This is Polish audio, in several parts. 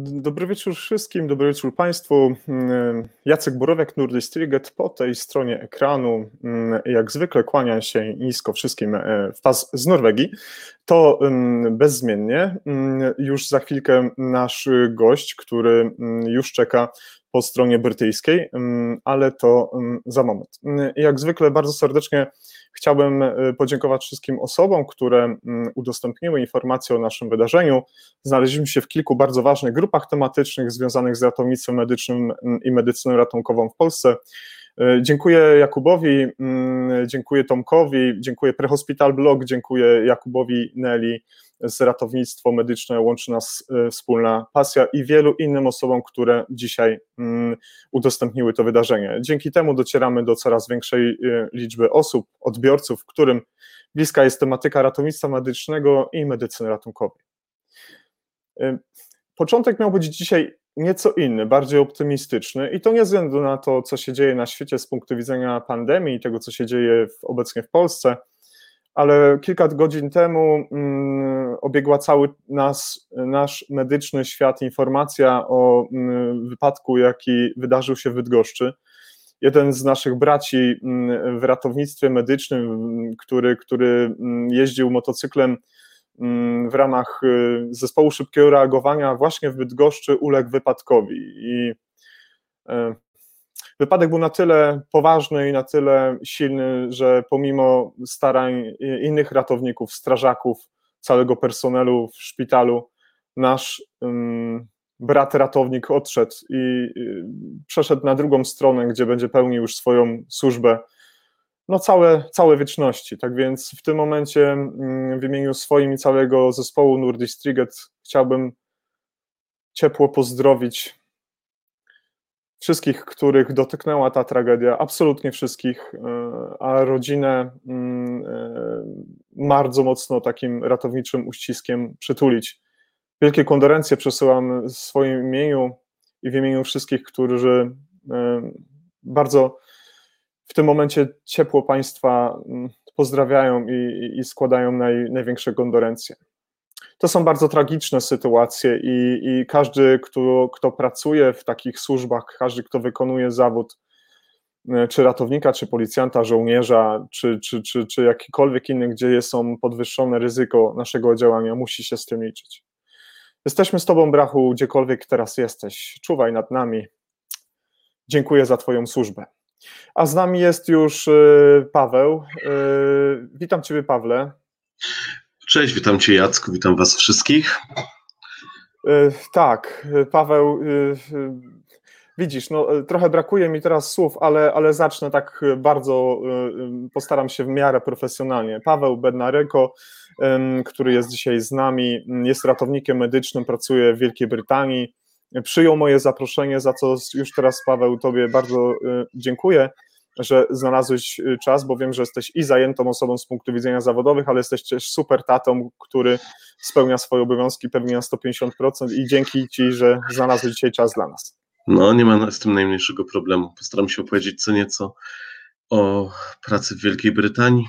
Dobry wieczór wszystkim, dobry wieczór Państwu. Mm, Jacek Borowiak, Nordistriget po tej stronie ekranu. Mm, jak zwykle kłaniam się nisko wszystkim e, pas z Norwegii. To mm, bezzmiennie. Już za chwilkę nasz gość, który już czeka po stronie brytyjskiej, ale to za moment. Jak zwykle bardzo serdecznie Chciałbym e, podziękować wszystkim osobom, które mm, udostępniły informacje o naszym wydarzeniu. Znaleźliśmy się w kilku bardzo ważnych grupach tematycznych związanych z ratownictwem medycznym mm, i medycyną ratunkową w Polsce. E, dziękuję Jakubowi, mm, dziękuję Tomkowi, dziękuję Prehospital Blog, dziękuję Jakubowi Nelly z ratownictwo medyczne, łączy nas e, wspólna pasja i wielu innym osobom, które dzisiaj mm, udostępniły to wydarzenie. Dzięki temu docieramy do coraz większej e, liczby osób, odbiorców, którym bliska jest tematyka ratownictwa medycznego i medycyny ratunkowej. Początek miał być dzisiaj nieco inny, bardziej optymistyczny i to nie względu na to, co się dzieje na świecie z punktu widzenia pandemii i tego, co się dzieje w, obecnie w Polsce, ale kilka godzin temu mm, obiegła cały nas, nasz medyczny świat informacja o mm, wypadku, jaki wydarzył się w Bydgoszczy. Jeden z naszych braci mm, w ratownictwie medycznym, który, który mm, jeździł motocyklem Mm, w ramach y, zespołu szybkiego reagowania właśnie w Bydgoszczy uległ wypadkowi. I e, wypadek był na tyle poważny i na tyle silny, że pomimo starań innych ratowników, strażaków, całego personelu w szpitalu, nasz brat ratownik odszedł i przeszedł na drugą stronę, gdzie będzie pełnił już swoją służbę no całe, całe wieczności. Tak więc w tym momencie mm, w imieniu swoim i całego zespołu Nordistriget chciałbym ciepło pozdrowić wszystkich, których dotknęła ta tragedia, absolutnie wszystkich, e, a rodzinę mm, e, bardzo mocno takim ratowniczym uściskiem przytulić. Wielkie kondolencje przesyłam w swoim imieniu i w imieniu wszystkich, którzy e, bardzo w tym momencie ciepło Państwa mm, pozdrawiają i, i składają naj, największe kondolencje. To są bardzo tragiczne sytuacje i, i każdy, kto, kto pracuje w takich służbach, każdy, kto wykonuje zawód, e, czy ratownika, czy policjanta, żołnierza, czy, czy, czy, czy jakikolwiek inny, gdzie są podwyższone ryzyko naszego działania, musi się z tym liczyć. Jesteśmy z Tobą, Brachu, gdziekolwiek teraz jesteś. Czuwaj nad nami. Dziękuję za Twoją służbę. A z nami jest już y, Paweł. Y, witam Ciebie, Pawle. Cześć, witam Cię, Jacku, witam Was wszystkich. Y, tak, Paweł, widzisz, no, trochę brakuje mi teraz słów, ale, ale zacznę tak bardzo, postaram się w miarę profesjonalnie. Paweł Bednaryko, który jest dzisiaj z nami, jest ratownikiem medycznym, pracuje w Wielkiej Brytanii przyjął moje zaproszenie, za co już teraz, Paweł, Tobie bardzo y, dziękuję, że znalazłeś y, czas, bo wiem, że jesteś i zajętą osobą z punktu widzenia zawodowych, ale jesteś też super tatą, który spełnia swoje obowiązki pewnie na 150% i dzięki Ci, że znalazłeś dzisiaj czas dla nas. No, nie ma z tym najmniejszego problemu. Postaram się opowiedzieć co nieco o pracy w Wielkiej Brytanii,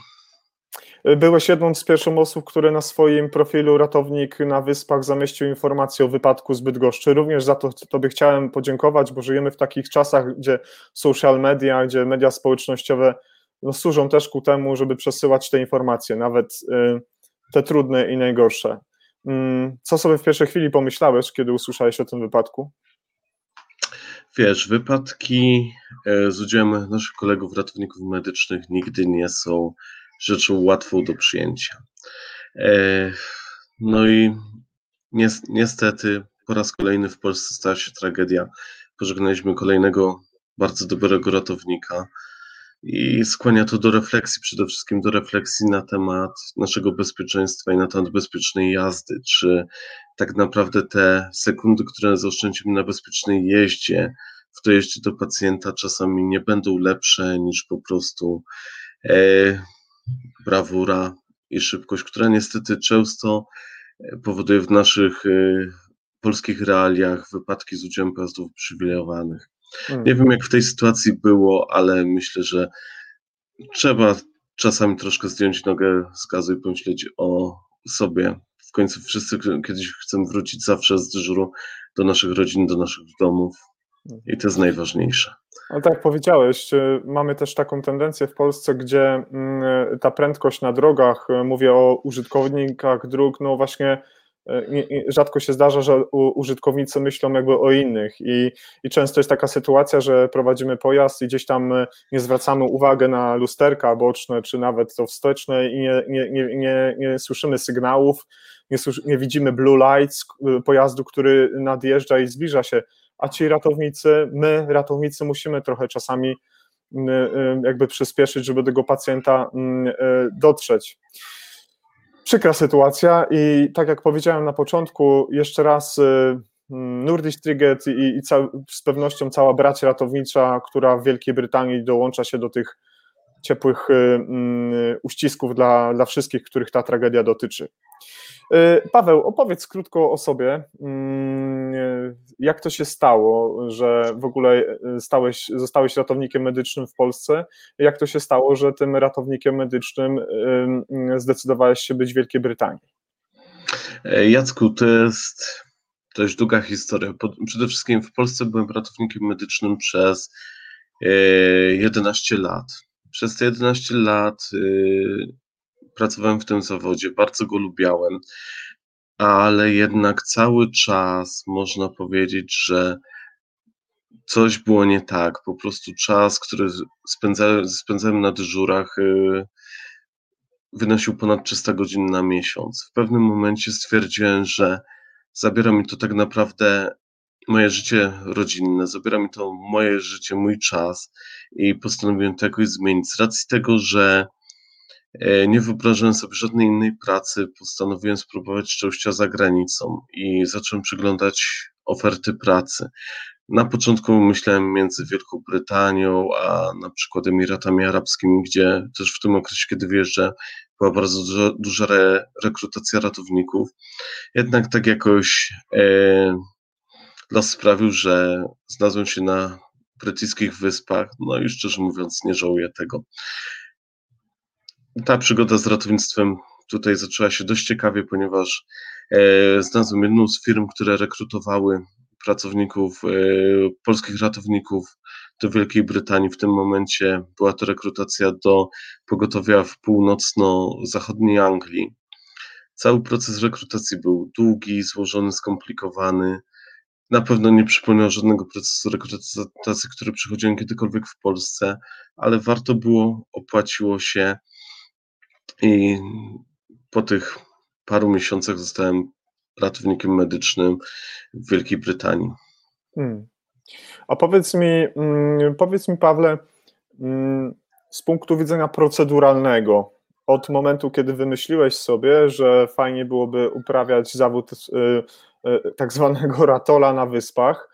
Byłeś jedną z pierwszych osób, które na swoim profilu ratownik na Wyspach zamieścił informację o wypadku z Bydgoszczy. Również za to Tobie chciałem podziękować, bo żyjemy w takich czasach, gdzie social media, gdzie media społecznościowe no, służą też ku temu, żeby przesyłać te informacje, nawet y, te trudne i najgorsze. Mm, co sobie w pierwszej chwili pomyślałeś, kiedy usłyszałeś o tym wypadku? Wiesz, wypadki e, z udziałem naszych kolegów ratowników medycznych nigdy nie są rzeczą łatwą do przyjęcia. E, no i niestety po raz kolejny w Polsce stała się tragedia. Pożegnaliśmy kolejnego bardzo dobrego ratownika i skłania to do refleksji, przede wszystkim do refleksji na temat naszego bezpieczeństwa i na temat bezpiecznej jazdy. Czy tak naprawdę te sekundy, które zaoszczędzimy na bezpiecznej jeździe, w dojeździe do pacjenta czasami nie będą lepsze niż po prostu e, brawura i szybkość, która niestety często e, powoduje w naszych e, polskich realiach wypadki z udziałem pojazdów uprzywilejowanych. Hmm. Nie wiem, jak w tej sytuacji było, ale myślę, że trzeba czasami troszkę zdjąć nogę z gazu i pomyśleć o sobie w końcu wszyscy kiedyś chcemy wrócić zawsze z dyżuru do naszych rodzin, do naszych domów i to jest najważniejsze. No tak powiedziałeś, y, mamy też taką tendencję w Polsce, gdzie mm, ta prędkość na drogach, y, mówię o użytkownikach dróg, no właśnie y, rzadko się zdarza, że użytkownicy myślą jakby o innych i, i często jest taka sytuacja, że prowadzimy pojazd i gdzieś tam nie zwracamy uwagi na lusterka boczne, czy nawet to wsteczne i nie, nie, nie, nie, nie słyszymy sygnałów, nie, nie widzimy blue lights pojazdu, który nadjeżdża i zbliża się a ci ratownicy, my ratownicy musimy trochę czasami mm, y, jakby przyspieszyć, żeby do tego pacjenta mm, y, dotrzeć. Przykra sytuacja i tak jak powiedziałem na początku, jeszcze raz y, mm, Nordic i, i z pewnością cała brać ratownicza, która w Wielkiej Brytanii dołącza się do tych ciepłych uścisków dla, dla wszystkich, których ta tragedia dotyczy. Paweł, opowiedz krótko o sobie jak to się stało, że w ogóle e, stałeś, zostałeś ratownikiem medycznym w Polsce? Jak to się stało, że tym ratownikiem medycznym zdecydowałeś się być w Wielkiej Brytanii? E, Jacku, to jest dość długa historia. Przede wszystkim w Polsce byłem ratownikiem medycznym przez 11 e, lat. Przez te 11 lat pracowałem w tym zawodzie, bardzo go lubiałem ale jednak cały czas można powiedzieć, że coś było nie tak. Po prostu czas, który spędzałem, spędzałem na dyżurach, y, wynosił ponad 300 godzin na miesiąc. W pewnym momencie stwierdziłem, że zabiera mi to tak naprawdę moje życie rodzinne, zabiera mi to moje życie, mój czas i postanowiłem to jakoś zmienić. Z racji tego, że nie wyobrażałem sobie żadnej innej pracy, postanowiłem spróbować szczęścia za granicą i zacząłem przyglądać oferty pracy. Na początku myślałem między Wielką Brytanią, a na przykład Emiratami Arabskimi, gdzie też w tym okresie, kiedy wyjeżdżę, była bardzo duża, duża re, rekrutacja ratowników. Jednak tak jakoś e, los sprawił, że znalazłem się na brytyjskich wyspach, no i szczerze mówiąc nie żałuję tego ta przygoda z ratownictwem tutaj zaczęła się dość ciekawie, ponieważ e, znalazłem jedną z firm, które rekrutowały pracowników, e, polskich ratowników do Wielkiej Brytanii. W tym momencie była to rekrutacja do pogotowia w północno-zachodniej Anglii. Cały proces rekrutacji był długi, złożony, skomplikowany. Na pewno nie przypomniał żadnego procesu rekrutacji, który przechodziłem kiedykolwiek w Polsce, ale warto było, opłaciło się i po tych paru miesiącach zostałem ratownikiem medycznym w Wielkiej Brytanii. Hmm. A powiedz mi, mm, powiedz mi, Pawle, mm, z punktu widzenia proceduralnego, od momentu, kiedy wymyśliłeś sobie, że fajnie byłoby uprawiać zawód y, y, tak zwanego ratola na wyspach,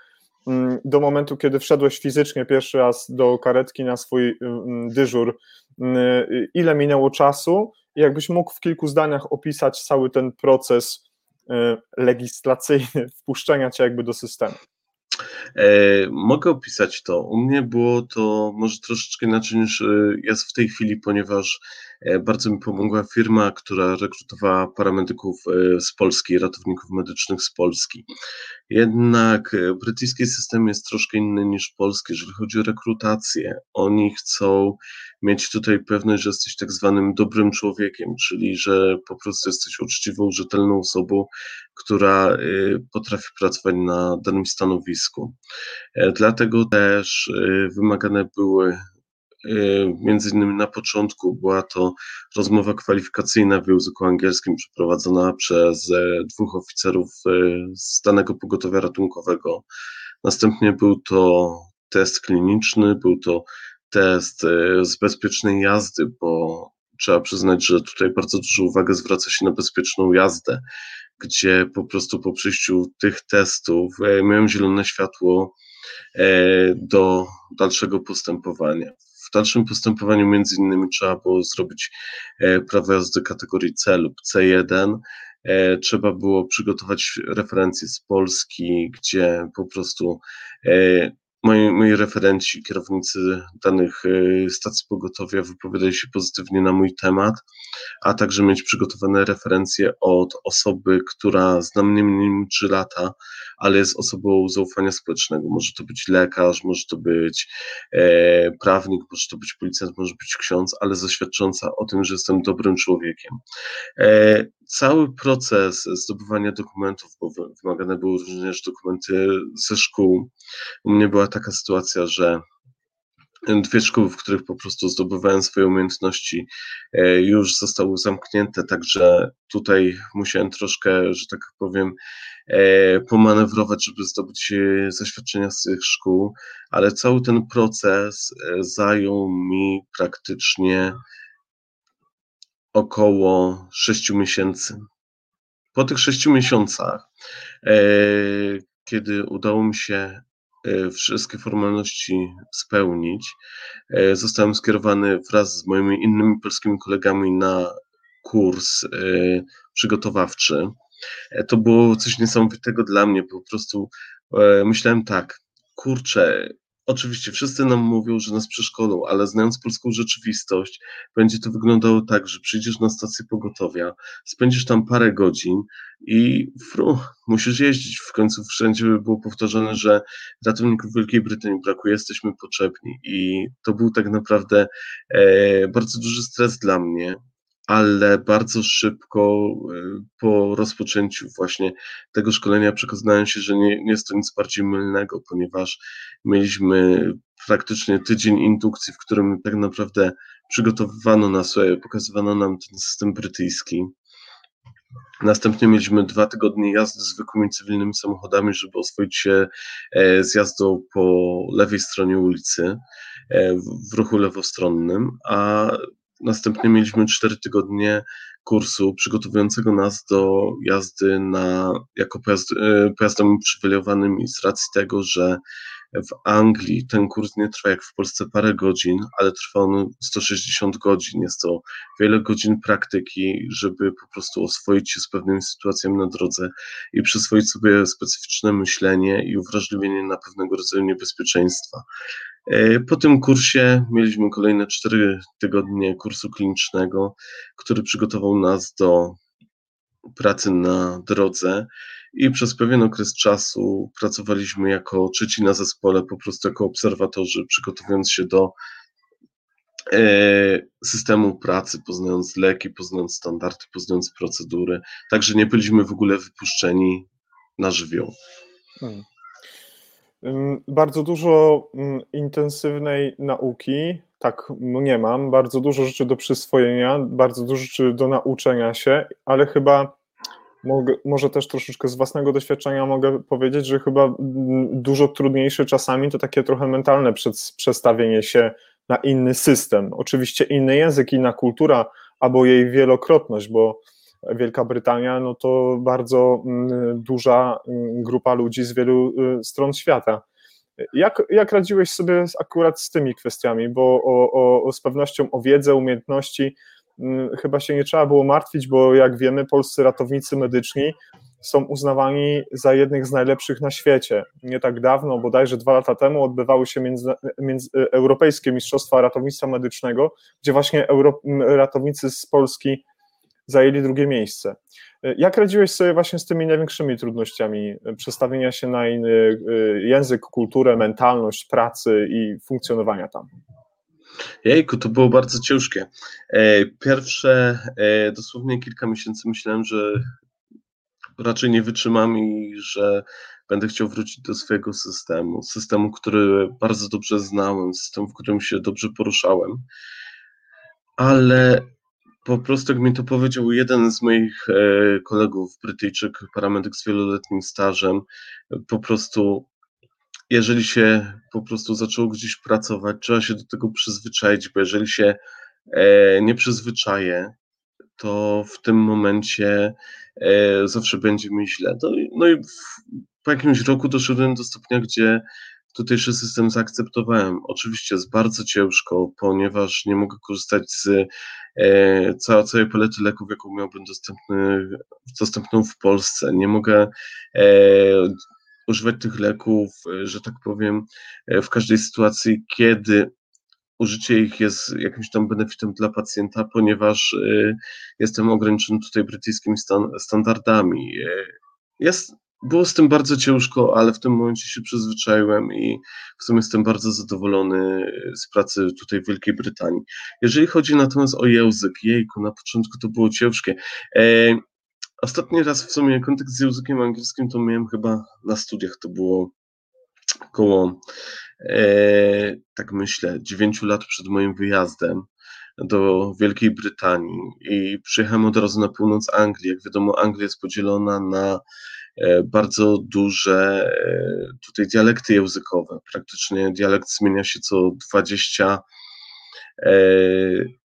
do momentu, kiedy wszedłeś fizycznie pierwszy raz do karetki na swój dyżur, ile minęło czasu jakbyś mógł w kilku zdaniach opisać cały ten proces y, legislacyjny wpuszczenia cię jakby do systemu. E, mogę opisać to. U mnie było to może troszeczkę inaczej niż y, jest w tej chwili, ponieważ e, bardzo mi pomogła firma, która rekrutowała paramedyków e, z Polski, ratowników medycznych z Polski. Jednak e, brytyjski system jest troszkę inny niż polski, jeżeli chodzi o rekrutację. Oni chcą mieć tutaj pewność, że jesteś tak zwanym dobrym człowiekiem, czyli że po prostu jesteś uczciwą, rzetelną osobą, która e, potrafi pracować na danym stanowisku. E, dlatego też wymagane były Między innymi na początku była to rozmowa kwalifikacyjna w języku angielskim przeprowadzona przez e, dwóch oficerów e, z danego pogotowia ratunkowego. Następnie był to test kliniczny, był to test e, z bezpiecznej jazdy, bo trzeba przyznać, że tutaj bardzo dużo uwagi zwraca się na bezpieczną jazdę, gdzie po prostu po przejściu tych testów miałem zielone światło do dalszego postępowania. W dalszym postępowaniu między innymi trzeba było zrobić e, prawo jazdy kategorii C lub C1. E, trzeba było przygotować referencje z Polski, gdzie po prostu e, moi, moi referenci, kierownicy danych e, stacji pogotowia wypowiadali się pozytywnie na mój temat, a także mieć przygotowane referencje od osoby, która zna mnie minimum 3 lata, ale jest osobą zaufania społecznego. Może to być lekarz, może to być e, prawnik, może to być policjant, może być ksiądz, ale zaświadcząca o tym, że jestem dobrym człowiekiem. E, cały proces zdobywania dokumentów, bo wymagane były również dokumenty ze szkół. U mnie była taka sytuacja, że dwie szkoły, w których po prostu zdobywałem swoje umiejętności, e, już zostały zamknięte, także tutaj musiałem troszkę, że tak powiem, e, pomanewrować, żeby zdobyć e, zaświadczenia z tych szkół, ale cały ten proces zajął mi praktycznie około 6 miesięcy. Po tych 6 miesiącach, kiedy udało mi się E, wszystkie formalności spełnić, e, zostałem skierowany wraz z moimi innymi polskimi kolegami na kurs e, przygotowawczy. To było coś niesamowitego dla mnie, po prostu myślałem tak, kurczę, Oczywiście wszyscy nam mówią, że nas przeszkolą, ale znając polską rzeczywistość, będzie to wyglądało tak, że przyjdziesz na stację pogotowia, spędzisz tam parę godzin i fru, musisz jeździć. W końcu wszędzie było powtarzane, że ratowników Wielkiej Brytanii brakuje, jesteśmy potrzebni. I to był tak naprawdę e, bardzo duży stres dla mnie, ale bardzo szybko y, po rozpoczęciu właśnie tego szkolenia przekonałem się, że nie, nie jest to nic bardziej mylnego, ponieważ mieliśmy praktycznie tydzień indukcji, w którym tak naprawdę przygotowywano nas, e, pokazywano nam ten system brytyjski. Następnie mieliśmy dwa tygodnie jazdy zwykłymi cywilnymi samochodami, żeby oswoić się e, z jazdą po lewej stronie ulicy e, w ruchu lewostronnym, a Następnie mieliśmy cztery tygodnie kursu przygotowującego nas do jazdy na, jako pojazd, e, pojazdem i z racji tego, że w Anglii ten kurs nie trwa jak w Polsce parę godzin, ale trwa on 160 godzin. Jest to wiele godzin praktyki, żeby po prostu oswoić się z pewnymi sytuacjami na drodze i przyswoić sobie specyficzne myślenie i uwrażliwienie na pewnego rodzaju niebezpieczeństwa. E, po tym kursie mieliśmy kolejne cztery tygodnie kursu klinicznego, który przygotował nas do pracy na drodze i przez pewien okres czasu pracowaliśmy jako trzeci na zespole, po prostu jako obserwatorzy, przygotowując się do e, systemu pracy, poznając leki, poznając standardy, poznając procedury. Także nie byliśmy w ogóle wypuszczeni na żywioł. Hmm. Bardzo dużo intensywnej nauki, tak nie mam, bardzo dużo rzeczy do przyswojenia, bardzo dużo rzeczy do nauczenia się, ale chyba mogę, może też troszeczkę z własnego doświadczenia mogę powiedzieć, że chyba dużo trudniejsze czasami to takie trochę mentalne przestawienie się na inny system. Oczywiście inny język, inna kultura, albo jej wielokrotność, bo Wielka Brytania, no to bardzo mm, duża mm, grupa ludzi z wielu y, stron świata. Jak, jak radziłeś sobie akurat z tymi kwestiami? Bo o, o, z pewnością o wiedzę, umiejętności mm, chyba się nie trzeba było martwić, bo jak wiemy, polscy ratownicy medyczni są uznawani za jednych z najlepszych na świecie. Nie tak dawno, bodajże dwa lata temu, odbywały się między, między, Europejskie Mistrzostwa Ratownictwa Medycznego, gdzie właśnie Euro, ratownicy z Polski zajęli drugie miejsce. Jak radziłeś sobie właśnie z tymi największymi trudnościami przestawienia się na inny y, język, kulturę, mentalność pracy i funkcjonowania tam? Jejku, to było bardzo ciężkie. E, pierwsze e, dosłownie kilka miesięcy myślałem, że raczej nie wytrzymam i że będę chciał wrócić do swojego systemu. Systemu, który bardzo dobrze znałem, systemu, w którym się dobrze poruszałem. Ale po prostu, jak mi to powiedział jeden z moich e, kolegów, Brytyjczyk, paramedyk z wieloletnim stażem, po prostu, jeżeli się po prostu zaczęło gdzieś pracować, trzeba się do tego przyzwyczaić, bo jeżeli się e, nie przyzwyczaję, to w tym momencie e, zawsze będzie mi źle. No, no i po jakimś roku doszedłem do stopnia, gdzie tutejszy system zaakceptowałem. Oczywiście jest bardzo ciężko, ponieważ nie mogę korzystać z e, całej palety leków, jaką miałbym dostępny, dostępną w Polsce. Nie mogę e, używać tych leków, że tak powiem, w każdej sytuacji, kiedy użycie ich jest jakimś tam benefitem dla pacjenta, ponieważ jestem ograniczony tutaj brytyjskimi stan standardami. Jest, było z tym bardzo ciężko, ale w tym momencie się przyzwyczaiłem i w sumie jestem bardzo zadowolony z pracy tutaj w Wielkiej Brytanii. Jeżeli chodzi natomiast o język, jejku, na początku to było ciężkie. E, ostatni raz w sumie kontakt z językiem angielskim to miałem chyba na studiach, to było około e, tak myślę, 9 lat przed moim wyjazdem do Wielkiej Brytanii i przyjechałem od razu na północ Anglii. Jak wiadomo, Anglia jest podzielona na bardzo duże e, tutaj dialekty językowe. Praktycznie dialekt zmienia się co 20 e,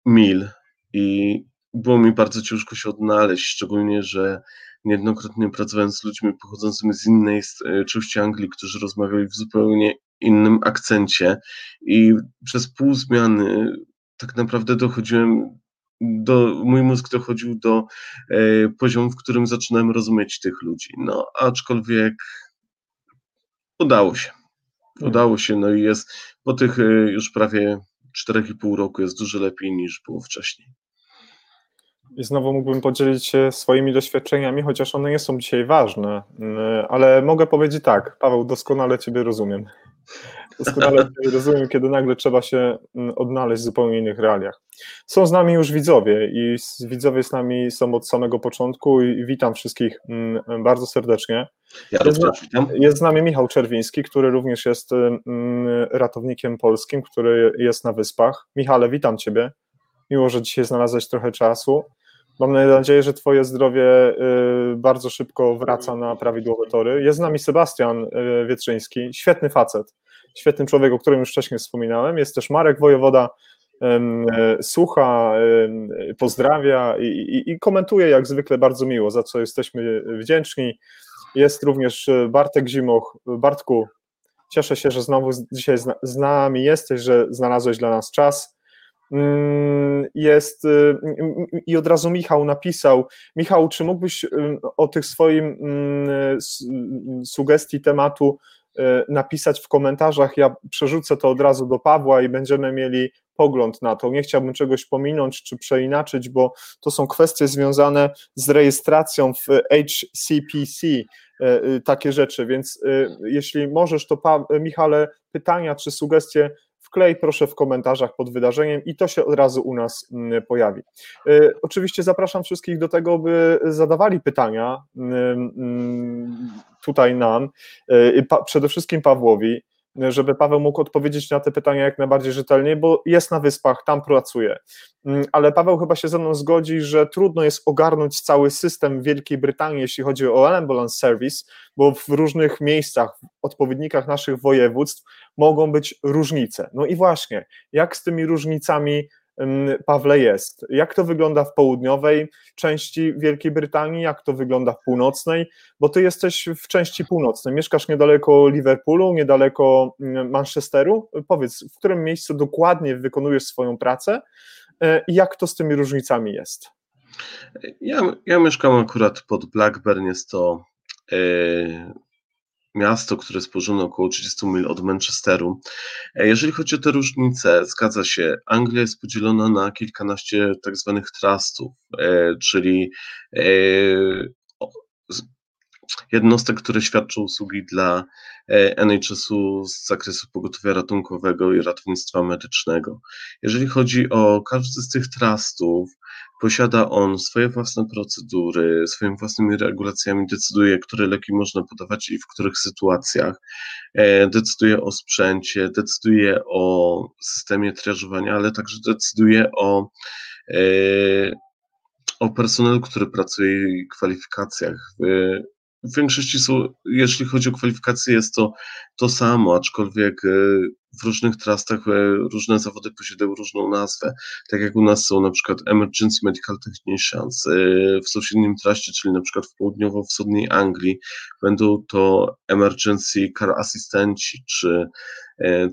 mil i było mi bardzo ciężko się odnaleźć, szczególnie, że niejednokrotnie pracowałem z ludźmi pochodzącymi z innej części Anglii, którzy rozmawiali w zupełnie innym akcencie i przez pół zmiany tak naprawdę dochodziłem do, mój mózg dochodził do e, poziomu, w którym zaczynałem rozumieć tych ludzi. No, aczkolwiek udało się. Hmm. Udało się, no i jest po tych e, już prawie 4,5 roku jest dużo lepiej niż było wcześniej. I znowu mógłbym podzielić się swoimi doświadczeniami, chociaż one nie są dzisiaj ważne, mm, ale mogę powiedzieć tak, Paweł, doskonale Ciebie rozumiem. Doskonale rozumiem, kiedy nagle trzeba się mm, odnaleźć w zupełnie innych realiach. Są z nami już widzowie i widzowie z nami są od samego początku i witam wszystkich mm, bardzo serdecznie. Ja jest, witam. jest z nami Michał Czerwiński, który również jest ratownikiem polskim, który jest na Wyspach. Michale, witam Ciebie. Miło, że dzisiaj znalazłeś trochę czasu. Mam nadzieję, że Twoje zdrowie y, bardzo szybko wraca na prawidłowe tory. Jest z nami Sebastian y, Wietrzyński, świetny facet, świetny człowiek, o którym już wcześniej wspominałem. Jest też Marek Wojewoda, y, słucha, pozdrawia i, i, i komentuje jak zwykle bardzo miło, za co jesteśmy wdzięczni. Jest również Bartek Zimoch. Bartku, cieszę się, że znowu dzisiaj z nami jesteś, że znalazłeś dla nas czas. Mm, jest y, i od razu Michał napisał, Michał, czy mógłbyś o tych swoim mm, sugestii tematu napisać w komentarzach, ja przerzucę to od razu do Pawła i będziemy mieli pogląd na to. Nie chciałbym czegoś pominąć czy przeinaczyć, bo to są kwestie związane z rejestracją w HCPC, takie rzeczy, więc jeśli możesz, to pa, Michale, pytania czy sugestie wklej proszę w komentarzach pod wydarzeniem i to się od razu u nas mm, pojawi. Y, oczywiście zapraszam wszystkich do tego, by zadawali pytania mm, tutaj nam, y, przede wszystkim Pawłowi żeby Paweł mógł odpowiedzieć na te pytania jak najbardziej rzetelnie, bo jest na wyspach, tam pracuje. Mm, ale Paweł chyba się ze mną zgodzi, że trudno jest ogarnąć cały system Wielkiej Brytanii, jeśli chodzi o ambulance service, bo w różnych miejscach, w odpowiednikach naszych województw mogą być różnice. No i właśnie, jak z tymi różnicami Pawle jest. Jak to wygląda w południowej części Wielkiej Brytanii, jak to wygląda w północnej, bo ty jesteś w części północnej, mieszkasz niedaleko Liverpoolu, niedaleko Manchesteru. Powiedz, w którym miejscu dokładnie wykonujesz swoją pracę e, i jak to z tymi różnicami jest? Ja, ja mieszkam akurat pod Blackburn, jest to yy, miasto, które jest około 30 mil od Manchesteru. E, jeżeli chodzi o te różnice, zgadza się, Anglia jest podzielona na kilkanaście tak zwanych trustów, e, czyli e, jednostek, które świadczą usługi dla NHS-u z zakresu pogotowia ratunkowego i ratownictwa medycznego. Jeżeli chodzi o każdy z tych trustów, Posiada on swoje własne procedury, swoimi własnymi regulacjami decyduje, które leki można podawać i w których sytuacjach. E, decyduje o sprzęcie, decyduje o systemie triażowania, ale także decyduje o, e, o personelu, który pracuje i kwalifikacjach. W większości są, jeśli chodzi o kwalifikacje, jest to to samo, aczkolwiek e, w różnych trustach e, różne zawody posiadają różną nazwę. Tak jak u nas są na przykład Emergency Medical Technicians, e, w sąsiednim traście, czyli na przykład w południowo-wschodniej Anglii, będą to Emergency Car Assistanci, czy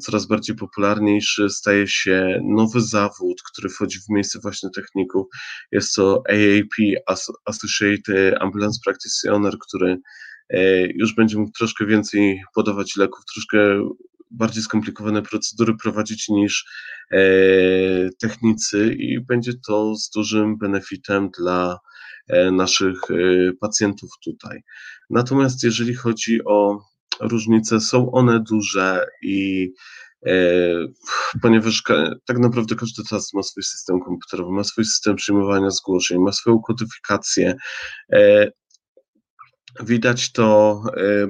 coraz bardziej popularniejszy staje się nowy zawód, który wchodzi w miejsce właśnie techników. Jest to AAP, Associate Ambulance Practitioner, który już będzie mógł troszkę więcej podawać leków, troszkę bardziej skomplikowane procedury prowadzić niż technicy i będzie to z dużym benefitem dla naszych pacjentów tutaj. Natomiast jeżeli chodzi o różnice, są one duże i ponieważ tak naprawdę każdy teraz ma swój system komputerowy, ma swój system przyjmowania zgłoszeń, ma swoją kodyfikację. Widać to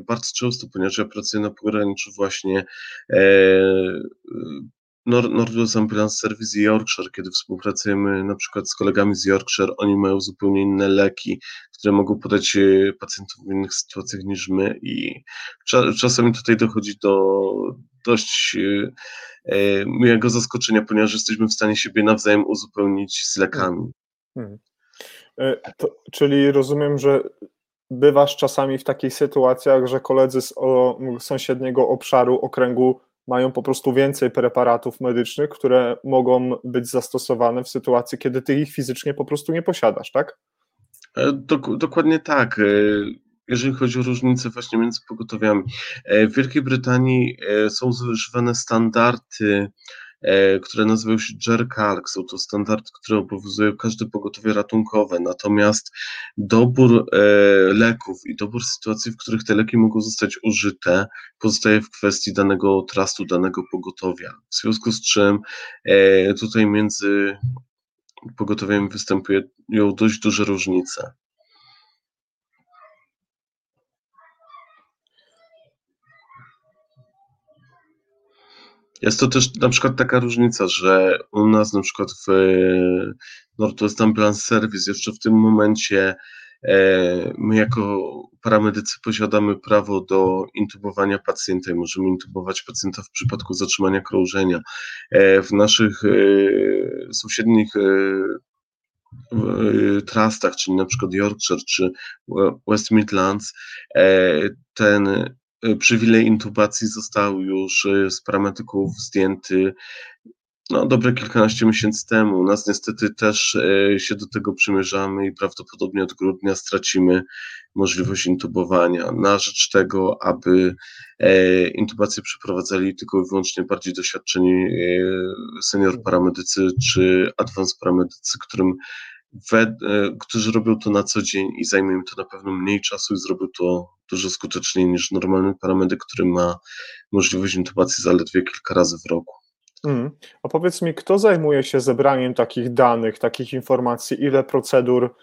bardzo często, ponieważ ja pracuję na pograniczu właśnie Northwest Ambulance Service i Yorkshire, kiedy współpracujemy na przykład z kolegami z Yorkshire, oni mają zupełnie inne leki, które mogą podać e, pacjentom w innych sytuacjach niż my i czasami tutaj dochodzi do dość e, e, miłego zaskoczenia, ponieważ jesteśmy w stanie siebie nawzajem uzupełnić z lekami. Hmm. To, czyli rozumiem, że bywasz czasami w takich sytuacjach, że koledzy z o, sąsiedniego obszaru, okręgu mają po prostu więcej preparatów medycznych, które mogą być zastosowane w sytuacji, kiedy ty ich fizycznie po prostu nie posiadasz, tak? E, dok dokładnie tak. E, jeżeli chodzi o różnice właśnie między pogotowiami. E, w Wielkiej Brytanii są zużywane standardy które nazywają się JERCALC. Są to standardy, które obowiązują każde pogotowie ratunkowe. Natomiast dobór e, leków i dobór sytuacji, w których te leki mogą zostać użyte, pozostaje w kwestii danego trustu, danego pogotowia. W związku z czym e, tutaj między pogotowiami występują dość duże różnice. Jest to też na przykład taka różnica, że u nas na przykład w e, Northwest Ambulance Service jeszcze w tym momencie e, my jako paramedycy posiadamy prawo do intubowania pacjenta i możemy intubować pacjenta w przypadku zatrzymania krążenia. E, w naszych sąsiednich trustach, czyli na przykład Yorkshire czy West Midlands, ten przywilej intubacji został już y, z parametyków zdjęty no, dobre kilkanaście miesięcy temu. Nas niestety też y, się do tego przymierzamy i prawdopodobnie od grudnia stracimy możliwość intubowania na rzecz tego, aby e, intubację przeprowadzali tylko i wyłącznie bardziej doświadczeni senior paramedycy czy advanced paramedycy, którym we, e, którzy robią to na co dzień i zajmie im to na pewno mniej czasu i zrobią to dużo skuteczniej niż normalny paramedyk, który ma możliwość intubacji zaledwie kilka razy w roku. Mm. A powiedz mi, kto zajmuje się zebraniem takich danych, takich informacji, ile procedur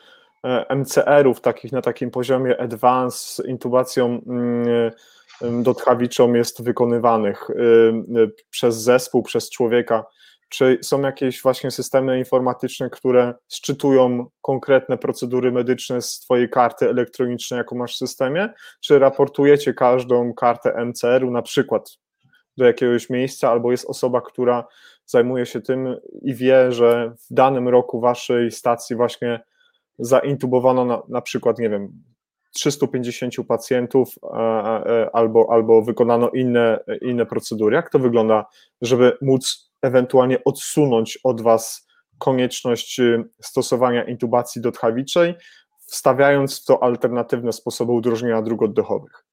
e, MCR-ów takich na takim poziomie advanced z intubacją mm, dotchawiczą jest wykonywanych przez zespół, przez człowieka? Czy są jakieś właśnie systemy informatyczne, które szczytują konkretne procedury medyczne z Twojej karty elektronicznej, jaką masz w systemie? Czy raportujecie każdą kartę MCR-u na przykład do jakiegoś miejsca, albo jest osoba, która zajmuje się tym i wie, że w danym roku Waszej stacji właśnie zaintubowano na, na przykład, nie wiem, 350 pacjentów albo, albo wykonano inne, inne procedury. Jak to wygląda, żeby móc ewentualnie odsunąć od Was konieczność y, stosowania intubacji dotchawiczej, wstawiając w to alternatywne sposoby udrożnienia dróg oddechowych?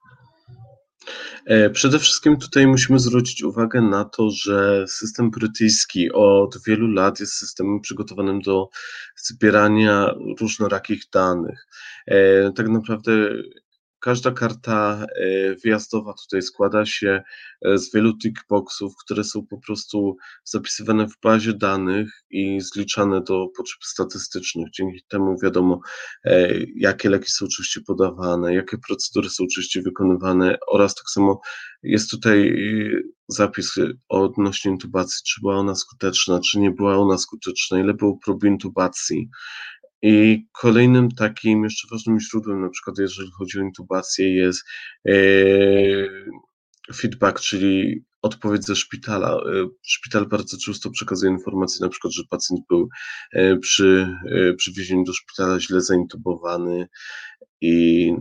E, przede wszystkim tutaj musimy zwrócić uwagę na to, że system brytyjski od wielu lat jest systemem przygotowanym do zbierania różnorakich danych. E, tak naprawdę Każda karta e, wyjazdowa tutaj składa się e, z wielu tickboxów, które są po prostu zapisywane w bazie danych i zliczane do potrzeb statystycznych. Dzięki temu wiadomo, e, jakie leki są oczywiście podawane, jakie procedury są oczywiście wykonywane oraz tak samo jest tutaj zapis odnośnie intubacji, czy była ona skuteczna, czy nie była ona skuteczna, ile było prób intubacji. I kolejnym takim jeszcze ważnym źródłem, na przykład jeżeli chodzi o intubację, jest e, feedback, czyli odpowiedź ze szpitala. E, szpital bardzo często przekazuje informacje, na przykład, że pacjent był e, przy przywiezieniu do szpitala źle zaintubowany i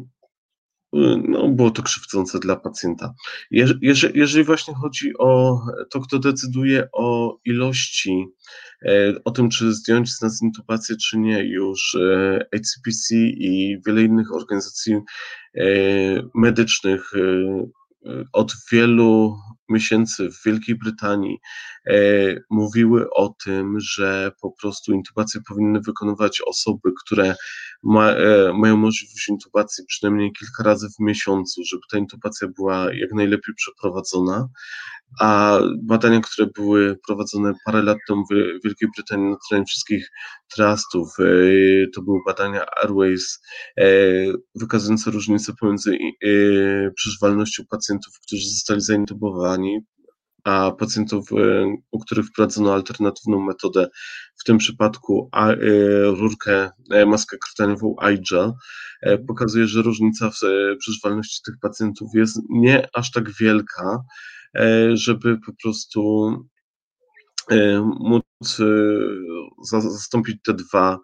no, było to krzywdzące dla pacjenta. Jeżeli, jeżeli właśnie chodzi o to, kto decyduje o ilości, e, o tym, czy zdjąć z nas intubację, czy nie, już HCPC i wiele innych organizacji medycznych od wielu miesięcy w Wielkiej Brytanii e, mówiły o tym, że po prostu intubację powinny wykonywać osoby, które ma, e, mają możliwość intubacji przynajmniej kilka razy w miesiącu, żeby ta intubacja była jak najlepiej przeprowadzona. A badania, które były prowadzone parę lat temu w Wielkiej Brytanii na terenie wszystkich trustów, e, to były badania Airways, e, wykazujące różnice pomiędzy e, przeżywalnością pacjentów, którzy zostali zaintubowani, a pacjentów, u których wprowadzono alternatywną metodę, w tym przypadku rurkę, maskę krtaniową iGel, pokazuje, że różnica w przeżywalności tych pacjentów jest nie aż tak wielka, żeby po prostu e, móc e, zastąpić te dwa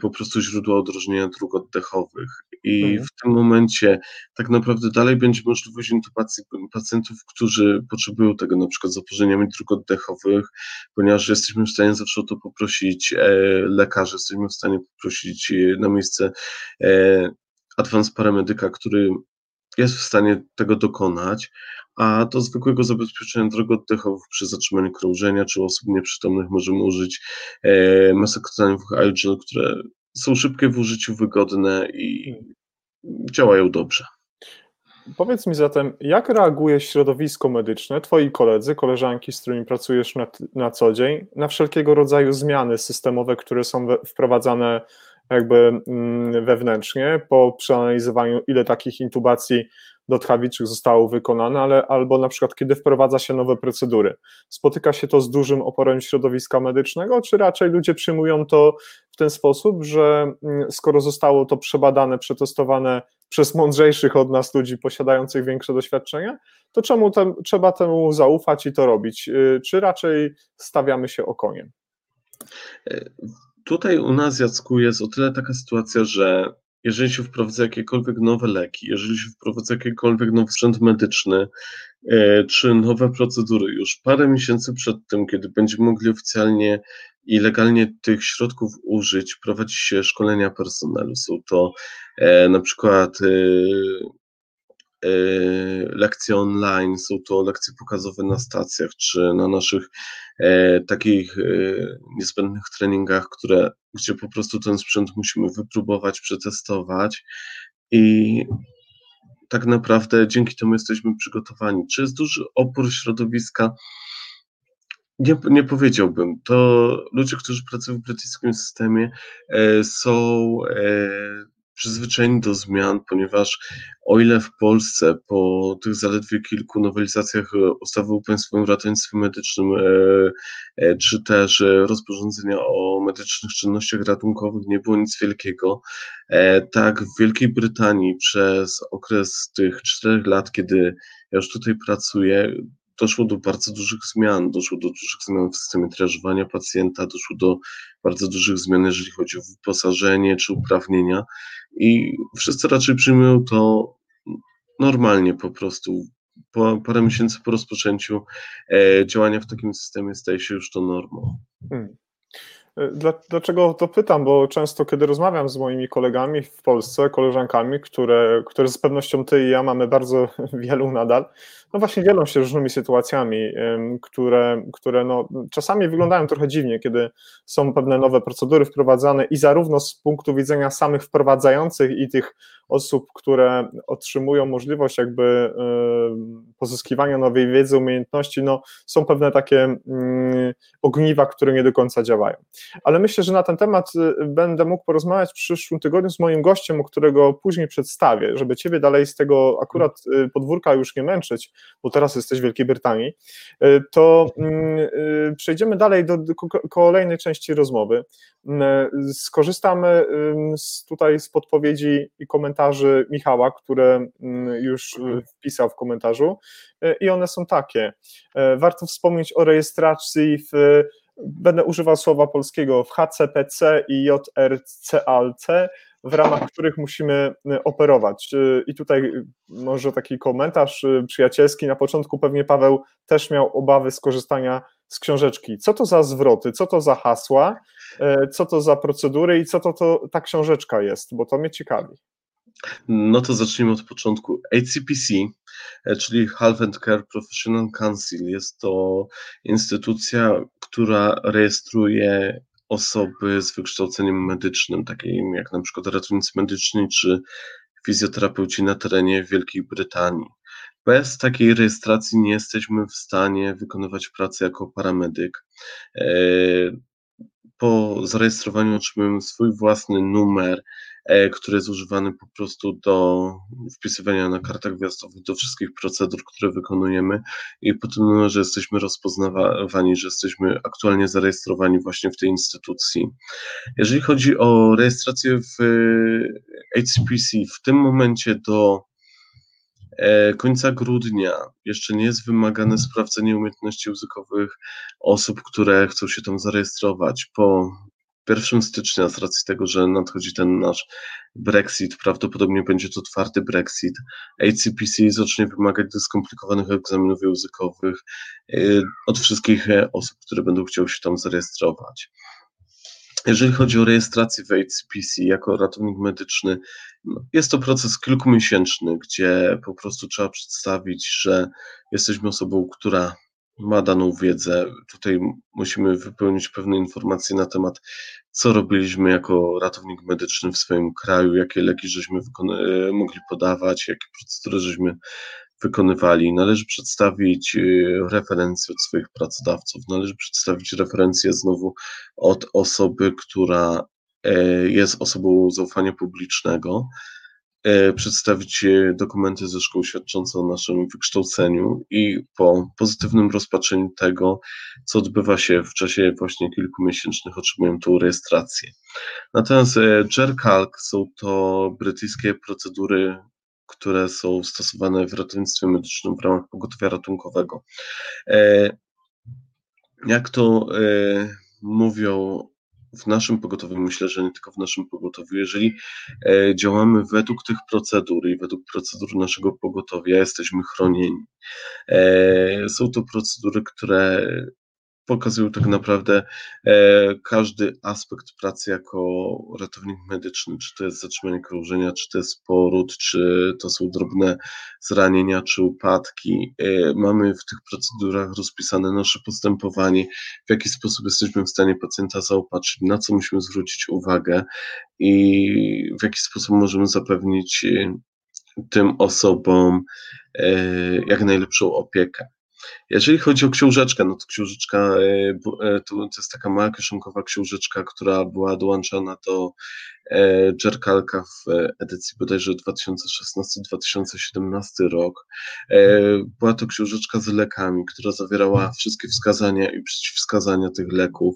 po prostu źródła odróżnienia dróg oddechowych. I mhm. w tym momencie tak naprawdę dalej będzie możliwość intubacji pacjentów, którzy potrzebują tego na przykład z zaburzeniami dróg oddechowych, ponieważ jesteśmy w stanie zawsze o to poprosić lekarzy, jesteśmy w stanie poprosić na miejsce advance paramedyka, który jest w stanie tego dokonać, a do zwykłego zabezpieczenia dróg oddechowych przy zatrzymaniu krążenia czy osób nieprzytomnych możemy użyć e, tlenowych iGel, które są szybkie w użyciu, wygodne i działają dobrze. Powiedz mi zatem, jak reaguje środowisko medyczne, twoi koledzy, koleżanki, z którymi pracujesz na, na co dzień, na wszelkiego rodzaju zmiany systemowe, które są wprowadzane jakby mm, wewnętrznie po przeanalizowaniu, ile takich intubacji dotchawiczych zostało wykonane, ale albo na przykład kiedy wprowadza się nowe procedury. Spotyka się to z dużym oporem środowiska medycznego, czy raczej ludzie przyjmują to w ten sposób, że mm, skoro zostało to przebadane, przetestowane przez mądrzejszych od nas ludzi posiadających większe doświadczenie, to czemu trzeba temu zaufać i to robić? Y, czy raczej stawiamy się okoniem? Tutaj u nas, Jacku, jest o tyle taka sytuacja, że jeżeli się wprowadza jakiekolwiek nowe leki, jeżeli się wprowadza jakikolwiek nowy sprzęt medyczny, e, czy nowe procedury, już parę miesięcy przed tym, kiedy będziemy mogli oficjalnie i legalnie tych środków użyć, prowadzi się szkolenia personelu. Są to e, na przykład e, lekcje online, są to lekcje pokazowe na stacjach, czy na naszych e, takich e, niezbędnych treningach, które, gdzie po prostu ten sprzęt musimy wypróbować, przetestować i tak naprawdę dzięki temu jesteśmy przygotowani. Czy jest duży opór środowiska? Nie, nie powiedziałbym. To ludzie, którzy pracują w brytyjskim systemie, e, są e, przyzwyczajeni do zmian, ponieważ o ile w Polsce po tych zaledwie kilku nowelizacjach e, ustawy o Państwowym Ratownictwie Medycznym, e, e, czy też rozporządzenia o medycznych czynnościach ratunkowych nie było nic wielkiego, tak w Wielkiej Brytanii przez okres tych czterech lat, kiedy ja już tutaj pracuję, doszło do bardzo dużych zmian. Doszło do dużych zmian w systemie triażowania pacjenta, doszło do bardzo dużych zmian, jeżeli chodzi o wyposażenie czy uprawnienia. I wszyscy raczej przyjmują to normalnie po prostu. Po parę miesięcy po rozpoczęciu e, działania w takim systemie staje się już to normą. Hmm. Dlaczego to pytam? Bo często, kiedy rozmawiam z moimi kolegami w Polsce, koleżankami, które, które z pewnością ty i ja mamy bardzo wielu nadal, no właśnie dzielą się różnymi sytuacjami, które, które no, czasami wyglądają trochę dziwnie, kiedy są pewne nowe procedury wprowadzane i zarówno z punktu widzenia samych wprowadzających i tych osób, które otrzymują możliwość jakby pozyskiwania nowej wiedzy, umiejętności, no są pewne takie mm, ogniwa, które nie do końca działają. Ale myślę, że na ten temat y, będę mógł porozmawiać w przyszłym tygodniu z moim gościem, którego później przedstawię, żeby ciebie dalej z tego akurat y, podwórka już nie męczyć, bo teraz jesteś w Wielkiej Brytanii, y, to mm, y, przejdziemy dalej do, kolejnej części rozmowy. Mm, skorzystamy z, tutaj z podpowiedzi i komentarzy Michała, które mm, już y, wpisał w komentarzu i one są takie. Warto wspomnieć o rejestracji w będę używał słowa polskiego w HCPC i JRCALC w ramach których musimy operować. I tutaj może taki komentarz przyjacielski. Na początku pewnie Paweł też miał obawy z korzystania z książeczki. Co to za zwroty, co to za hasła, co to za procedury i co to, to ta książeczka jest, bo to mnie ciekawi. No to zacznijmy od początku. HCPC, e, czyli Health and Care Professional Council, jest to instytucja, która rejestruje osoby z wykształceniem medycznym, takim jak na przykład ratownicy medyczni czy fizjoterapeuci na terenie Wielkiej Brytanii. Bez takiej rejestracji nie jesteśmy w stanie wykonywać pracy jako paramedyk. E, po zarejestrowaniu otrzymujemy swój własny numer który jest używany po prostu do wpisywania na kartach wjazdowych do wszystkich procedur, które wykonujemy i po tym numerze jesteśmy rozpoznawani, że jesteśmy aktualnie zarejestrowani właśnie w tej instytucji. Jeżeli chodzi o rejestrację w HCPC, w tym momencie do e, końca grudnia jeszcze nie jest wymagane sprawdzenie umiejętności językowych osób, które chcą się tam zarejestrować. Po 1 stycznia, z racji tego, że nadchodzi ten nasz Brexit, prawdopodobnie będzie to twardy Brexit, ACPC zacznie wymagać skomplikowanych egzaminów językowych y, od wszystkich e, osób, które będą chciały się tam zarejestrować. Jeżeli chodzi o rejestrację w HCPC jako ratownik medyczny, no, jest to proces kilkumiesięczny, gdzie po prostu trzeba przedstawić, że jesteśmy osobą, która ma daną wiedzę. Tutaj musimy wypełnić pewne informacje na temat, co robiliśmy jako ratownik medyczny w swoim kraju, jakie leki żeśmy e, mogli podawać, jakie procedury żeśmy wykonywali. Należy przedstawić e, referencje od swoich pracodawców, należy przedstawić referencje znowu od osoby, która e, jest osobą zaufania publicznego. E, przedstawić dokumenty ze szkół świadczące o naszym wykształceniu i po pozytywnym rozpatrzeniu tego, co odbywa się w czasie właśnie kilkumiesięcznych, otrzymują tą rejestrację. Natomiast e, JERCALC są to brytyjskie procedury, które są stosowane w ratownictwie medycznym w ramach pogotowia ratunkowego. E, jak to mówią w naszym pogotowiu, myślę, że nie tylko w naszym pogotowiu, jeżeli e, działamy według tych procedur i według procedur naszego pogotowia, jesteśmy chronieni. E, są to procedury, które pokazują tak naprawdę e, każdy aspekt pracy jako ratownik medyczny, czy to jest zatrzymanie krążenia, czy to jest poród, czy to są drobne zranienia, czy upadki. E, mamy w tych procedurach rozpisane nasze postępowanie, w jaki sposób jesteśmy w stanie pacjenta zaopatrzyć, na co musimy zwrócić uwagę i w jaki sposób możemy zapewnić e, tym osobom e, jak najlepszą opiekę. Jeżeli chodzi o książeczkę, no to książeczka e, e, to, jest taka mała kieszonkowa książeczka, która była dołączona do e, Jerkalka w edycji bodajże 2016-2017 rok. Była to książeczka z lekami, która zawierała wszystkie wskazania i przeciwwskazania tych leków,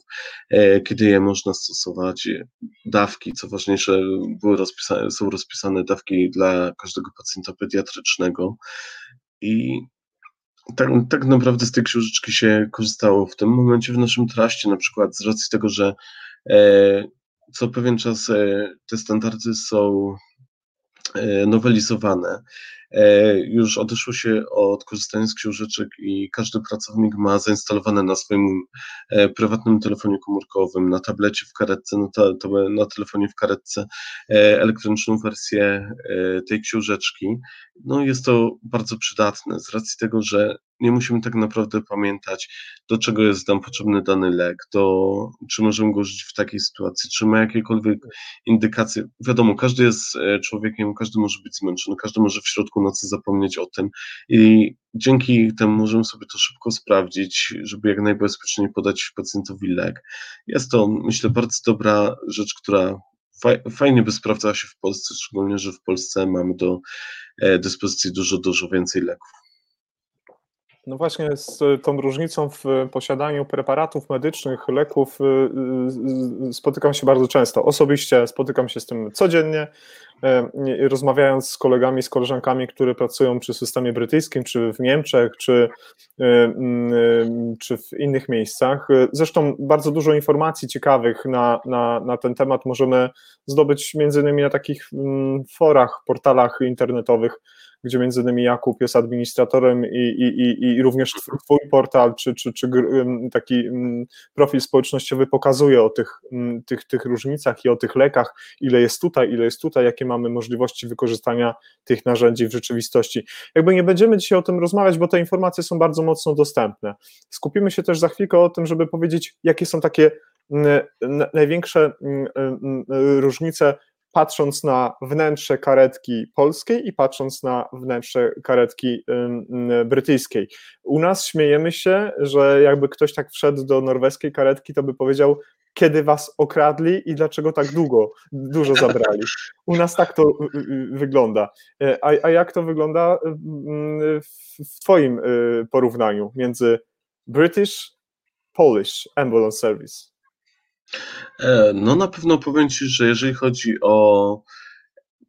kiedy je można stosować, dawki, co ważniejsze, były rozpisane, są rozpisane dawki dla każdego pacjenta pediatrycznego. I tak, tak naprawdę z tej książeczki się korzystało. W tym momencie w naszym traście, na przykład z racji tego, że e, co pewien czas e, te standardy są e, nowelizowane, już odeszło się od korzystania z książeczek i każdy pracownik ma zainstalowane na swoim e, prywatnym telefonie komórkowym, na tablecie w karetce, na, ta, na telefonie w karetce e, elektroniczną wersję tej książeczki. No jest to bardzo przydatne z racji tego, że nie musimy tak naprawdę pamiętać, do czego jest nam potrzebny dany lek, do, czy możemy go użyć w takiej sytuacji, czy ma jakiekolwiek indykacje. Wiadomo, każdy jest człowiekiem, każdy może być zmęczony, każdy może w środku nocy zapomnieć o tym i dzięki temu możemy sobie to szybko sprawdzić, żeby jak najbezpieczniej podać pacjentowi lek. Jest to, myślę, bardzo dobra rzecz, która fajnie by sprawdzała się w Polsce, szczególnie, że w Polsce mamy do e, dyspozycji dużo, dużo więcej leków. No właśnie z tą różnicą w posiadaniu preparatów medycznych, leków y, y, spotykam się bardzo często. Osobiście spotykam się z tym codziennie, y, rozmawiając z kolegami, z koleżankami, które pracują przy systemie brytyjskim, czy w Niemczech, czy, czy w innych miejscach. Zresztą bardzo dużo informacji ciekawych na, na, na ten temat możemy zdobyć między innymi na takich mm, forach, portalach internetowych, gdzie między innymi Jakub jest administratorem i, i, i, i również twój portal, czy, czy, czy taki profil społecznościowy pokazuje o tych, tych, tych różnicach i o tych lekach, ile jest tutaj, ile jest tutaj, jakie mamy możliwości wykorzystania tych narzędzi w rzeczywistości. Jakby nie będziemy dzisiaj o tym rozmawiać, bo te informacje są bardzo mocno dostępne. Skupimy się też za chwilkę o tym, żeby powiedzieć, jakie są takie największe różnice patrząc na wnętrze karetki polskiej i patrząc na wnętrze karetki brytyjskiej. U nas śmiejemy się, że jakby ktoś tak wszedł do norweskiej karetki, to by powiedział, kiedy was okradli i dlaczego tak długo, dużo zabrali. U nas tak to y, y, wygląda. A, a jak to wygląda w twoim y, porównaniu między British, Polish Ambulance Service? E, no na pewno powiem Ci, że jeżeli chodzi o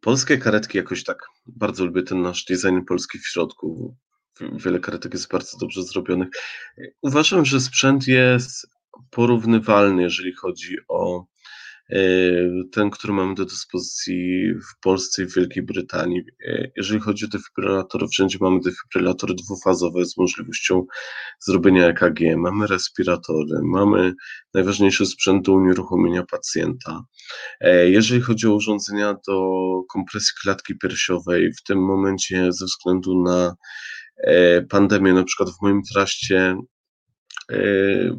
polskie karetki, jakoś tak bardzo lubię ten nasz design polski w środku. Wiele karetek jest bardzo dobrze zrobionych. Uważam, że sprzęt jest porównywalny, jeżeli chodzi o ten, który mamy do dyspozycji w Polsce i w Wielkiej Brytanii. E, jeżeli chodzi o defibrylatory, wszędzie mamy defibrylator dwufazowe z możliwością zrobienia EKG, mamy respiratory, mamy najważniejszy sprzęt do unieruchomienia pacjenta. E, jeżeli chodzi o urządzenia do kompresji klatki piersiowej, w tym momencie ze względu na pandemię, na przykład w moim traście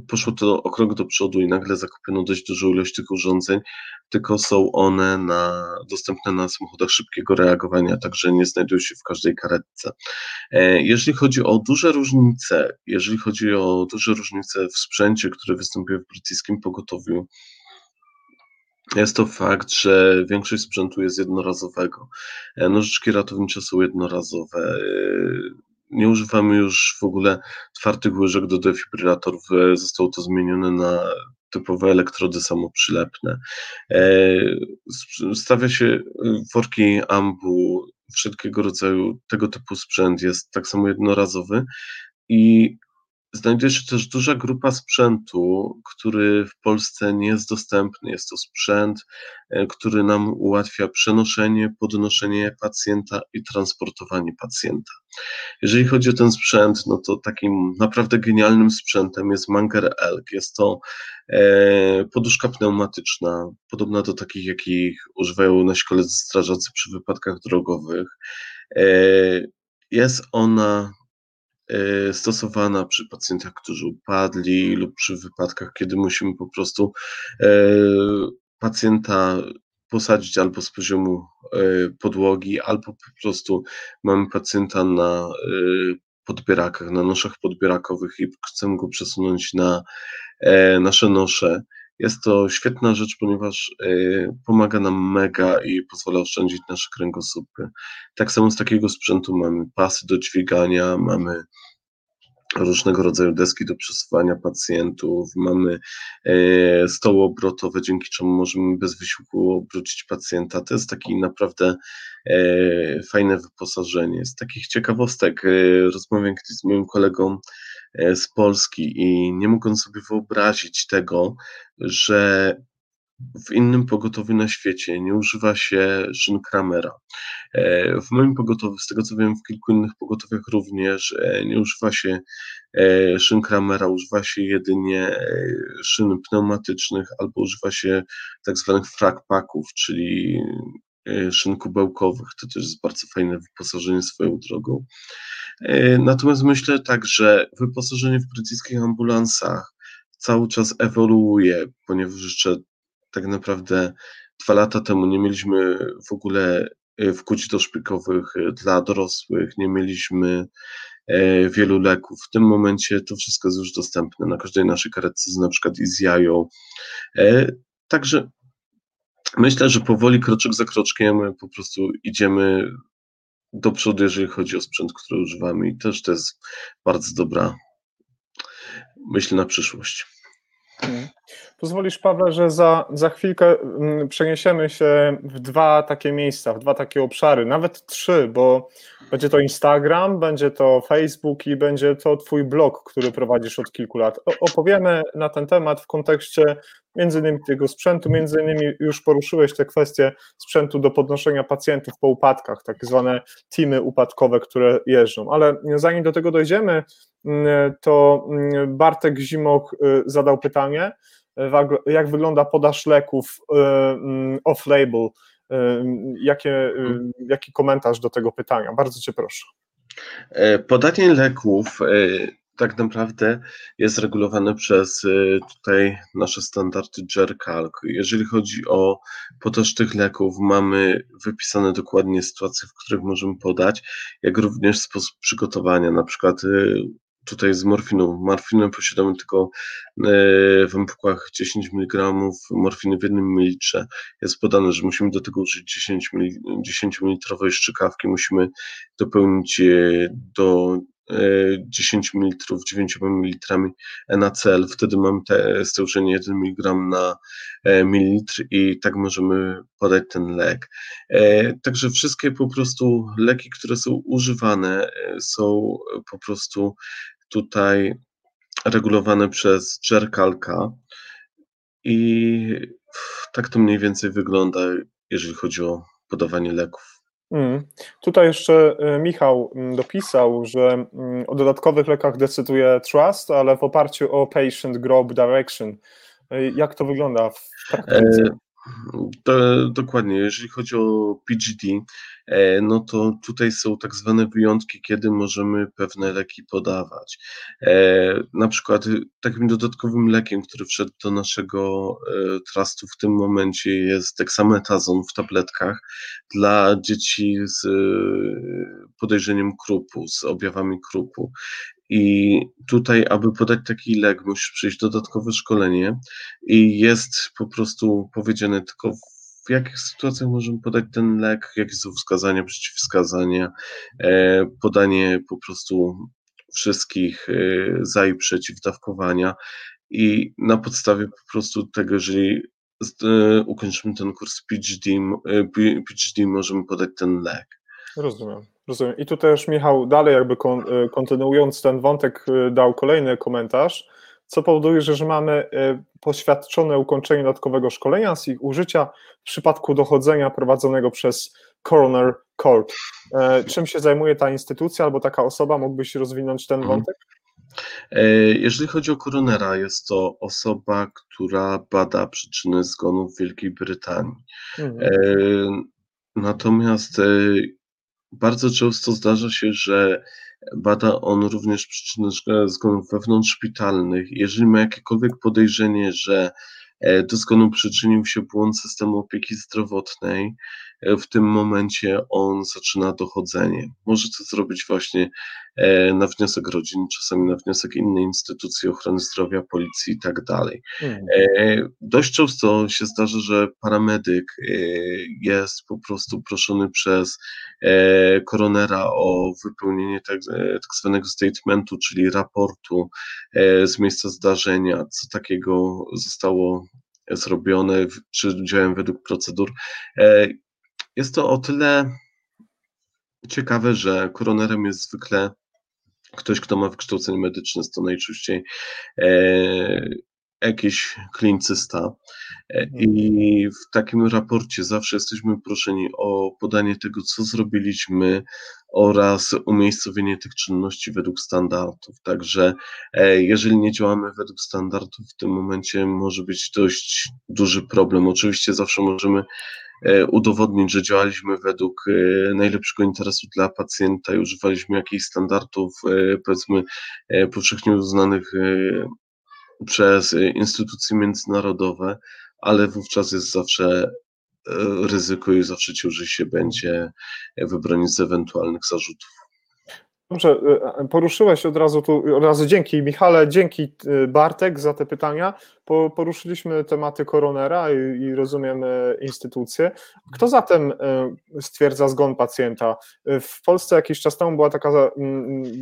poszło to o krok do przodu i nagle zakupiono dość dużą ilość tych urządzeń, tylko są one na, dostępne na samochodach szybkiego reagowania, także nie znajdują się w każdej karetce. E, jeżeli chodzi o duże różnice, jeżeli chodzi o duże różnice w sprzęcie, które występuje w brytyjskim pogotowiu, jest to fakt, że większość sprzętu jest jednorazowego. E, nożyczki ratownicze są jednorazowe nie używamy już w ogóle twardych łyżek do defibrylatorów. E, zostało to zmienione na typowe elektrody samoprzylepne. E, stawia się worki ambu, wszelkiego rodzaju tego typu sprzęt jest tak samo jednorazowy i Znajduje się też duża grupa sprzętu, który w Polsce nie jest dostępny. Jest to sprzęt, e, który nam ułatwia przenoszenie, podnoszenie pacjenta i transportowanie pacjenta. Jeżeli chodzi o ten sprzęt, no to takim naprawdę genialnym sprzętem jest Manger Elk. Jest to e, poduszka pneumatyczna, podobna do takich, jakich używają na szkole strażacy przy wypadkach drogowych. E, jest ona stosowana przy pacjentach, którzy upadli lub przy wypadkach, kiedy musimy po prostu e, pacjenta posadzić albo z poziomu e, podłogi, albo po prostu mamy pacjenta na podbierakach, na noszach podbierakowych i chcemy go przesunąć na nasze nosze. Jest to świetna rzecz, ponieważ pomaga nam mega i pozwala oszczędzić nasze kręgosłupy. Tak samo z takiego sprzętu mamy pasy do dźwigania, mamy różnego rodzaju deski do przesuwania pacjentów, mamy e, stoły obrotowe, dzięki czemu możemy bez wysiłku obrócić pacjenta. To jest taki naprawdę e, fajne wyposażenie. Z takich ciekawostek e, rozmawiam kiedyś z moim kolegą z Polski i nie mogłem sobie wyobrazić tego, że w innym pogotowiu na świecie nie używa się szyn Kramera. E, w moim pogotowiu, z tego co wiem, w kilku innych pogotowiach również e, nie używa się e, szyn Kramera, używa się jedynie szyn pneumatycznych albo używa się tak zwanych fragpaków, czyli szyn kubełkowych. To też jest bardzo fajne wyposażenie swoją drogą. Natomiast myślę tak, że wyposażenie w brytyjskich ambulansach cały czas ewoluuje, ponieważ jeszcze tak naprawdę dwa lata temu nie mieliśmy w ogóle e, wkłuć doszpikowych e, dla dorosłych, nie mieliśmy e, wielu leków. W tym momencie to wszystko jest już dostępne na każdej naszej karetce, na przykład i z jają. Także myślę, że powoli, kroczek za kroczkiem po prostu idziemy do przodu, jeżeli chodzi o sprzęt, który używamy i też to jest bardzo dobra myśl na przyszłość. Pozwolisz, Paweł, że za, za chwilkę mm, przeniesiemy się w dwa takie miejsca, w dwa takie obszary, nawet trzy, bo będzie to Instagram, będzie to Facebook i będzie to Twój blog, który prowadzisz od kilku lat. Opowiemy na ten temat w kontekście między innymi tego sprzętu, między innymi już poruszyłeś te kwestie sprzętu do podnoszenia pacjentów po upadkach, tak zwane teamy upadkowe, które jeżdżą. Ale zanim do tego dojdziemy, mm, to mm, Bartek Zimok y, zadał pytanie, jak wygląda podaż leków y, mm, off-label. Y, jakie, y, jaki komentarz do tego pytania? Bardzo Cię proszę. E, podanie leków e, tak naprawdę jest regulowane przez tutaj nasze standardy JERCALC. Jeżeli chodzi o podaż tych leków, mamy wypisane dokładnie sytuacje, w których możemy podać, jak również sposób przygotowania, na przykład tutaj z morfiną. Morfinę posiadamy tylko e, w ampułkach 10 mg morfiny w jednym mililitrze. Jest podane, że musimy do tego użyć 10, 10 ml szczykawki, musimy dopełnić do 10 ml 9 ml NaCl, wtedy mamy te stężenie 1 mg na e, mililitr i tak możemy podać ten lek. E, także wszystkie po prostu leki, które są używane są po prostu tutaj regulowane przez Jerkalka i tak to mniej więcej wygląda, jeżeli chodzi o podawanie leków. Mm. Tutaj jeszcze e, Michał mm, dopisał, że mm, o dodatkowych lekach decyduje Trust, ale w oparciu o Patient Group Direction. E, jak to wygląda w praktyce? To, dokładnie, jeżeli chodzi o PGD, e, no to tutaj są tak zwane wyjątki, kiedy możemy pewne leki podawać. E, na przykład takim dodatkowym lekiem, który wszedł do naszego e, trustu w tym momencie jest deksametazon w tabletkach dla dzieci z podejrzeniem krupu, z objawami krupu. I tutaj, aby podać taki lek, musisz przejść dodatkowe szkolenie i jest po prostu powiedziane tylko w jakich sytuacjach możemy podać ten lek, jakie są wskazania, przeciwwskazania, e, podanie po prostu wszystkich e, za i przeciw dawkowania i na podstawie po prostu tego, jeżeli e, ukończymy ten kurs PhD, PhD możemy podać ten lek. Rozumiem. Rozumiem. I tu też Michał dalej jakby y, kontynuując ten wątek y, dał kolejny komentarz, co powoduje, że, że mamy y, poświadczone ukończenie dodatkowego szkolenia z ich użycia w przypadku dochodzenia prowadzonego przez Coroner Court. E, czym się zajmuje ta instytucja albo taka osoba? Mógłbyś rozwinąć ten mhm. wątek? E, jeżeli chodzi o koronera, jest to osoba, która bada przyczyny zgonu w Wielkiej Brytanii. Mhm. E, natomiast bardzo często zdarza się, że bada on również przyczyny zgonów wewnątrzszpitalnych. Jeżeli ma jakiekolwiek podejrzenie, że e, do zgonu przyczynił się błąd systemu opieki zdrowotnej, E, w tym momencie on zaczyna dochodzenie. Może to zrobić właśnie na wniosek rodziny, czasami na wniosek innej instytucji ochrony zdrowia, policji i tak dalej. Mhm. E, dość często się zdarza, że paramedyk jest po prostu proszony przez koronera o wypełnienie tak, tak zwanego statementu, czyli raportu z miejsca zdarzenia, co takiego zostało zrobione, czy działałem według procedur. Jest to o tyle ciekawe, że koronerem jest zwykle ktoś, kto ma wykształcenie medyczne, to najczęściej e, jakiś klinicysta. E, I w takim raporcie zawsze jesteśmy proszeni o podanie tego, co zrobiliśmy oraz umiejscowienie tych czynności według standardów. Także e, jeżeli nie działamy według standardów, w tym momencie może być dość duży problem. Oczywiście zawsze możemy udowodnić, że działaliśmy według e, najlepszego interesu dla pacjenta i używaliśmy jakichś standardów, e, powiedzmy, powszechnie uznanych przez instytucje międzynarodowe, ale wówczas jest zawsze ryzyko i zawsze ciężej się będzie wybronić z ewentualnych zarzutów. Dobrze, e, poruszyłeś od razu tu, od razu dzięki Michale, dzięki e, Bartek za te pytania. poruszyliśmy tematy koronera i, i rozumiemy instytucje. Kto zatem e, stwierdza zgon pacjenta? W Polsce jakiś czas temu była taka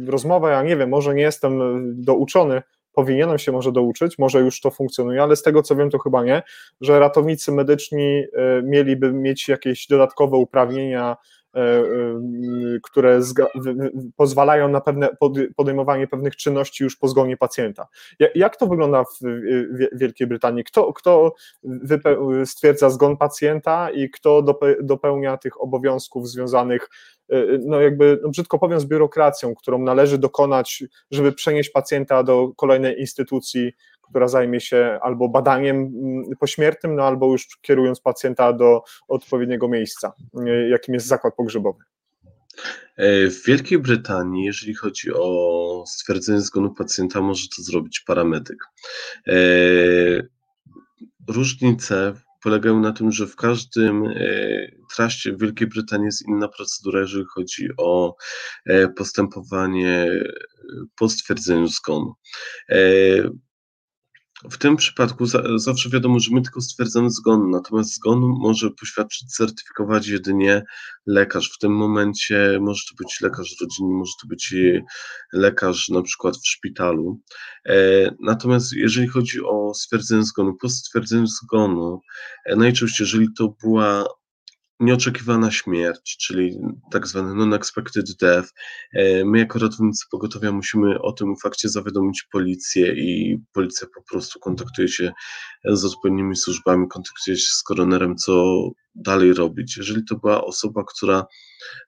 rozmowa, ja nie wiem, może nie jestem douczony, powinienem się może douczyć, może już to funkcjonuje, ale z tego co wiem, to chyba nie, że ratownicy medyczni mieliby mieć jakieś dodatkowe uprawnienia E, e, które pozwalają na pewne podejmowanie pewnych czynności już po zgonie pacjenta. Jak to wygląda w Wielkiej Brytanii? Kto, kto stwierdza zgon pacjenta i kto dopełnia tych obowiązków związanych e, no jakby, no brzydko powiem, z biurokracją, którą należy dokonać, żeby przenieść pacjenta do kolejnej instytucji, która zajmie się albo badaniem mm, pośmiertnym, no albo już kierując pacjenta do odpowiedniego miejsca, e, jakim jest zakład pogrzebowy. E, w Wielkiej Brytanii, jeżeli chodzi o stwierdzenie zgonu pacjenta, może to zrobić paramedyk. E, różnice polegają na tym, że w każdym traście w Wielkiej Brytanii jest inna procedura, jeżeli chodzi o postępowanie po stwierdzeniu zgonu. W tym przypadku zawsze wiadomo, że my tylko stwierdzamy zgon, natomiast zgon może poświadczyć, certyfikować jedynie lekarz. W tym momencie może to być lekarz rodzinny, może to być lekarz na przykład w szpitalu. E, natomiast jeżeli chodzi o stwierdzenie zgonu, po stwierdzeniu zgonu, e, najczęściej jeżeli to była nieoczekiwana śmierć, czyli tak zwany non-expected death. E, my jako ratownicy pogotowia musimy o tym fakcie zawiadomić policję i policja po prostu kontaktuje się z odpowiednimi służbami, kontaktuje się z koronerem, co dalej robić. Jeżeli to była osoba, która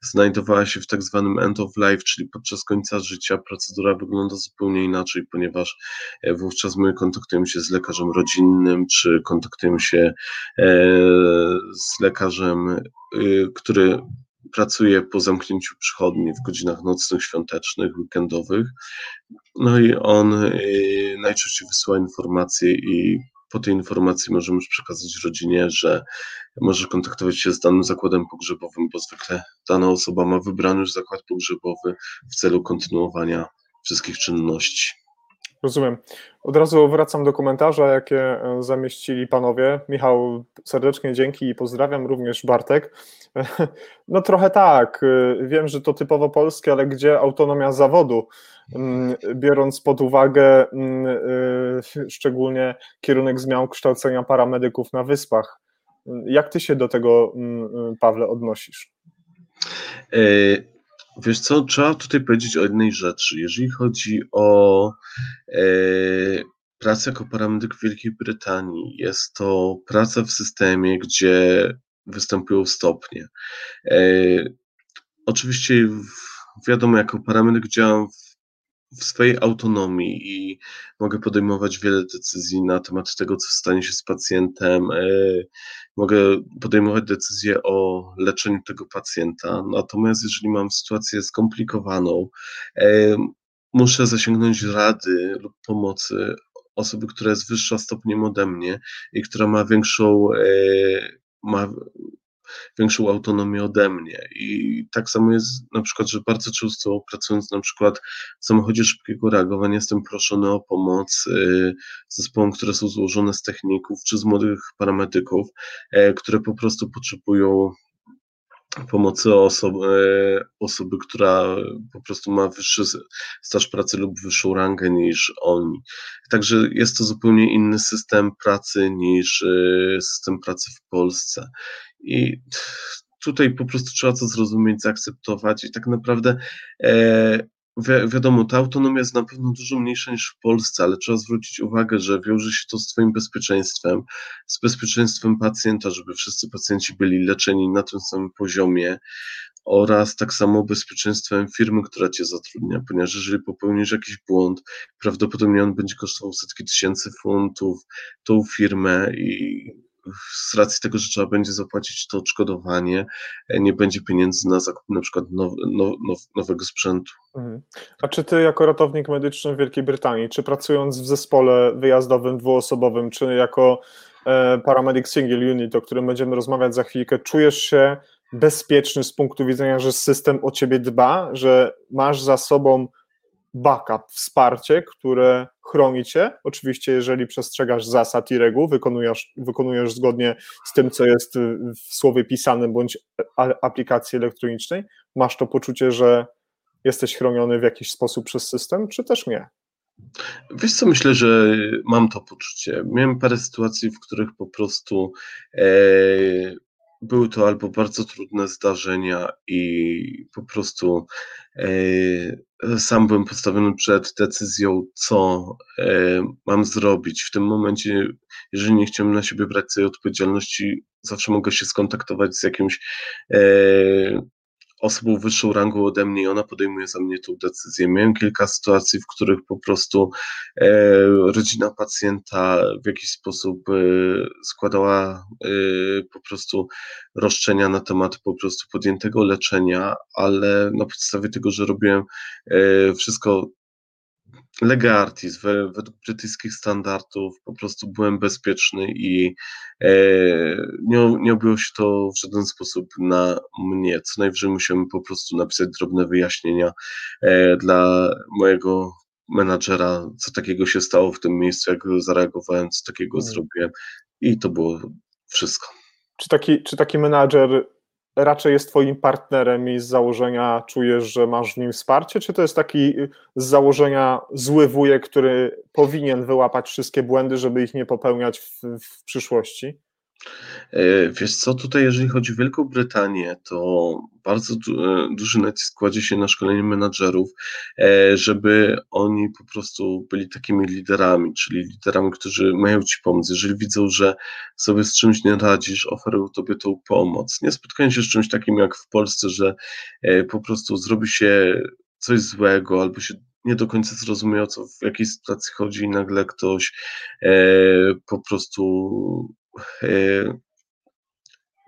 znajdowała się w tak zwanym end of life, czyli podczas końca życia, procedura wygląda zupełnie inaczej, ponieważ e, wówczas my kontaktujemy się z lekarzem rodzinnym, czy kontaktujemy się e, z lekarzem, e, który pracuje po zamknięciu przychodni w godzinach nocnych, świątecznych, weekendowych. No i on najczęściej wysyła informacje i po tej informacji możemy już przekazać rodzinie, że może kontaktować się z danym zakładem pogrzebowym, bo zwykle dana osoba ma wybrany już zakład pogrzebowy w celu kontynuowania wszystkich czynności. Rozumiem. Od razu wracam do komentarza, jakie e, zamieścili panowie. Michał, serdecznie dzięki i pozdrawiam, również Bartek. No trochę tak, e, wiem, że to typowo polskie, ale gdzie autonomia zawodu? Mm, biorąc pod uwagę mm, e, szczególnie kierunek zmian kształcenia paramedyków na wyspach. Jak ty się do tego, mm, Pawle, odnosisz? Wiesz co, trzeba tutaj powiedzieć o jednej rzeczy. Jeżeli chodzi o e, pracę jako paramedyk w Wielkiej Brytanii, jest to praca w systemie, gdzie występują stopnie. E, oczywiście wiadomo, jako paramedyk działam w w swojej autonomii i mogę podejmować wiele decyzji na temat tego, co stanie się z pacjentem. E, mogę podejmować decyzje o leczeniu tego pacjenta. Natomiast jeżeli mam sytuację skomplikowaną, e, muszę zasięgnąć rady lub pomocy osoby, która jest wyższa stopniem ode mnie i która ma większą, e, ma większą autonomię ode mnie. I tak samo jest na przykład, że bardzo często pracując na przykład w samochodzie szybkiego reagowania jestem proszony o pomoc y, zespołom, które są złożone z techników czy z młodych paramedyków, e, które po prostu potrzebują pomocy osoby, e, osoby, która po prostu ma wyższy staż pracy lub wyższą rangę niż oni. Także jest to zupełnie inny system pracy niż e, system pracy w Polsce. I tutaj po prostu trzeba to zrozumieć, zaakceptować i tak naprawdę e, wi wiadomo, ta autonomia jest na pewno dużo mniejsza niż w Polsce, ale trzeba zwrócić uwagę, że wiąże się to z Twoim bezpieczeństwem, z bezpieczeństwem pacjenta, żeby wszyscy pacjenci byli leczeni na tym samym poziomie oraz tak samo bezpieczeństwem firmy, która Cię zatrudnia, ponieważ jeżeli popełnisz jakiś błąd, prawdopodobnie on będzie kosztował setki tysięcy funtów tą firmę i z racji tego, że trzeba będzie zapłacić to odszkodowanie, e, nie będzie pieniędzy na zakup na przykład now, now, nowego sprzętu. Mhm. A czy ty jako ratownik medyczny w Wielkiej Brytanii, czy pracując w zespole wyjazdowym dwuosobowym, czy jako e, paramedyk single unit, o którym będziemy rozmawiać za chwilkę, czujesz się bezpieczny z punktu widzenia, że system o ciebie dba, że masz za sobą backup, wsparcie, które chroni cię. Oczywiście, jeżeli przestrzegasz zasad i reguł, wykonujesz, wykonujesz zgodnie z tym, co jest w słowie pisanym bądź aplikacji elektronicznej, masz to poczucie, że jesteś chroniony w jakiś sposób przez system, czy też nie? Wiesz co, myślę, że mam to poczucie. Miałem parę sytuacji, w których po prostu e, były to albo bardzo trudne zdarzenia i po prostu e, sam byłem postawiony przed decyzją, co e, mam zrobić. W tym momencie, jeżeli nie chciałem na siebie brać tej odpowiedzialności, zawsze mogę się skontaktować z jakimś e, osobą wyższą rangą ode mnie i ona podejmuje za mnie tą decyzję. Miałem kilka sytuacji, w których po prostu e, rodzina pacjenta w jakiś sposób e, składała e, po prostu roszczenia na temat po prostu podjętego leczenia, ale na podstawie tego, że robiłem e, wszystko lega artis, według brytyjskich standardów po prostu byłem bezpieczny i e, nie, nie obyło się to w żaden sposób na mnie. Co najwyżej musiałem po prostu napisać drobne wyjaśnienia e, dla mojego menadżera, co takiego się stało w tym miejscu, jak zareagowałem, co takiego hmm. zrobiłem i to było wszystko. Czy taki, czy taki menadżer raczej jest twoim partnerem i z założenia czujesz, że masz w nim wsparcie, czy to jest taki z założenia zły wujek, który powinien wyłapać wszystkie błędy, żeby ich nie popełniać w, w przyszłości? E, wiesz co, tutaj jeżeli chodzi o Wielką Brytanię, to bardzo du e, duży nacisk kładzie się na szkolenie menadżerów, e, żeby oni po prostu byli takimi liderami, czyli liderami, którzy mają ci pomóc. Jeżeli widzą, że sobie z czymś nie radzisz, oferują tobie tą pomoc. Nie spotkają się z czymś takim jak w Polsce, że po prostu zrobi się coś złego albo się nie do końca zrozumie o co w jakiej sytuacji chodzi i nagle ktoś po prostu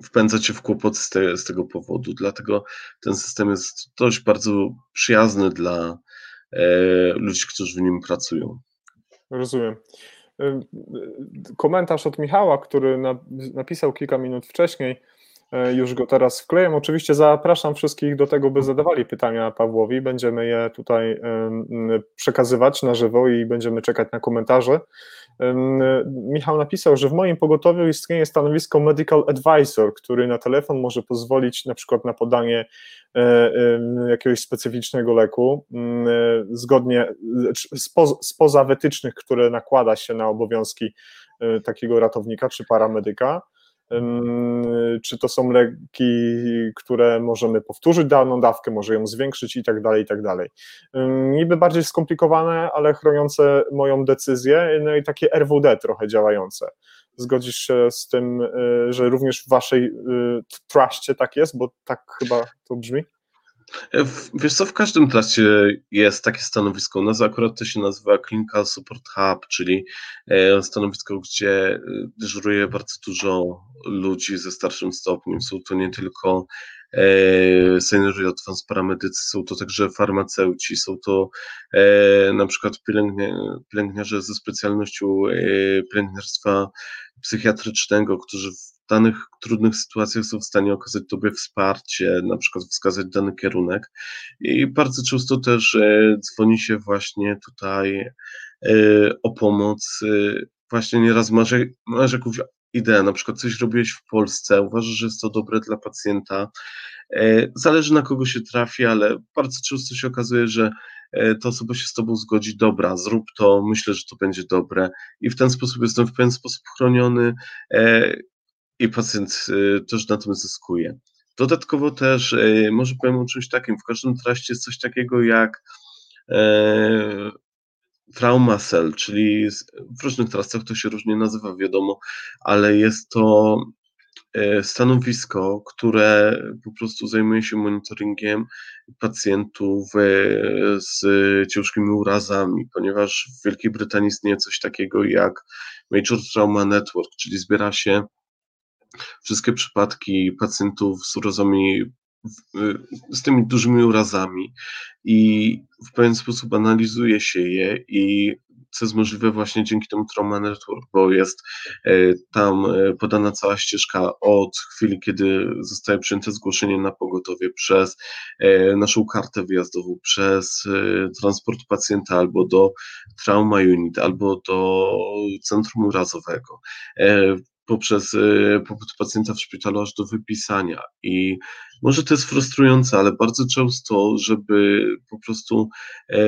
wpędza cię w kłopot z, te, z, tego powodu. Dlatego ten system jest dość bardzo przyjazny dla e, ludzi, którzy w nim pracują. Rozumiem. E, komentarz od Michała, który na, napisał kilka minut wcześniej, e, już go teraz wkleję. Oczywiście zapraszam wszystkich do tego, by zadawali pytania Pawłowi. Będziemy je tutaj przekazywać na żywo i będziemy czekać na komentarze. Michał napisał, że w moim pogotowiu istnieje stanowisko medical advisor, który na telefon może pozwolić na przykład na podanie e, jakiegoś specyficznego leku, mm, e, zgodnie spoza wytycznych, które nakłada się na obowiązki e, takiego ratownika czy paramedyka czy to są leki, które możemy powtórzyć daną dawkę, może ją zwiększyć i tak dalej, i tak dalej. Niby bardziej skomplikowane, ale chroniące moją decyzję, no i takie RWD trochę działające. Zgodzisz się z tym, y, że również w waszej y, truście tak jest, bo tak chyba to brzmi? E, wiesz co, w każdym trasie jest takie stanowisko. U nas akurat to się nazywa Clinical Support Hub, czyli e, stanowisko, gdzie e, dyżuruje bardzo dużo ludzi ze starszym stopniem. Są to nie tylko seniorzy advanced paramedycy, są to także farmaceuci, są to na przykład pielęgniarze ze specjalnością pielęgniarstwa psychiatrycznego, którzy danych trudnych sytuacjach są w stanie okazać Tobie wsparcie, na przykład wskazać dany kierunek. I bardzo często też e, dzwoni się właśnie tutaj e, o pomoc. E, właśnie nieraz masz, masz jakąś ideę, na przykład coś robiłeś w Polsce, uważasz, że jest to dobre dla pacjenta. Zależy na kogo się trafi, ale bardzo często się okazuje, że ta osoba się z Tobą zgodzi, dobra, zrób to, myślę, że to będzie dobre i w ten sposób jestem w pewien sposób chroniony i pacjent y, też na tym zyskuje. Dodatkowo też, y, może powiem o czymś takim, w każdym traście jest coś takiego jak e, traumasel, czyli w różnych trastach to się różnie nazywa, wiadomo, ale jest to e, stanowisko, które po prostu zajmuje się monitoringiem pacjentów e, z ciężkimi urazami, ponieważ w Wielkiej Brytanii istnieje coś takiego jak Major Trauma Network, czyli zbiera się wszystkie przypadki pacjentów z urazami, z tymi dużymi urazami i w pewien sposób analizuje się je i co jest możliwe właśnie dzięki temu Trauma Network, bo jest tam podana cała ścieżka od chwili, kiedy zostaje przyjęte zgłoszenie na pogotowie przez naszą kartę wyjazdową, przez transport pacjenta albo do Trauma Unit, albo do centrum urazowego poprzez pobyt pacjenta w szpitalu aż do wypisania. I może to jest frustrujące, ale bardzo często, żeby po prostu e,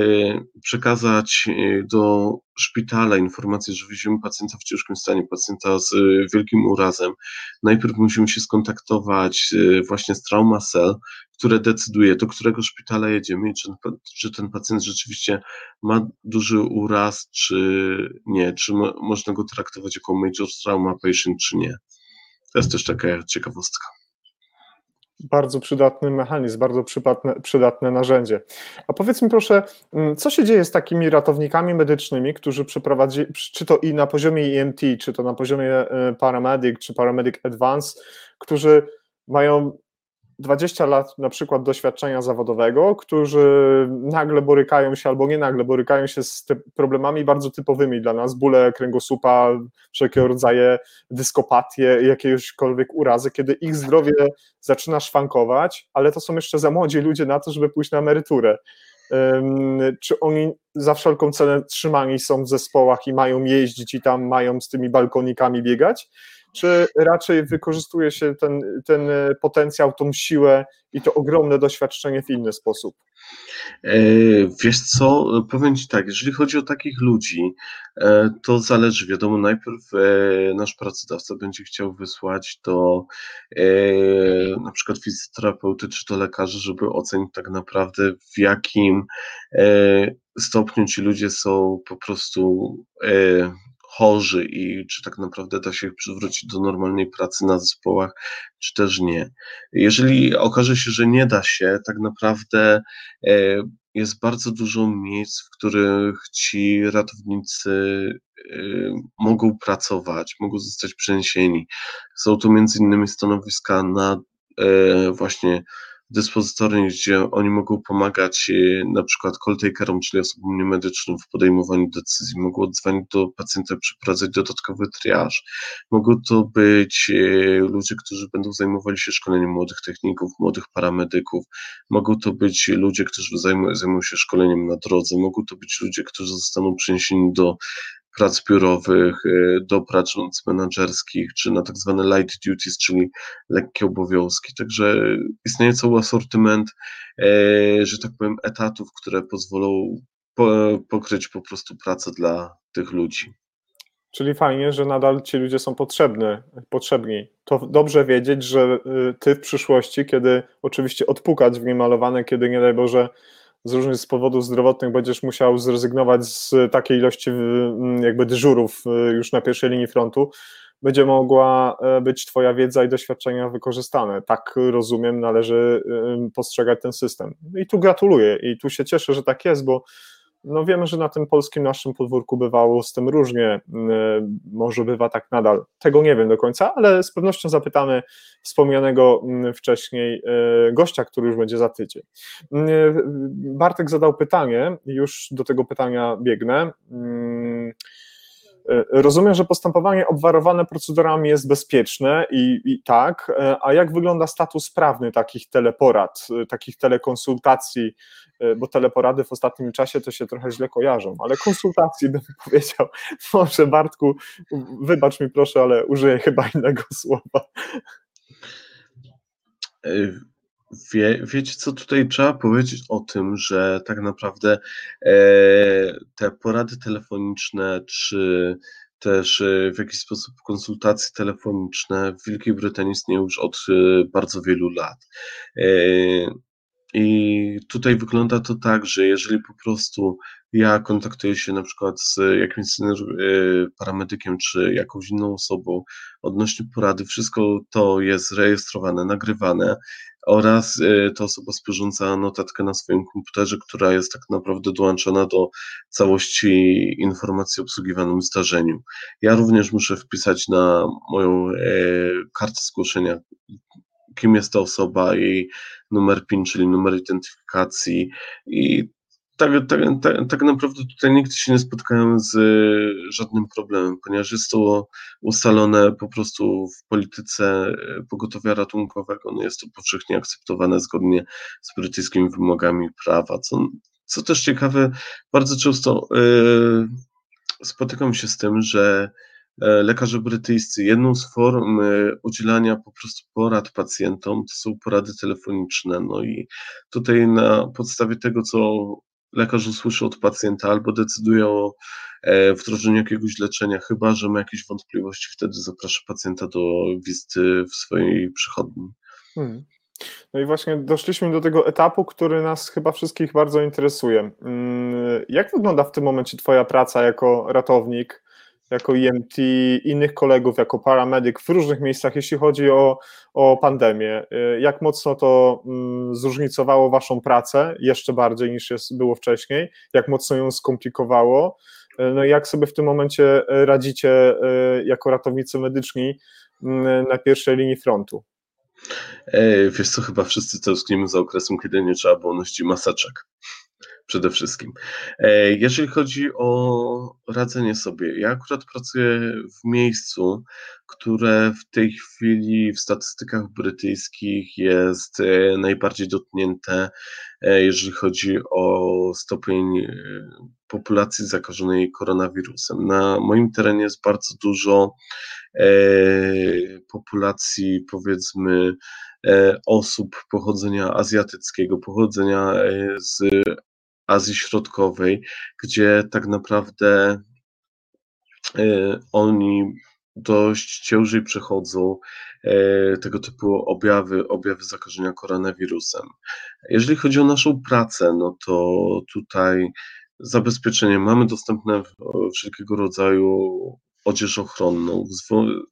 przekazać e, do szpitala informację, że weźmiemy pacjenta w ciężkim stanie, pacjenta z e, wielkim urazem, najpierw musimy się skontaktować właśnie z Trauma Cell, które decyduje, do którego szpitala jedziemy i czy, czy ten pacjent rzeczywiście ma duży uraz, czy nie, czy mo, można go traktować jako major trauma patient, czy nie. To jest też taka ciekawostka bardzo przydatny mechanizm, bardzo przydatne, przydatne narzędzie. A powiedz mi proszę, mm, co się dzieje z takimi ratownikami medycznymi, którzy przeprowadzili, czy to i na poziomie EMT, czy to na poziomie e, paramedic, czy paramedic advance, którzy mają 20 lat na przykład doświadczenia zawodowego, którzy nagle borykają się albo nie nagle borykają się z problemami bardzo typowymi dla nas, bóle kręgosłupa, wszelkiego rodzaju dyskopatie, jakiegośkolwiek urazy, kiedy ich zdrowie zaczyna szwankować, ale to są jeszcze za młodzi ludzie na to, żeby pójść na emeryturę. Czy oni za wszelką cenę trzymani są w zespołach i mają jeździć i tam mają z tymi balkonikami biegać? Czy raczej wykorzystuje się ten, ten potencjał, tą siłę i to ogromne doświadczenie w inny sposób? E, wiesz co, powiem Ci tak, jeżeli chodzi o takich ludzi, e, to zależy, wiadomo, najpierw e, nasz pracodawca będzie chciał wysłać do na przykład fizjoterapeuty czy do lekarzy, żeby ocenić tak naprawdę w jakim stopniu ci ludzie są po prostu chorzy i czy tak naprawdę da się przywrócić do normalnej pracy na zespołach, czy też nie. Jeżeli okaże się, że nie da się, tak naprawdę e, jest bardzo dużo miejsc, w których ci ratownicy e, mogą pracować, mogą zostać przeniesieni. Są to między innymi stanowiska na e, właśnie dyspozytorni, gdzie oni mogą pomagać e, na przykład call-takerom, czyli osobom niemedycznym w podejmowaniu decyzji, mogą dzwonić do pacjenta, przeprowadzać dodatkowy triaż, mogą to być e, ludzie, którzy będą zajmowali się szkoleniem młodych techników, młodych paramedyków, mogą to być ludzie, którzy zajmują, zajmują się szkoleniem na drodze, mogą to być ludzie, którzy zostaną przeniesieni do prac biurowych, y, do prac menedżerskich, czy na tak zwane light duties, czyli lekkie obowiązki. Także istnieje cały asortyment, e, że tak powiem, etatów, które pozwolą pokryć po prostu pracę dla tych ludzi. Czyli fajnie, że nadal ci ludzie są potrzebni, potrzebni. To dobrze wiedzieć, że y, ty w przyszłości, kiedy oczywiście odpukać w niemalowane, kiedy nie daj Boże z różnych powodów zdrowotnych będziesz musiał zrezygnować z takiej ilości mm, jakby dyżurów y, już na pierwszej linii frontu, będzie mogła e, być Twoja wiedza i doświadczenia wykorzystane. Tak rozumiem, należy y, postrzegać ten system. I tu gratuluję i tu się cieszę, że tak jest, bo no wiemy, że na tym polskim naszym podwórku bywało z tym różnie, e, może bywa tak nadal. Tego nie wiem do końca, ale z pewnością zapytamy wspomnianego wcześniej e, gościa, który już będzie za tydzień. E, Bartek zadał pytanie, już do tego pytania biegnę. E, rozumiem, że postępowanie obwarowane procedurami jest bezpieczne i, i, tak, e, a jak wygląda status prawny takich teleporad, e, takich telekonsultacji, bo teleporady w ostatnim czasie to się trochę źle kojarzą, ale konsultacji bym powiedział, może Bartku, wybacz mi proszę, ale użyję chyba innego słowa. Wie, wiecie co, tutaj trzeba powiedzieć o tym, że tak naprawdę e, te porady telefoniczne, czy też e, w jakiś sposób konsultacje telefoniczne w Wielkiej Brytanii istnieją już od e, bardzo wielu lat. E, I tutaj wygląda to tak, że jeżeli po prostu ja kontaktuję się na przykład z jakimś paramedykiem czy jakąś inną osobą odnośnie porady, wszystko to jest rejestrowane, nagrywane oraz y, ta osoba sporządza notatkę na swoim komputerze, która jest tak naprawdę dołączona do całości informacji o obsługiwanym zdarzeniu. Ja również muszę wpisać na moją e, kartę zgłoszenia, kim jest ta osoba, jej numer PIN, czyli numer identyfikacji i tak, tak, tak, tak naprawdę tutaj nigdy się nie spotkałem z e, żadnym problemem, ponieważ jest to ustalone po prostu w polityce e, pogotowia ratunkowego. No jest to powszechnie akceptowane zgodnie z brytyjskimi wymogami prawa. Co, co też ciekawe, bardzo często yy, spotykam się z tym, że lekarze brytyjscy, jedną z form udzielania po prostu porad pacjentom to są porady telefoniczne. No i tutaj na podstawie tego, co lekarz usłyszy od pacjenta albo decyduje o e, wdrożeniu jakiegoś leczenia, chyba że ma jakieś wątpliwości, wtedy zaprasza pacjenta do wizyty w swojej przychodni. Hmm. No i właśnie doszliśmy do tego etapu, który nas chyba wszystkich bardzo interesuje. Mm, jak wygląda w tym momencie Twoja praca jako ratownik? Jako EMT, innych kolegów, jako paramedyk w różnych miejscach, jeśli chodzi o, o pandemię. Y, jak mocno to mm, zróżnicowało Waszą pracę, jeszcze bardziej niż jest, było wcześniej? Jak mocno ją skomplikowało? Y, no i jak sobie w tym momencie radzicie y, jako ratownicy medyczni mm, na pierwszej linii frontu? Wiesz co, chyba wszyscy tęsknimy za okresem, kiedy nie trzeba było nosić maseczek przede wszystkim. E, jeżeli chodzi o radzenie sobie, ja akurat pracuję w miejscu, które w tej chwili w statystykach brytyjskich jest e, najbardziej dotknięte, e, jeżeli chodzi o stopień populacji zakażonej koronawirusem. Na moim terenie jest bardzo dużo populacji, powiedzmy, osób pochodzenia azjatyckiego, pochodzenia z Azji Środkowej, gdzie tak naprawdę e, oni dość ciężej przechodzą e, tego typu objawy, objawy zakażenia koronawirusem. Jeżeli chodzi o naszą pracę, no to tutaj zabezpieczenie mamy dostępne wszelkiego rodzaju odzież ochronną,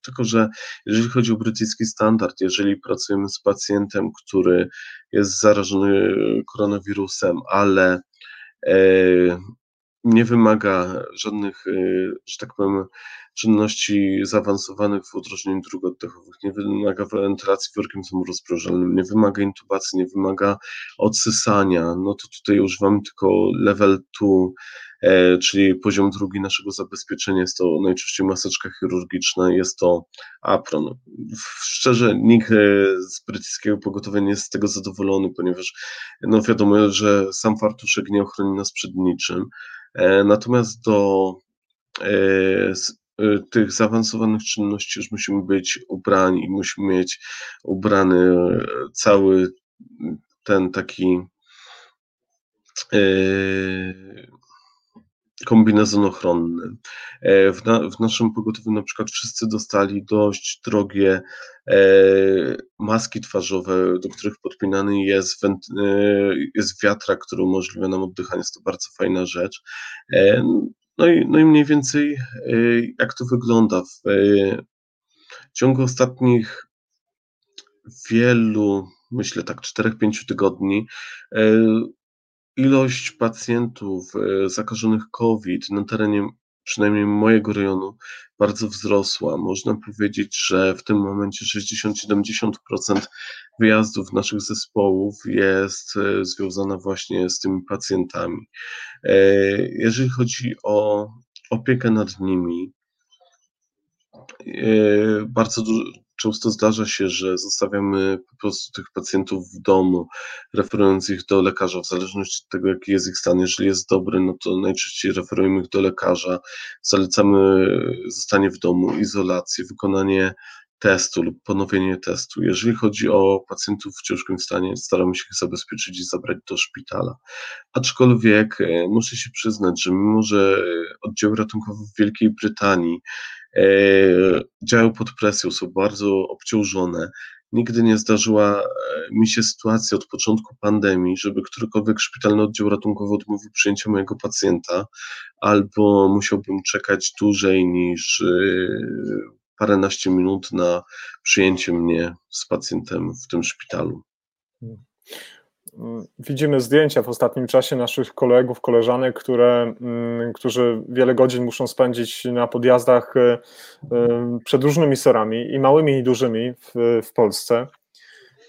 tylko że jeżeli chodzi o brytyjski standard, jeżeli pracujemy z pacjentem, który jest zarażony koronawirusem, ale E, nie wymaga żadnych, e, że tak powiem, czynności zaawansowanych w udrożnieniu dróg oddechowych, nie wymaga wentylacji workiem samorozprężalnym, nie wymaga intubacji, nie wymaga odsysania, no to tutaj używamy tylko level 2, e, czyli poziom drugi naszego zabezpieczenia, jest to najczęściej maseczka chirurgiczna, jest to apron. Szczerze, nikt z brytyjskiego pogotowia nie jest z tego zadowolony, ponieważ no wiadomo, że sam fartuszek nie ochroni nas przed niczym, natomiast do Y, tych zaawansowanych czynności już musimy być ubrani i musimy mieć ubrany e, cały ten taki yy, kombinezon ochronny. E, w, na, w, naszym pogotowiu na przykład wszyscy dostali dość drogie e, maski twarzowe, do których podpinany jest, went, e, jest wiatra, który umożliwia nam oddychanie. Jest to bardzo fajna rzecz. E, no i, no i mniej więcej y, jak to wygląda. W y, ciągu ostatnich wielu, myślę tak, 4-5 tygodni, y, ilość pacjentów zakażonych COVID na terenie przynajmniej mojego rejonu bardzo wzrosła. Można powiedzieć, że w tym momencie 60-70% wyjazdów naszych zespołów jest e, związana właśnie z tymi pacjentami. E, jeżeli chodzi o opiekę nad nimi, e, bardzo dużo, często zdarza się, że zostawiamy po prostu tych pacjentów w domu, referując ich do lekarza, w zależności od tego, jaki jest ich stan. Jeżeli jest dobry, no to najczęściej referujemy ich do lekarza, zalecamy zostanie w domu, izolację, wykonanie testu lub ponowienie testu. Jeżeli chodzi o pacjentów w ciężkim stanie, staramy się ich zabezpieczyć i zabrać do szpitala. Aczkolwiek e, muszę się przyznać, że mimo, że oddziały ratunkowe w Wielkiej Brytanii działają pod presją, są bardzo obciążone, nigdy nie zdarzyła e, mi się sytuacja od początku pandemii, żeby którykolwiek szpitalny oddział ratunkowy odmówił przyjęcia mojego pacjenta, albo musiałbym czekać dłużej niż paręnaście minut na przyjęcie mnie z pacjentem w tym szpitalu. Widzimy zdjęcia w ostatnim czasie naszych kolegów, koleżanek, które, mm, którzy wiele godzin muszą spędzić na podjazdach y, y, przed różnymi sorami, i małymi, i dużymi w, w Polsce.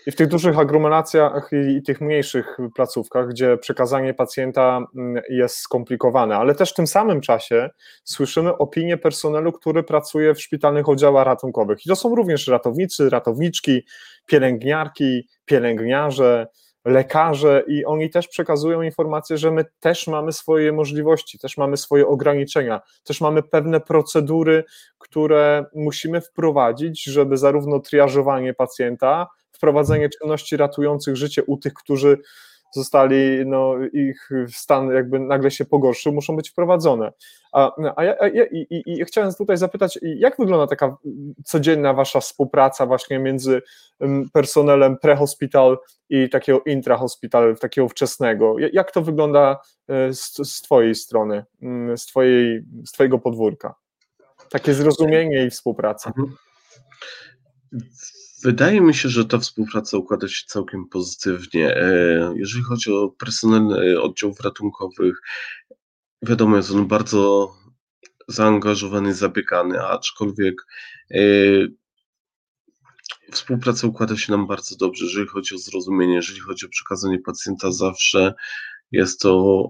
I w tych dużych aglomeracjach i tych mniejszych placówkach, gdzie przekazanie pacjenta mm, jest skomplikowane, ale też w tym samym czasie słyszymy opinie personelu, który pracuje w szpitalnych oddziałach ratunkowych. I to są również ratownicy, ratowniczki, pielęgniarki, pielęgniarze, lekarze i oni też przekazują informację, że my też mamy swoje możliwości, też mamy swoje ograniczenia, też mamy pewne procedury, które musimy wprowadzić, żeby zarówno triażowanie pacjenta, wprowadzenie czynności ratujących życie u tych, którzy zostali, no, ich stan jakby nagle się pogorszył, muszą być wprowadzone. A, a, ja, ja, i, i, i, chciałem tutaj zapytać, jak wygląda taka codzienna wasza współpraca właśnie między personelem prehospital i takiego intrahospital, takiego wczesnego? Jak to wygląda e, z, z twojej strony, z, twojej, z twojego podwórka? Takie zrozumienie i współpraca. Wydaje mi się, że ta współpraca układa się całkiem pozytywnie. E, jeżeli chodzi o personel e, oddziałów ratunkowych, wiadomo, jest on bardzo zaangażowany, zabiegany, aczkolwiek e, współpraca układa się nam bardzo dobrze, jeżeli chodzi o zrozumienie, jeżeli chodzi o przekazanie pacjenta, zawsze jest to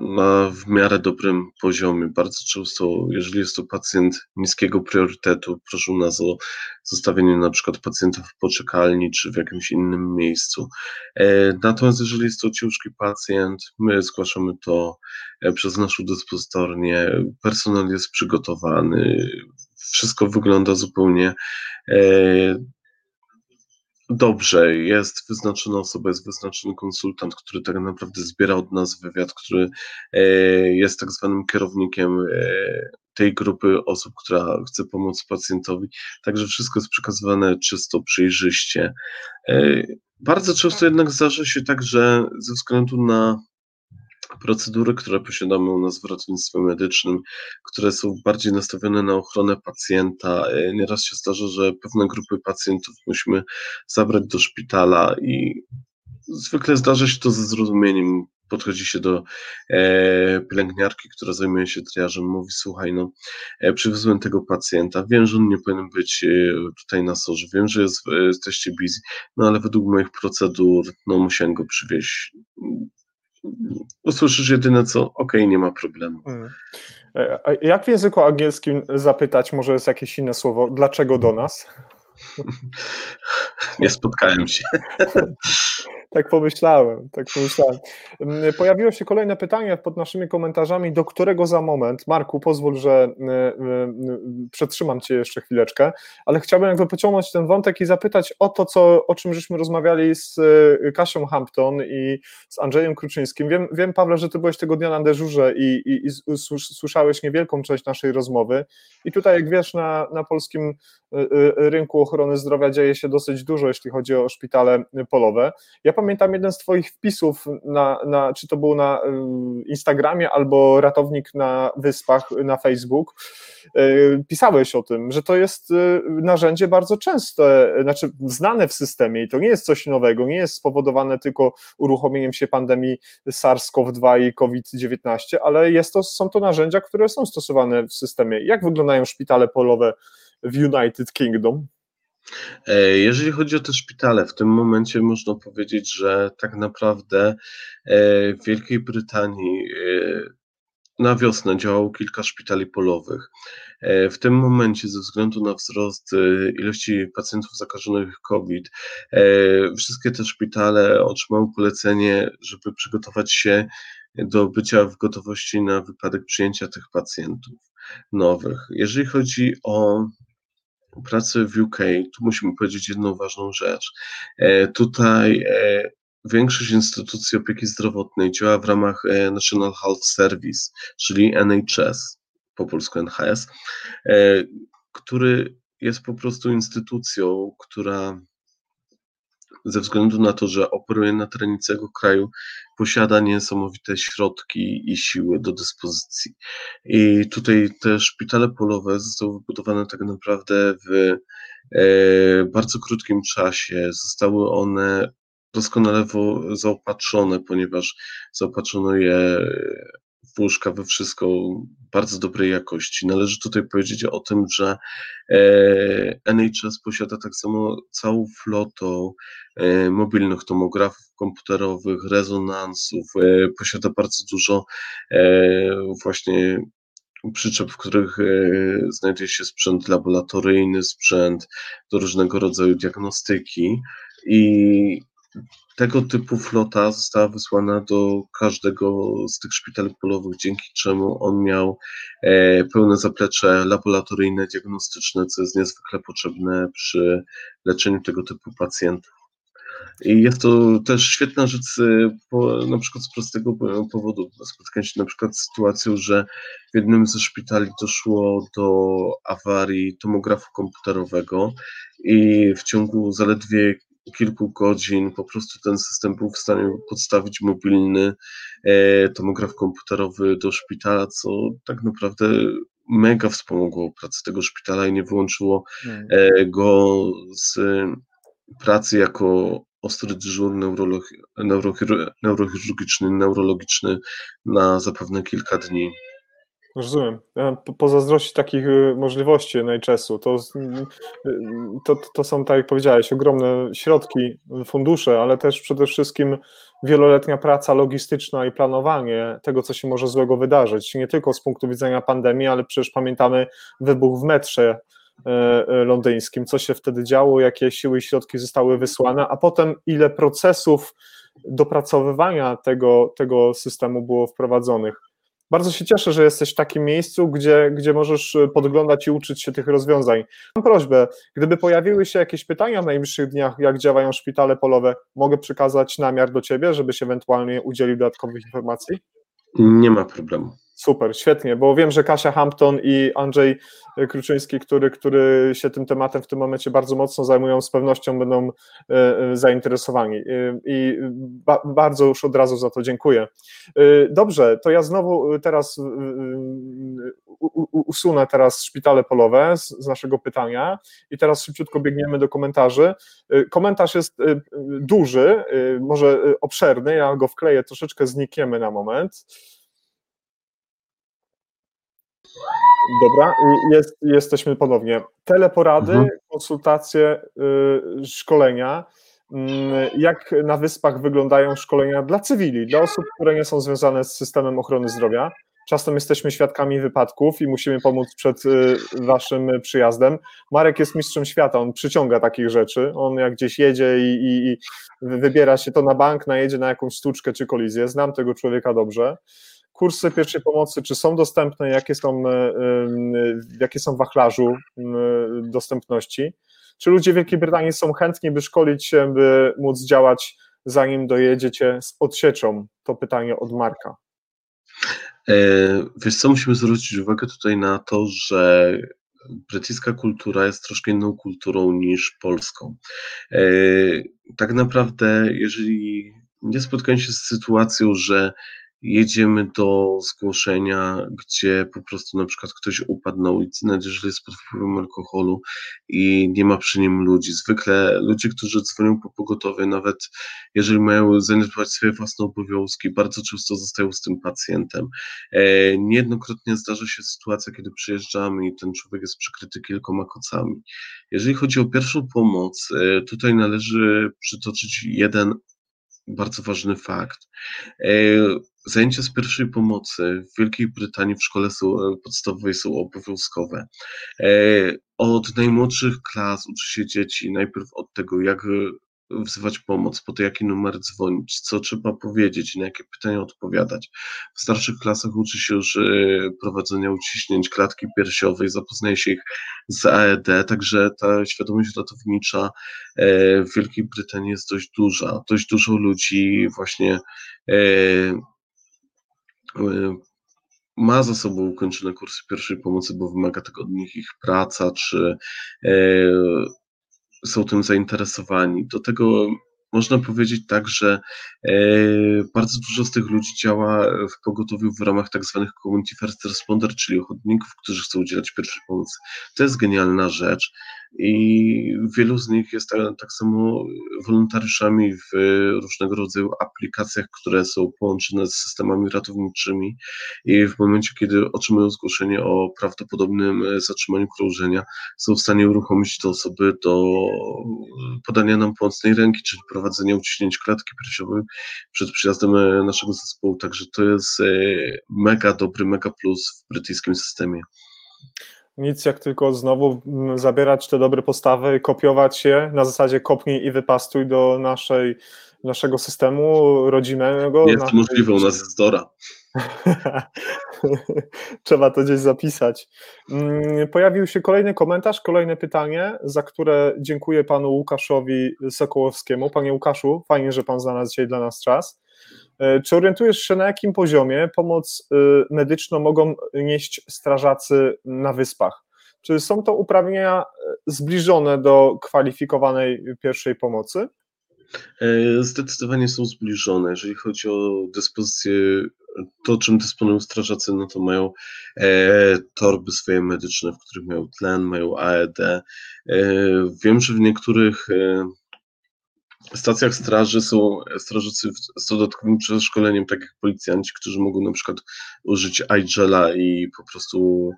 na w miarę dobrym poziomie. Bardzo często, jeżeli jest to pacjent niskiego priorytetu, proszę nas o zostawienie na przykład pacjenta w poczekalni czy w jakimś innym miejscu. E, natomiast jeżeli jest to ciężki pacjent, my zgłaszamy to e, przez naszą dyspozytornię, personel jest przygotowany, wszystko wygląda zupełnie e, dobrze, jest wyznaczona osoba, jest wyznaczony konsultant, który tak naprawdę zbiera od nas wywiad, który e, jest tak zwanym kierownikiem e, tej grupy osób, która chce pomóc pacjentowi. Także wszystko jest przekazywane czysto, przejrzyście. E, bardzo często jednak zdarza się tak, że ze względu na procedury, które posiadamy u nas w ratownictwie medycznym, które są bardziej nastawione na ochronę pacjenta. E, nieraz się zdarza, że pewne grupy pacjentów musimy zabrać do szpitala i zwykle zdarza się to ze zrozumieniem. Podchodzi się do e, pielęgniarki, która zajmuje się triażem, mówi: Słuchaj, no, e, przywiozłem tego pacjenta. Wiem, że on nie powinien być e, tutaj na sorze, wiem, że jest, e, jesteście busy, no ale według moich procedur, no, musiałem go przywieźć usłyszysz jedyne co, ok, nie ma problemu. Hmm. Jak w języku angielskim zapytać, może jest jakieś inne słowo, dlaczego do nas? Nie spotkałem się. Tak pomyślałem, tak pomyślałem. Mm, pojawiło się kolejne pytanie pod naszymi komentarzami, do którego za moment, Marku, pozwól, że y, y, y, przetrzymam Cię jeszcze chwileczkę, ale chciałbym jakby pociągnąć ten wątek i zapytać o to, co, o czym żeśmy rozmawiali z Kasią Hampton i z Andrzejem Kruczyńskim. Wiem, wiem Pawle, że Ty byłeś tego dnia na dyżurze i, i, i słyszałeś niewielką część naszej rozmowy i tutaj, jak wiesz, na, na polskim rynku ochrony zdrowia dzieje się dosyć dużo, jeśli chodzi o szpitale polowe. Ja pamiętam jeden z Twoich wpisów, na, na, czy to był na y, Instagramie albo ratownik na Wyspach na Facebook. Y, pisałeś o tym, że to jest y, narzędzie bardzo częste, znaczy znane w systemie i to nie jest coś nowego, nie jest spowodowane tylko uruchomieniem się pandemii SARS-CoV-2 i COVID-19, ale jest to, są to narzędzia, które są stosowane w systemie. Jak wyglądają szpitale polowe w United Kingdom? E, jeżeli chodzi o te szpitale, w tym momencie można powiedzieć, że tak naprawdę e, w Wielkiej Brytanii e, na wiosnę działało kilka szpitali polowych. W tym momencie, ze względu na wzrost ilości pacjentów zakażonych COVID, wszystkie te szpitale otrzymały polecenie, żeby przygotować się do bycia w gotowości na wypadek przyjęcia tych pacjentów nowych. Jeżeli chodzi o pracy w UK, tu musimy powiedzieć jedną ważną rzecz. E, tutaj e, większość instytucji opieki zdrowotnej działa w ramach e, National Health Service, czyli NHS, po polsku NHS, który jest po prostu instytucją, która ze względu na to, że operuje na terenie całego kraju, posiada niesamowite środki i siły do dyspozycji. I tutaj te szpitale polowe zostały wybudowane tak naprawdę w e, bardzo krótkim czasie. Zostały one doskonale zaopatrzone, ponieważ zaopatrzono je łóżka, we wszystko bardzo dobrej jakości. Należy tutaj powiedzieć o tym, że NHS posiada tak samo całą flotą mobilnych tomografów komputerowych, rezonansów, posiada bardzo dużo właśnie przyczep, w których znajduje się sprzęt laboratoryjny, sprzęt do różnego rodzaju diagnostyki i tego typu flota została wysłana do każdego z tych szpitali polowych, dzięki czemu on miał e, pełne zaplecze laboratoryjne, diagnostyczne, co jest niezwykle potrzebne przy leczeniu tego typu pacjentów. I jest to też świetna rzecz, po, na przykład z prostego powodu. Spotkałem się na przykład z sytuacją, że w jednym ze szpitali doszło do awarii tomografu komputerowego i w ciągu zaledwie kilku godzin po prostu ten system był w stanie podstawić mobilny e, tomograf komputerowy do szpitala, co tak naprawdę mega wspomogło pracę tego szpitala i nie wyłączyło hmm. e, go z pracy jako ostry dyżur neurochirurgiczny, neurologiczny na zapewne kilka dni. Rozumiem. Pozazdrościć takich y, możliwości NHS-u. To, y, to, to są, tak jak powiedziałeś, ogromne środki, fundusze, ale też przede wszystkim wieloletnia praca logistyczna i planowanie tego, co się może złego wydarzyć. Nie tylko z punktu widzenia pandemii, ale przecież pamiętamy wybuch w metrze e, londyńskim, co się wtedy działo, jakie siły i środki zostały wysłane, a potem ile procesów dopracowywania tego, tego systemu było wprowadzonych. Bardzo się cieszę, że jesteś w takim miejscu, gdzie, gdzie możesz e, podglądać i uczyć się tych rozwiązań. Mam prośbę, gdyby pojawiły się jakieś pytania w najbliższych dniach, jak działają szpitale polowe, mogę przekazać namiar do ciebie, żebyś ewentualnie udzielił dodatkowych informacji? Nie ma problemu. Super, świetnie, bo wiem, że Kasia Hampton i Andrzej Kruczyński, który, który się tym tematem w tym momencie bardzo mocno zajmują, z pewnością będą e, e, zainteresowani. E, I ba, bardzo już od razu za to dziękuję. Dobrze, to ja znowu teraz usunę teraz szpitale polowe z, z naszego pytania i teraz szybciutko biegniemy do komentarzy. Komentarz jest duży, może obszerny, ja go wkleję, troszeczkę znikniemy na moment. Dobra, jest, jesteśmy ponownie. Teleporady, mhm. konsultacje, y, szkolenia. Mm, jak na wyspach wyglądają szkolenia dla cywili, dla osób, które nie są związane z systemem ochrony zdrowia? Czasem jesteśmy świadkami wypadków i musimy pomóc przed y, waszym przyjazdem. Marek jest mistrzem świata, on przyciąga takich rzeczy. On jak gdzieś jedzie i, i, i wybiera się to na bank, najedzie na jakąś sztuczkę czy kolizję. Znam tego człowieka dobrze kursy pierwszej pomocy, czy są dostępne, jakie są, e, e, jakie są wachlarzu dostępności? Czy ludzie w Wielkiej Brytanii są chętni, by szkolić się, by móc działać, zanim dojedziecie z odsieczą? To pytanie od Marka. E, wiesz co, musimy zwrócić uwagę tutaj na to, że brytyjska kultura jest troszkę inną kulturą niż polską. Tak naprawdę, jeżeli nie spotkałem się z sytuacją, że jedziemy do zgłoszenia, gdzie po prostu na przykład ktoś upadł na ulicy, nawet jeżeli jest pod wpływem alkoholu i nie ma przy nim ludzi. Zwykle ludzie, którzy dzwonią po pogotowie, nawet jeżeli mają zaniedbać swoje własne obowiązki, bardzo często zostają z tym pacjentem. E, niejednokrotnie zdarza się sytuacja, kiedy przyjeżdżamy i ten człowiek jest przykryty kilkoma kocami. Jeżeli chodzi o pierwszą pomoc, e, tutaj należy przytoczyć jeden bardzo ważny fakt. E, zajęcia z pierwszej pomocy w Wielkiej Brytanii w szkole są, e, podstawowej są obowiązkowe. E, od najmłodszych klas uczy się dzieci najpierw od tego, jak wzywać pomoc, po to jaki numer dzwonić, co trzeba powiedzieć, na jakie pytania odpowiadać. W starszych klasach uczy się już prowadzenia uciśnięć klatki piersiowej, zapoznaje się ich z AED, także ta świadomość ratownicza e, w Wielkiej Brytanii jest dość duża. Dość dużo ludzi właśnie e, e, ma za sobą ukończone kursy pierwszej pomocy, bo wymaga tego od nich ich praca, czy są tym zainteresowani. Do tego można powiedzieć tak, że e, bardzo dużo z tych ludzi działa w pogotowiu w ramach tak zwanych community first responder, czyli ochotników, którzy chcą udzielać pierwszej pomocy. To jest genialna rzecz. I wielu z nich jest tak, samo wolontariuszami w różnego rodzaju aplikacjach, które są połączone z systemami ratowniczymi. I w momencie, kiedy otrzymują zgłoszenie o prawdopodobnym zatrzymaniu krążenia, są w stanie uruchomić te osoby do podania nam pomocnej ręki, czyli prowadzenia uciśnięć klatki piersiowej przed przyjazdem naszego zespołu, także to jest mega dobry, mega plus w brytyjskim systemie nic jak tylko znowu mm, zabierać te dobre postawy, kopiować je na zasadzie kopnij i wypastuj do naszej, naszego systemu rodzimego. Jest to możliwe, u nas jest Dora. Trzeba to gdzieś zapisać. Mm, pojawił się kolejny komentarz, kolejne pytanie, za które dziękuję panu Łukaszowi Sokołowskiemu. Panie Łukaszu, fajnie, że pan znalazł dzisiaj dla nas czas. E, czy orientujesz się, na jakim poziomie pomoc e, medyczną mogą nieść strażacy na wyspach? Czy są to uprawnienia e, zbliżone do kwalifikowanej pierwszej pomocy? Zdecydowanie są zbliżone. Jeżeli chodzi o dyspozycję, to czym dysponują strażacy, no to mają e, torby swoje medyczne, w których mają tlen, mają AED. E, wiem, że w niektórych e, stacjach straży są strażacy z dodatkowym przeszkoleniem, tak jak policjanci, którzy mogą na przykład użyć iGela i po prostu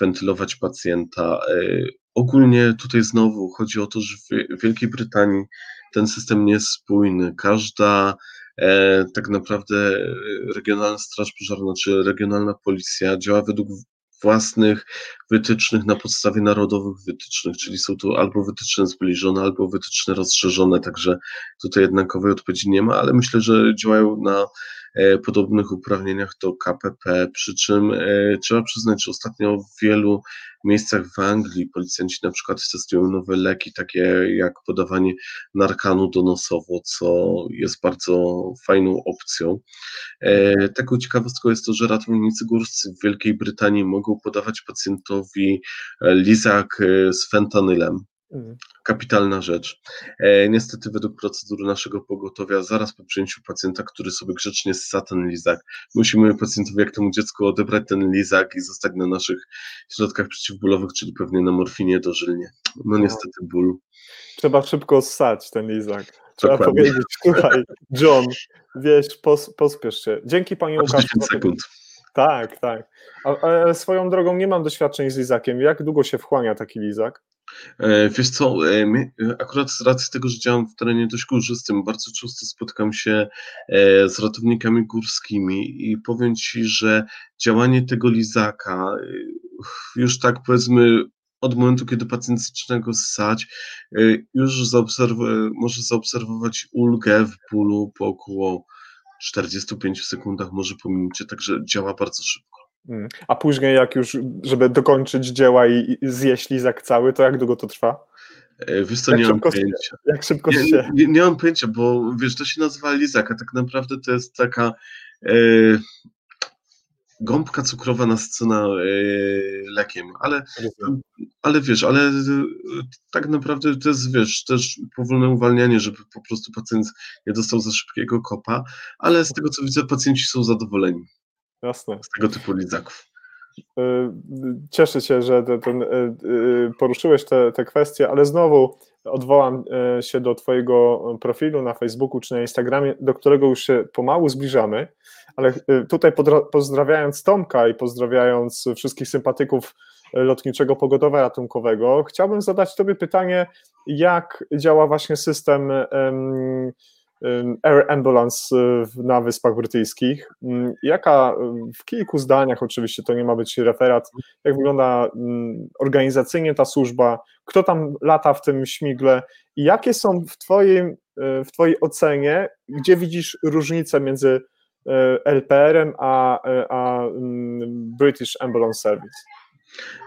wentylować pacjenta. E, ogólnie tutaj znowu chodzi o to, że w Wielkiej Brytanii ten system nie jest spójny. Każda e, tak naprawdę regionalna straż pożarna czy regionalna policja działa według własnych wytycznych na podstawie narodowych wytycznych, czyli są to albo wytyczne zbliżone, albo wytyczne rozszerzone, także tutaj jednakowej odpowiedzi nie ma, ale myślę, że działają na podobnych uprawnieniach do KPP, przy czym e, trzeba przyznać, że ostatnio w wielu miejscach w Anglii policjanci na przykład testują nowe leki, takie jak podawanie narkanu donosowo, co jest bardzo fajną opcją. E, taką ciekawostką jest to, że ratownicy górscy w Wielkiej Brytanii mogą podawać pacjentowi lizak z fentanylem. Mhm. Kapitalna rzecz. E, niestety, według procedury naszego pogotowia, zaraz po przyjęciu pacjenta, który sobie grzecznie ssa ten lizak, musimy pacjentowi, jak temu dziecku, odebrać ten lizak i zostać na naszych środkach przeciwbólowych, czyli pewnie na morfinie dożylnie. No, no niestety, ból. Trzeba szybko ssać ten lizak. Trzeba Dokładnie. powiedzieć, słuchaj, John, wiesz, pos, pospiesz się. Dzięki Panie Łukaszu. 10 sekund. Tak, tak. A, a, swoją drogą nie mam doświadczeń z lizakiem. Jak długo się wchłania taki lizak? E, wiesz co, e, e, akurat z racji tego, że działam w terenie dość górzystym, bardzo często spotykam się z ratownikami górskimi i powiem Ci, że działanie tego lizaka już tak powiedzmy od momentu, kiedy pacjent zaczyna go ssać, już zaobserw- może zaobserwować ulgę w bólu po około 45 sekundach, może po minucie, także działa bardzo szybko. Mm. A później, jak już, żeby dokończyć dzieła i, i zjeść lizak cały, to jak długo to trwa? E, wiesz co, jak nie mam pojęcia. Jak szybko nie, się... Nie, nie, mam pojęcia, bo wiesz, to się nazywa lizak, a tak naprawdę to jest taka e, gąbka cukrowa nasycona e, lekiem, ale, ale wiesz, ale e, tak naprawdę to jest, wiesz, też powolne uwalnianie, żeby po prostu pacjent nie dostał za szybkiego kopa, ale z tego co widzę, pacjenci są zadowoleni. Jasne. Z tego typu lizaków. E, cieszę się, że ten, e, e, poruszyłeś te, te kwestie, ale znowu odwołam się do Twojego profilu na Facebooku czy na Instagramie, do którego już się pomału zbliżamy, ale tutaj pozdrawiając Tomka i pozdrawiając wszystkich sympatyków Lotniczego Pogotowia Ratunkowego, chciałbym zadać Tobie pytanie, jak działa właśnie system Air Ambulance y, na Wyspach Brytyjskich. Mm, jaka, w kilku zdaniach oczywiście, to nie ma być referat, jak wygląda organizacyjnie ta służba, kto tam lata w tym śmigle i jakie są w Twojej, y, w twojej ocenie, gdzie widzisz różnicę między y, LPR-em a, a British Ambulance Service?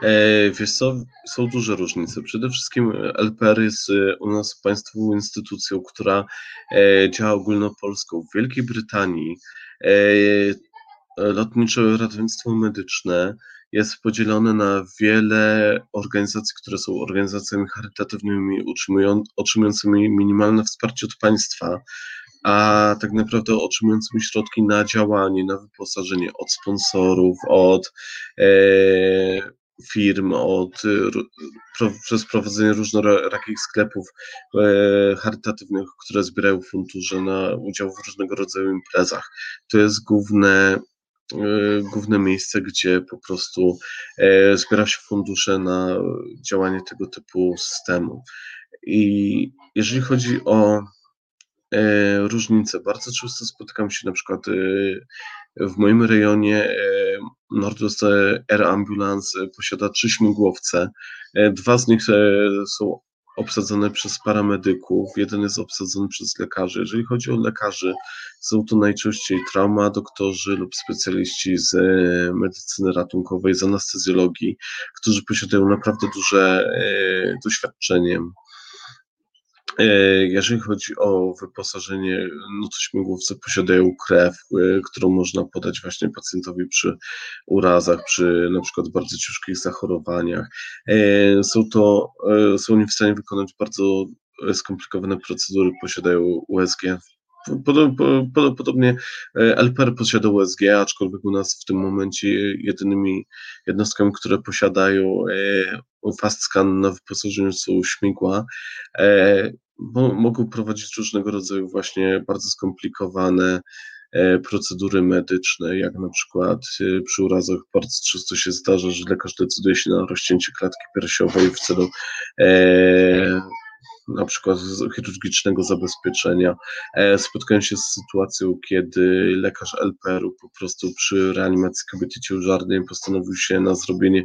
E, wiesz co, są duże różnice. Przede wszystkim LPR jest e, u nas państwową instytucją, która e, działa ogólnopolską. W Wielkiej Brytanii lotnicze ratownictwo medyczne jest podzielone na wiele organizacji, które są organizacjami charytatywnymi, otrzymującymi minimalne wsparcie od państwa, a tak naprawdę otrzymującymi środki na działanie, na wyposażenie od sponsorów, od e, firm, od, przez prowadzenie różnorakich sklepów charytatywnych, które zbierają fundusze na udział w różnego rodzaju imprezach. To jest główne główne miejsce, gdzie po prostu zbiera się fundusze na działanie tego typu systemu. I jeżeli chodzi o e, różnice, bardzo często spotykam się na przykład e, w moim rejonie e, Northwest Air Ambulance posiada trzy śmigłowce. Dwa z nich są obsadzone przez paramedyków, jeden jest obsadzony przez lekarzy. Jeżeli chodzi o lekarzy, są to najczęściej trauma, doktorzy lub specjaliści z medycyny ratunkowej, z anestezjologii, którzy posiadają naprawdę duże doświadczenie E, jeżeli chodzi o wyposażenie, no to śmigłowce posiadają krew, e, którą można podać właśnie pacjentowi przy urazach, przy na przykład bardzo ciężkich zachorowaniach. E, są to, są oni w stanie wykonać bardzo skomplikowane procedury, posiadają USG Podobnie LPR posiada USG, aczkolwiek u nas w tym momencie jedynymi jednostkami, które posiadają fast scan na wyposażeniu są śmigła, mogą prowadzić różnego rodzaju właśnie bardzo skomplikowane e, procedury medyczne, jak na przykład e, przy urazach bardzo często się zdarza, że lekarz decyduje się na rozcięcie klatki piersiowej w celu e, na przykład chirurgicznego zabezpieczenia. Spotkałem się z sytuacją, kiedy lekarz LPR-u po prostu przy reanimacji kobiety ciężarnej postanowił się na zrobienie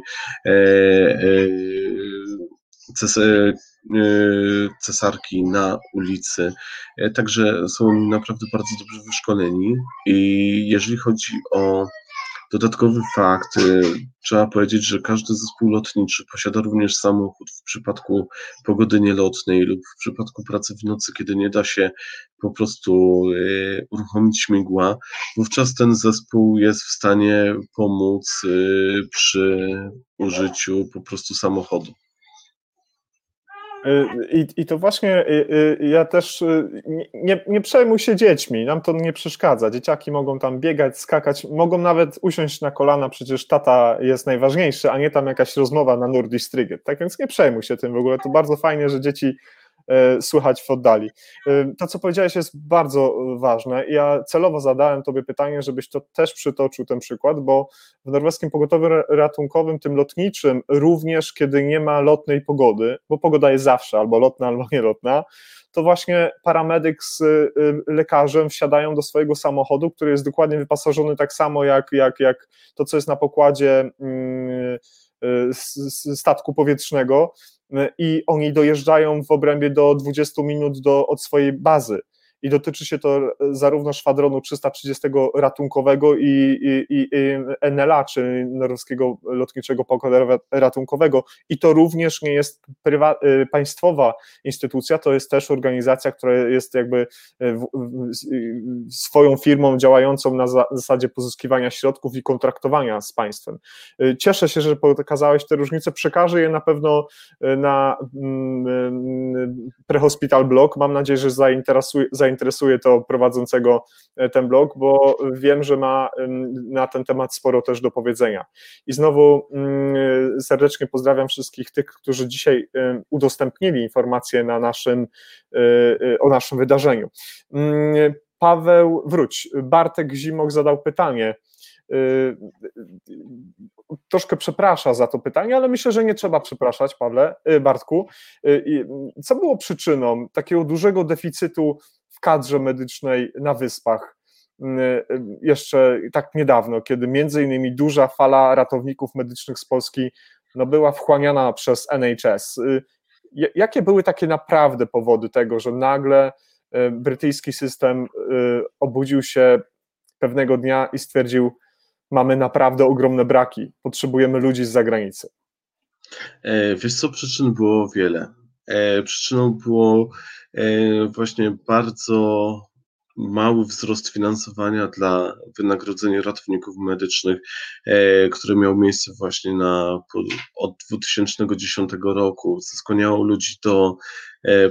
Y, cesarki na ulicy. E, także są oni naprawdę bardzo dobrze wyszkoleni i jeżeli chodzi o dodatkowy fakt, y, trzeba powiedzieć, że każdy zespół lotniczy posiada również samochód w przypadku pogody nielotnej lub w przypadku pracy w nocy, kiedy nie da się po prostu y, uruchomić śmigła, wówczas ten zespół jest w stanie pomóc przy użyciu po prostu samochodu. Y, I, I to właśnie y, y, ja też nie, nie przejmuj się dziećmi, nam to nie przeszkadza. Dzieciaki mogą tam biegać, skakać, mogą nawet usiąść na kolana, przecież tata jest najważniejszy, a nie tam jakaś rozmowa na Nordistryget. Tak więc nie przejmuj się tym w ogóle. To bardzo fajnie, że dzieci słychać w oddali. E, to, co powiedziałeś, jest bardzo ważne. Ja celowo zadałem Tobie pytanie, żebyś to też przytoczył ten przykład, bo w norweskim pogotowiu ratunkowym, tym lotniczym, również kiedy nie ma lotnej pogody, bo pogoda jest zawsze albo lotna, albo nielotna, to właśnie paramedyk z y, lekarzem wsiadają do swojego samochodu, który jest dokładnie wyposażony tak samo jak, jak, jak to, co jest na pokładzie mm, y, statku powietrznego i oni dojeżdżają w obrębie do 20 minut do, od swojej bazy i dotyczy się to zarówno szwadronu 330 ratunkowego i, i, i NLA, czy Norweskiego Lotniczego Pokładu Ratunkowego. I to również nie jest prywa- y, państwowa instytucja, to jest też organizacja, która jest jakby w, w, swoją firmą działającą na zasadzie pozyskiwania środków i kontraktowania z państwem. Cieszę się, że pokazałeś te różnice, przekażę je na pewno na mm, prehospital blog, mam nadzieję, że zainteresuje zainteresuje to prowadzącego e, ten blog, bo wiem, że ma na ten temat sporo też do powiedzenia. I znowu mm, serdecznie pozdrawiam wszystkich tych, którzy dzisiaj udostępnili informacje na naszym, e, e, o naszym wydarzeniu. Mm, Paweł, wróć. Bartek Zimok zadał pytanie. Troszkę przeprasza za to pytanie, ale myślę, że nie trzeba przepraszać, Pawle, Bartku. Co było przyczyną takiego dużego deficytu w kadrze medycznej na Wyspach mm, y, jeszcze tak niedawno, kiedy między innymi duża fala ratowników medycznych z Polski no, była wchłaniana przez NHS. Y, jakie były takie naprawdę powody tego, że nagle y, brytyjski system obudził się pewnego dnia i stwierdził, mamy naprawdę ogromne braki, potrzebujemy ludzi z zagranicy? E, wiesz co, przyczyn było wiele. E, przyczyną było e, właśnie bardzo mały wzrost finansowania dla wynagrodzenia ratowników medycznych, e, które miał miejsce właśnie na, od 2010 roku. Skłaniało ludzi do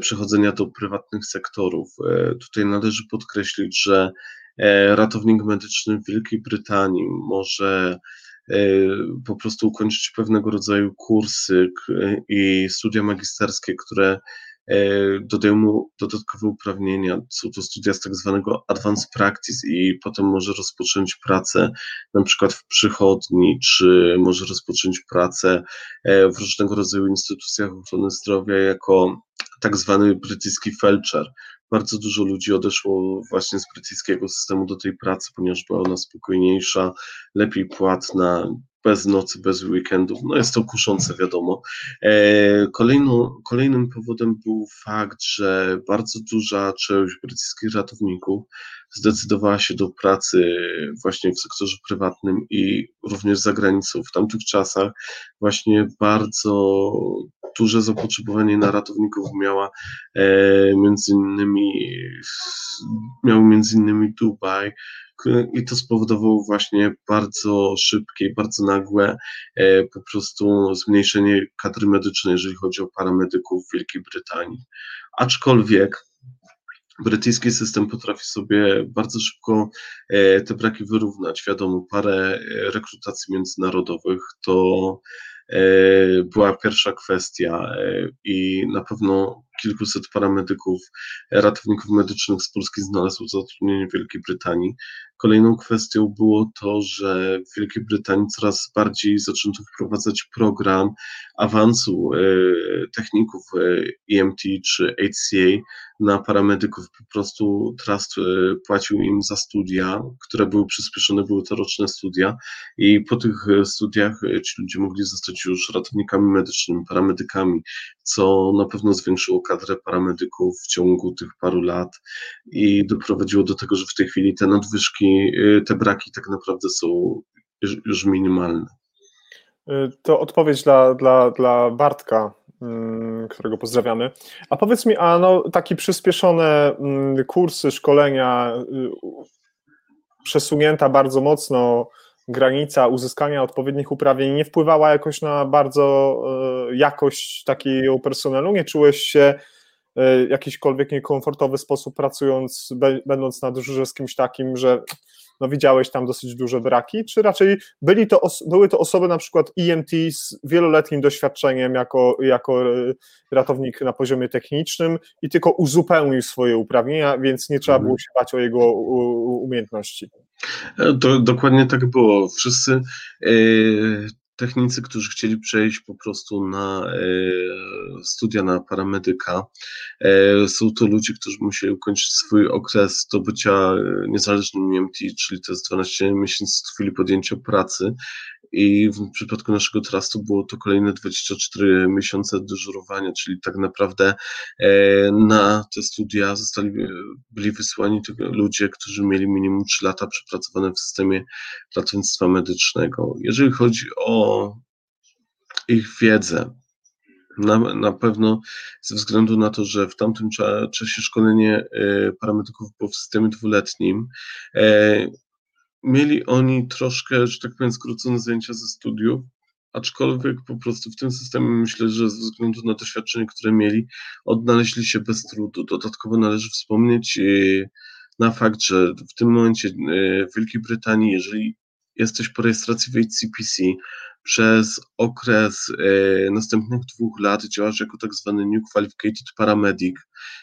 przechodzenia do prywatnych sektorów. Tutaj należy podkreślić, że ratownik medyczny w Wielkiej Brytanii może po prostu ukończyć pewnego rodzaju kursy i studia magisterskie, które E, dodają mu dodatkowe uprawnienia. Są to studia z tak zwanego advanced practice i potem może rozpocząć pracę na przykład w przychodni, czy może rozpocząć pracę e, w różnego rodzaju instytucjach ochrony zdrowia jako tak zwany brytyjski felczer. Bardzo dużo ludzi odeszło właśnie z brytyjskiego systemu do tej pracy, ponieważ była ona spokojniejsza, lepiej płatna, bez nocy, bez weekendów. No jest to kuszące, wiadomo. E, kolejną, kolejnym powodem był fakt, że bardzo duża część brytyjskich ratowników zdecydowała się do pracy właśnie w sektorze prywatnym i również za granicą. W tamtych czasach właśnie bardzo duże zapotrzebowanie na ratowników miała e, między innymi miał między innymi Dubaj, i to spowodowało właśnie bardzo szybkie, bardzo nagłe e, po prostu zmniejszenie kadry medycznej, jeżeli chodzi o paramedyków w Wielkiej Brytanii. Aczkolwiek brytyjski system potrafi sobie bardzo szybko e, te braki wyrównać. Wiadomo, parę e, rekrutacji międzynarodowych to była pierwsza kwestia i na pewno kilkuset paramedyków, ratowników medycznych z Polski znalazło zatrudnienie w Wielkiej Brytanii. Kolejną kwestią było to, że w Wielkiej Brytanii coraz bardziej zaczęto wprowadzać program awansu e, techników EMT e czy HCA na paramedyków. Po prostu trust e, płacił im za studia, które były przyspieszone, były to roczne studia i po tych studiach ci ludzie mogli zostać już ratownikami medycznymi, paramedykami, co na pewno zwiększyło kadrę paramedyków w ciągu tych paru lat i doprowadziło do tego, że w tej chwili te nadwyżki, y, te braki tak naprawdę są już minimalne. Y, to odpowiedź dla, dla, dla Bartka, mm, którego pozdrawiamy. A powiedz mi, a no, takie przyspieszone mm, kursy, szkolenia, y, przesunięta bardzo mocno granica uzyskania odpowiednich uprawnień nie wpływała jakoś na bardzo e, jakość takiego personelu? Nie czułeś się jakiśkolwiek niekomfortowy sposób pracując, będąc na dyżurze z kimś takim, że no widziałeś tam dosyć duże braki, czy raczej byli to, były to osoby na przykład EMT z wieloletnim doświadczeniem jako, jako e, ratownik na poziomie technicznym i tylko uzupełnił swoje uprawnienia, więc nie trzeba było mhm. się bać o jego umiejętności? E, to, dokładnie tak było. Wszyscy e, technicy, którzy chcieli przejść po prostu na e, studia na paramedyka, są to ludzie, którzy musieli ukończyć swój okres do bycia niezależnym EMT, czyli to jest 12 miesięcy z chwili podjęcia pracy i w przypadku naszego trustu było to kolejne 24 miesiące dyżurowania, czyli tak naprawdę e, na te studia zostali, byli wysłani ludzie, którzy mieli minimum 3 lata przepracowane w systemie ratownictwa medycznego. Jeżeli chodzi o ich wiedzę, na, na pewno ze względu na to, że w tamtym czasie szkolenie e, paramedyków było w systemie dwuletnim, e, mieli oni troszkę, że tak powiem, skrócone zajęcia ze studiów, aczkolwiek po prostu w tym systemie myślę, że ze względu na doświadczenie, które mieli, odnaleźli się bez trudu. Dodatkowo należy wspomnieć e, na fakt, że w tym momencie w Wielkiej Brytanii, jeżeli jesteś po rejestracji w HCPC, przez okres e, następnych dwóch lat działasz jako tak zwany New Qualificated Paramedic,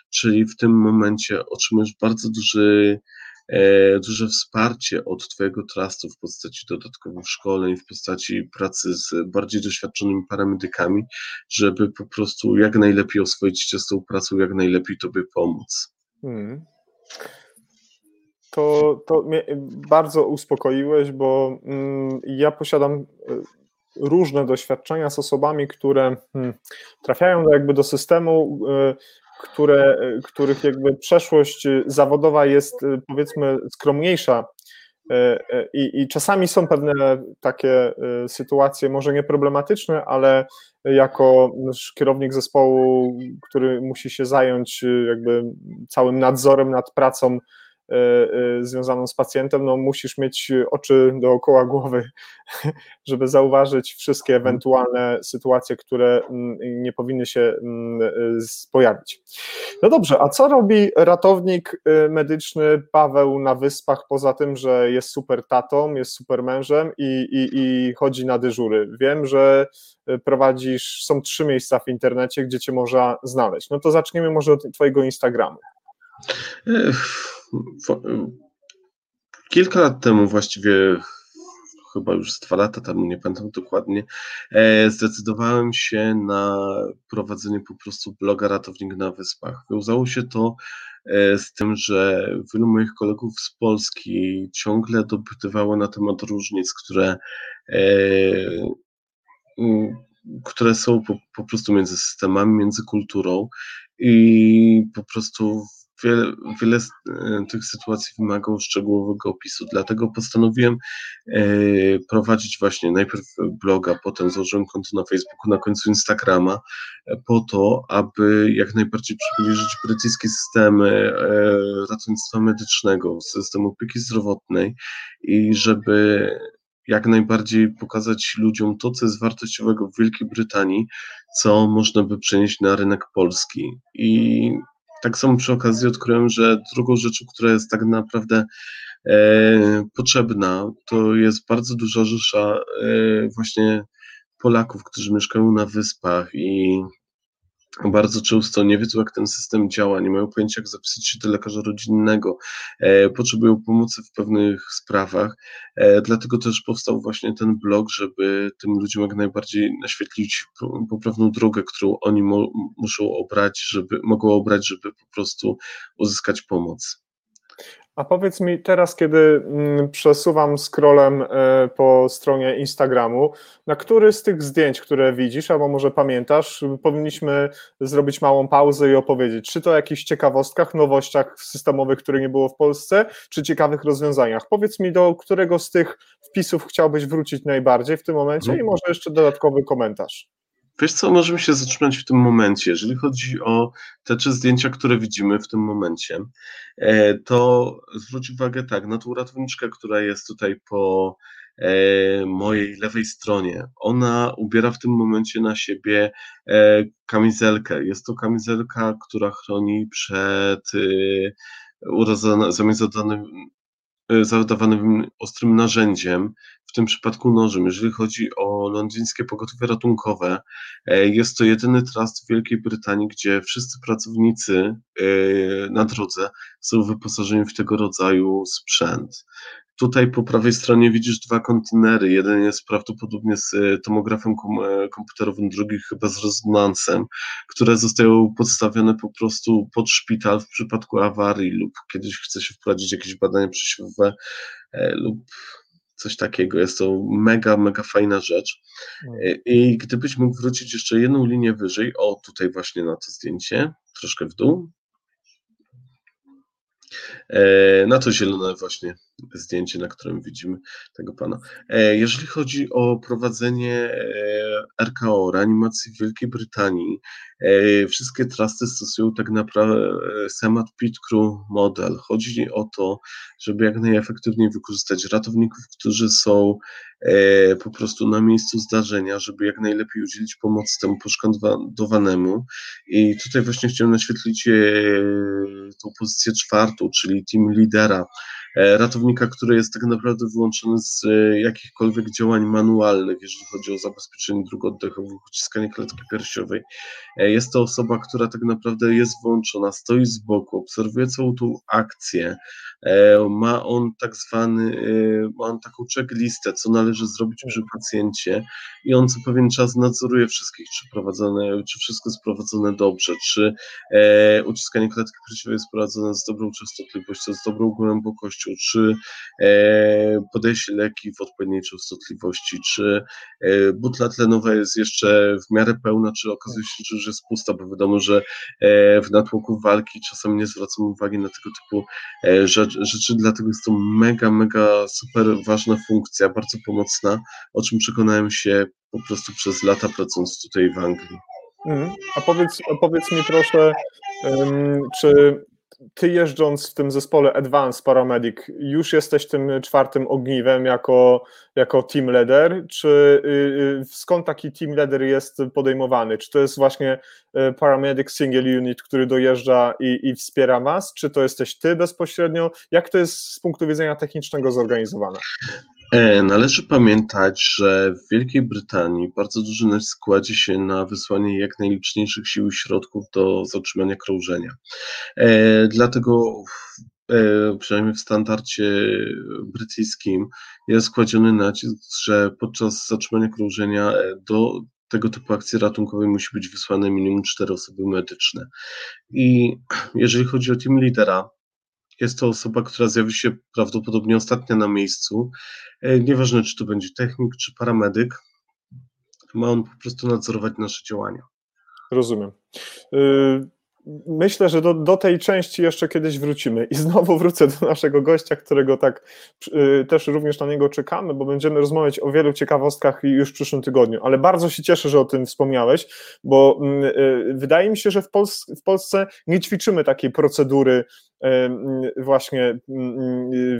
czyli w tym momencie otrzymujesz bardzo duży E, duże wsparcie od Twojego trustu w postaci dodatkowych szkoleń, w postaci pracy z bardziej doświadczonymi paramedykami, żeby po prostu jak najlepiej oswoić się z tą pracą, jak najlepiej Tobie pomóc. Hmm. To, to mnie bardzo uspokoiłeś, bo mm, ja posiadam e, różne doświadczenia z osobami, które hmm, trafiają jakby do systemu, e, które, których jakby przeszłość zawodowa jest powiedzmy skromniejsza. E, e, i, i czasami są pewne takie e, sytuacje, może nie problematyczne, ale jako kierownik zespołu, który musi się zająć jakby całym nadzorem nad pracą związaną z pacjentem, no musisz mieć oczy dookoła głowy, żeby zauważyć wszystkie mhm. ewentualne sytuacje, które mm, nie powinny się mm, pojawić. No dobrze, a co robi ratownik medyczny Paweł na wyspach, poza tym, że jest super tatą, jest super mężem i, i, i chodzi na dyżury? Wiem, że prowadzisz, są trzy miejsca w internecie, gdzie cię można znaleźć. No to zaczniemy może od twojego Instagramu. Kilka lat temu, właściwie chyba już z dwa lata temu, nie pamiętam dokładnie, e, zdecydowałem się na prowadzenie po prostu bloga Ratownik na Wyspach. Wiązało się to e, z tym, że wielu moich kolegów z Polski ciągle dopytywało na temat różnic, które e, które są po, po prostu między systemami, między kulturą i po prostu wiele, wiele z e, tych sytuacji wymagało szczegółowego opisu. Dlatego postanowiłem e, prowadzić właśnie najpierw bloga, potem założyłem konto na Facebooku, na końcu Instagrama, e, po to, aby jak najbardziej przybliżyć brytyjski system ratownictwa medycznego, system opieki zdrowotnej i żeby jak najbardziej pokazać ludziom to, co jest wartościowego w Wielkiej Brytanii, co można by przenieść na rynek polski. I tak samo przy okazji odkryłem, że drugą rzeczą, która jest tak naprawdę e, potrzebna, to jest bardzo duża rzesza e, właśnie Polaków, którzy mieszkają na wyspach i bardzo często nie wiedzą, jak ten system działa, nie mają pojęcia, jak zapisać się do lekarza rodzinnego, e, potrzebują pomocy w pewnych sprawach. E, dlatego też powstał właśnie ten blog, żeby tym ludziom jak najbardziej naświetlić poprawną drogę, którą oni mo muszą obrać, żeby mogą obrać, żeby po prostu uzyskać pomoc. A powiedz mi teraz, kiedy mm, przesuwam scrollem e, po stronie Instagramu, na który z tych zdjęć, które widzisz, albo może pamiętasz, powinniśmy zrobić małą pauzę i opowiedzieć, czy to o jakichś ciekawostkach, nowościach systemowych, których nie było w Polsce, czy ciekawych rozwiązaniach. Powiedz mi, do którego z tych wpisów chciałbyś wrócić najbardziej w tym momencie i mhm. może jeszcze dodatkowy komentarz. Wiesz co, możemy się zatrzymać w tym momencie. Jeżeli chodzi o te trzy zdjęcia, które widzimy w tym momencie, e, to zwróć uwagę tak, na tą ratowniczkę, która jest tutaj po e, mojej lewej stronie. Ona ubiera w tym momencie na siebie e, kamizelkę. Jest to kamizelka, która chroni przed zadanym, zadawanym ostrym narzędziem, w tym przypadku nożem. Jeżeli chodzi o londyńskie pogotowie ratunkowe, e, jest to jedyny trust w Wielkiej Brytanii, gdzie wszyscy pracownicy e, na drodze są wyposażeni w tego rodzaju sprzęt. Tutaj po prawej stronie widzisz dwa kontenery. Jeden jest prawdopodobnie z e, tomografem komputerowym, drugi chyba z rezonansem, które zostają podstawione po prostu pod szpital w przypadku awarii lub kiedyś chce się wprowadzić jakieś badania przesiewowe lub coś takiego. Jest to mega, mega fajna rzecz. Mm. I gdybyś mógł wrócić jeszcze jedną linię wyżej, o tutaj właśnie na to zdjęcie, troszkę w dół, E, na to zielone właśnie zdjęcie, na którym widzimy tego pana. E, jeżeli chodzi o prowadzenie e, RKO, reanimacji w Wielkiej Brytanii, wszystkie trusty stosują tak naprawdę SEMAT Pit Crew model. Chodzi o to, żeby jak najefektywniej wykorzystać ratowników, którzy są po prostu na miejscu zdarzenia, żeby jak najlepiej udzielić pomocy temu poszkodowanemu. I tutaj właśnie chciałem naświetlić tą pozycję czwartą, czyli team lidera, ratownika, który jest tak naprawdę wyłączony z e, jakichkolwiek działań manualnych, jeżeli chodzi o zabezpieczenie dróg oddechowych, uciskanie klatki piersiowej. E, jest to osoba, która tak naprawdę jest włączona, stoi z boku, obserwuje całą tą akcję. Ma on tak zwany, ma on taką checklistę, co należy zrobić przy pacjencie i on co pewien czas nadzoruje wszystkich, czy prowadzone, czy wszystko jest prowadzone dobrze, czy uciskanie klatki piersiowej jest prowadzone z dobrą częstotliwością, z dobrą głębokością, czy e, podaje się leki w odpowiedniej częstotliwości, czy e, butla tlenowa jest jeszcze w miarę pełna, czy okazuje się, że już jest pusta, bo wiadomo, że e, w natłoku walki czasem nie zwracamy uwagi na tego typu rzeczy, dlatego jest to mega, mega super ważna funkcja, bardzo pomocna, o czym przekonałem się po prostu przez lata pracując tutaj w Anglii. Mhm. A powiedz, powiedz mi proszę, czy ty jeżdżąc w tym zespole Advanced Paramedic, już jesteś tym czwartym ogniwem jako, jako team leader, czy y, y, skąd taki team leader jest podejmowany? Czy to jest właśnie y, Paramedic Single Unit, który dojeżdża i, i wspiera was, czy to jesteś ty bezpośrednio? Jak to jest z punktu widzenia technicznego zorganizowane? E, należy pamiętać, że w Wielkiej Brytanii bardzo duży nacisk kładzie się na wysłanie jak najliczniejszych sił i środków do zatrzymania krążenia. E, dlatego e, przynajmniej w standardzie brytyjskim jest kładziony nacisk, że podczas zatrzymania krążenia do tego typu akcji ratunkowej musi być wysłane minimum cztery osoby medyczne. I jeżeli chodzi o team lidera, jest to osoba, która zjawi się prawdopodobnie ostatnia na miejscu. E, nieważne, czy to będzie technik, czy paramedyk, ma on po prostu nadzorować nasze działania. Rozumiem. Y, myślę, że do, do tej części jeszcze kiedyś wrócimy. I znowu wrócę do naszego gościa, którego tak y, też również na niego czekamy, bo będziemy rozmawiać o wielu ciekawostkach już w przyszłym tygodniu. Ale bardzo się cieszę, że o tym wspomniałeś, bo mm, y, wydaje mi się, że w, w Polsce nie ćwiczymy takiej procedury właśnie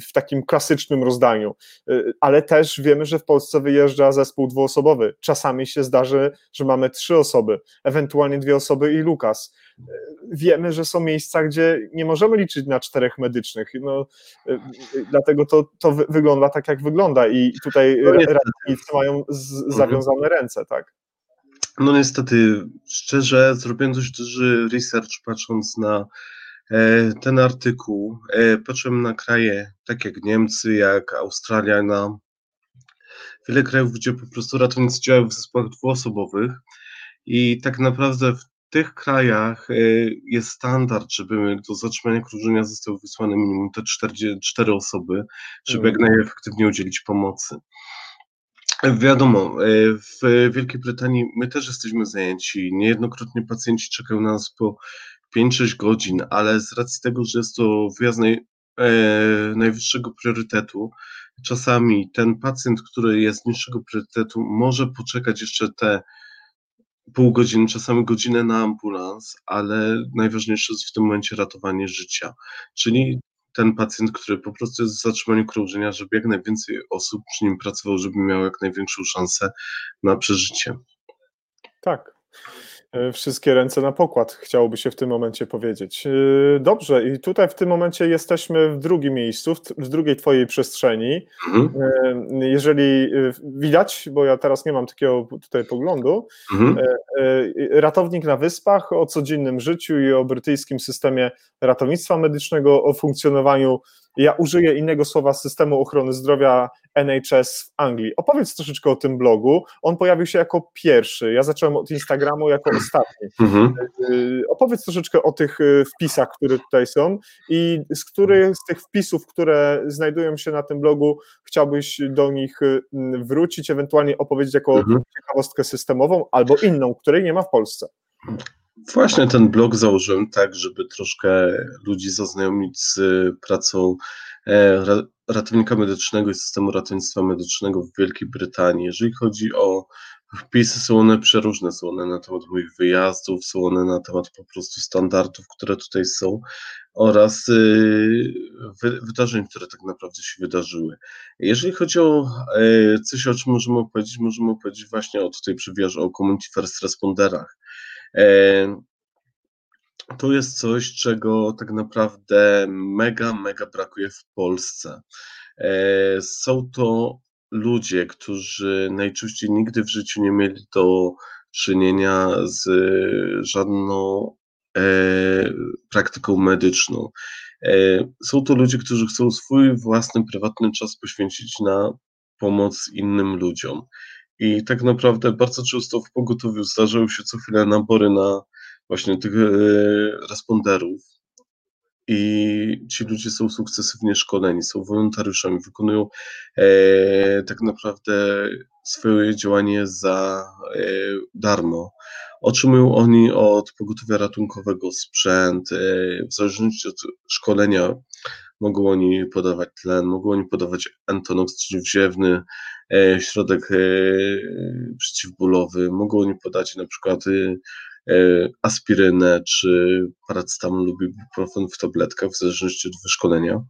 w takim klasycznym rozdaniu. Y, ale też wiemy, że w Polsce wyjeżdża zespół dwuosobowy. Czasami się zdarzy, że mamy trzy osoby, ewentualnie dwie osoby i Lukas. Y, wiemy, że są miejsca, gdzie nie możemy liczyć na czterech medycznych. No, dlatego to, to wygląda tak, jak wygląda i tutaj no ratownicy mają z, zawiązane ręce, tak? No niestety, szczerze, zrobiłem dość duży research patrząc na E, ten artykuł. E, patrzyłem na kraje takie jak Niemcy, jak Australia, na wiele krajów, gdzie po prostu ratownicy działają w zespołach dwuosobowych i tak naprawdę w tych krajach e, jest standard, żeby do zatrzymania krążenia zostały wysłane minimum te 4, 4 osoby, żeby jak mhm. najefektywniej udzielić pomocy. Wiadomo, w Wielkiej Brytanii my też jesteśmy zajęci. Niejednokrotnie pacjenci czekają na nas po 5-6 godzin, ale z racji tego, że jest to wyjazd naj, e, najwyższego priorytetu, czasami ten pacjent, który jest niższego priorytetu, może poczekać jeszcze te pół godziny, czasami godzinę na ambulans, ale najważniejsze jest w tym momencie ratowanie życia. Czyli ten pacjent, który po prostu jest w zatrzymaniu krążenia, żeby jak najwięcej osób przy nim pracowało, żeby miał jak największą szansę na przeżycie. Tak, wszystkie ręce na pokład, chciałoby się w tym momencie powiedzieć. E, dobrze, i tutaj w tym momencie jesteśmy w drugim miejscu, w drugiej Twojej przestrzeni. Mhm. E, jeżeli widać, bo ja teraz nie mam takiego tutaj poglądu, mhm. ratownik na wyspach o codziennym życiu i o brytyjskim systemie ratownictwa medycznego, o funkcjonowaniu ja użyję innego słowa systemu ochrony zdrowia NHS w Anglii. Opowiedz troszeczkę o tym blogu. On pojawił się jako pierwszy. Ja zacząłem od Instagramu jako ostatni. Mhm. Y, opowiedz troszeczkę o tych y, wpisach, które tutaj są i z których z tych wpisów, które znajdują się na tym blogu, chciałbyś do nich y, wrócić, ewentualnie opowiedzieć jako mhm. ciekawostkę systemową albo inną, której nie ma w Polsce. Właśnie ten blog założyłem tak, żeby troszkę ludzi zaznajomić z pracą e, ratownika medycznego i systemu ratownictwa medycznego w Wielkiej Brytanii. Jeżeli chodzi o wpisy, są one przeróżne, są one na temat moich wyjazdów, są one na temat po prostu standardów, które tutaj są oraz y, wydarzeń, które tak naprawdę się wydarzyły. Jeżeli chodzi o e, coś, o czym możemy opowiedzieć, możemy opowiedzieć właśnie o tutaj przy o Community First Responderach. E, to jest coś, czego tak naprawdę mega, mega brakuje w Polsce. E, są to ludzie, którzy najczęściej nigdy w życiu nie mieli do czynienia z żadną e, praktyką medyczną. Są to ludzie, którzy chcą swój własny, prywatny czas poświęcić na pomoc innym ludziom. I tak naprawdę bardzo często w pogotowiu zdarzają się co chwilę nabory na właśnie tych e, responderów. I ci ludzie są sukcesywnie szkoleni, są wolontariuszami, wykonują e, tak naprawdę swoje działanie za e, darmo. Otrzymują oni od pogotowia ratunkowego sprzęt, e, w zależności od szkolenia mogą oni podawać tlen, mogą oni podawać entonox, czyli wziewny e, środek e, przeciwbólowy, mogą oni podać na przykład aspirynę czy paracetamol lub ibuprofen w tabletkach w zależności od wyszkolenia.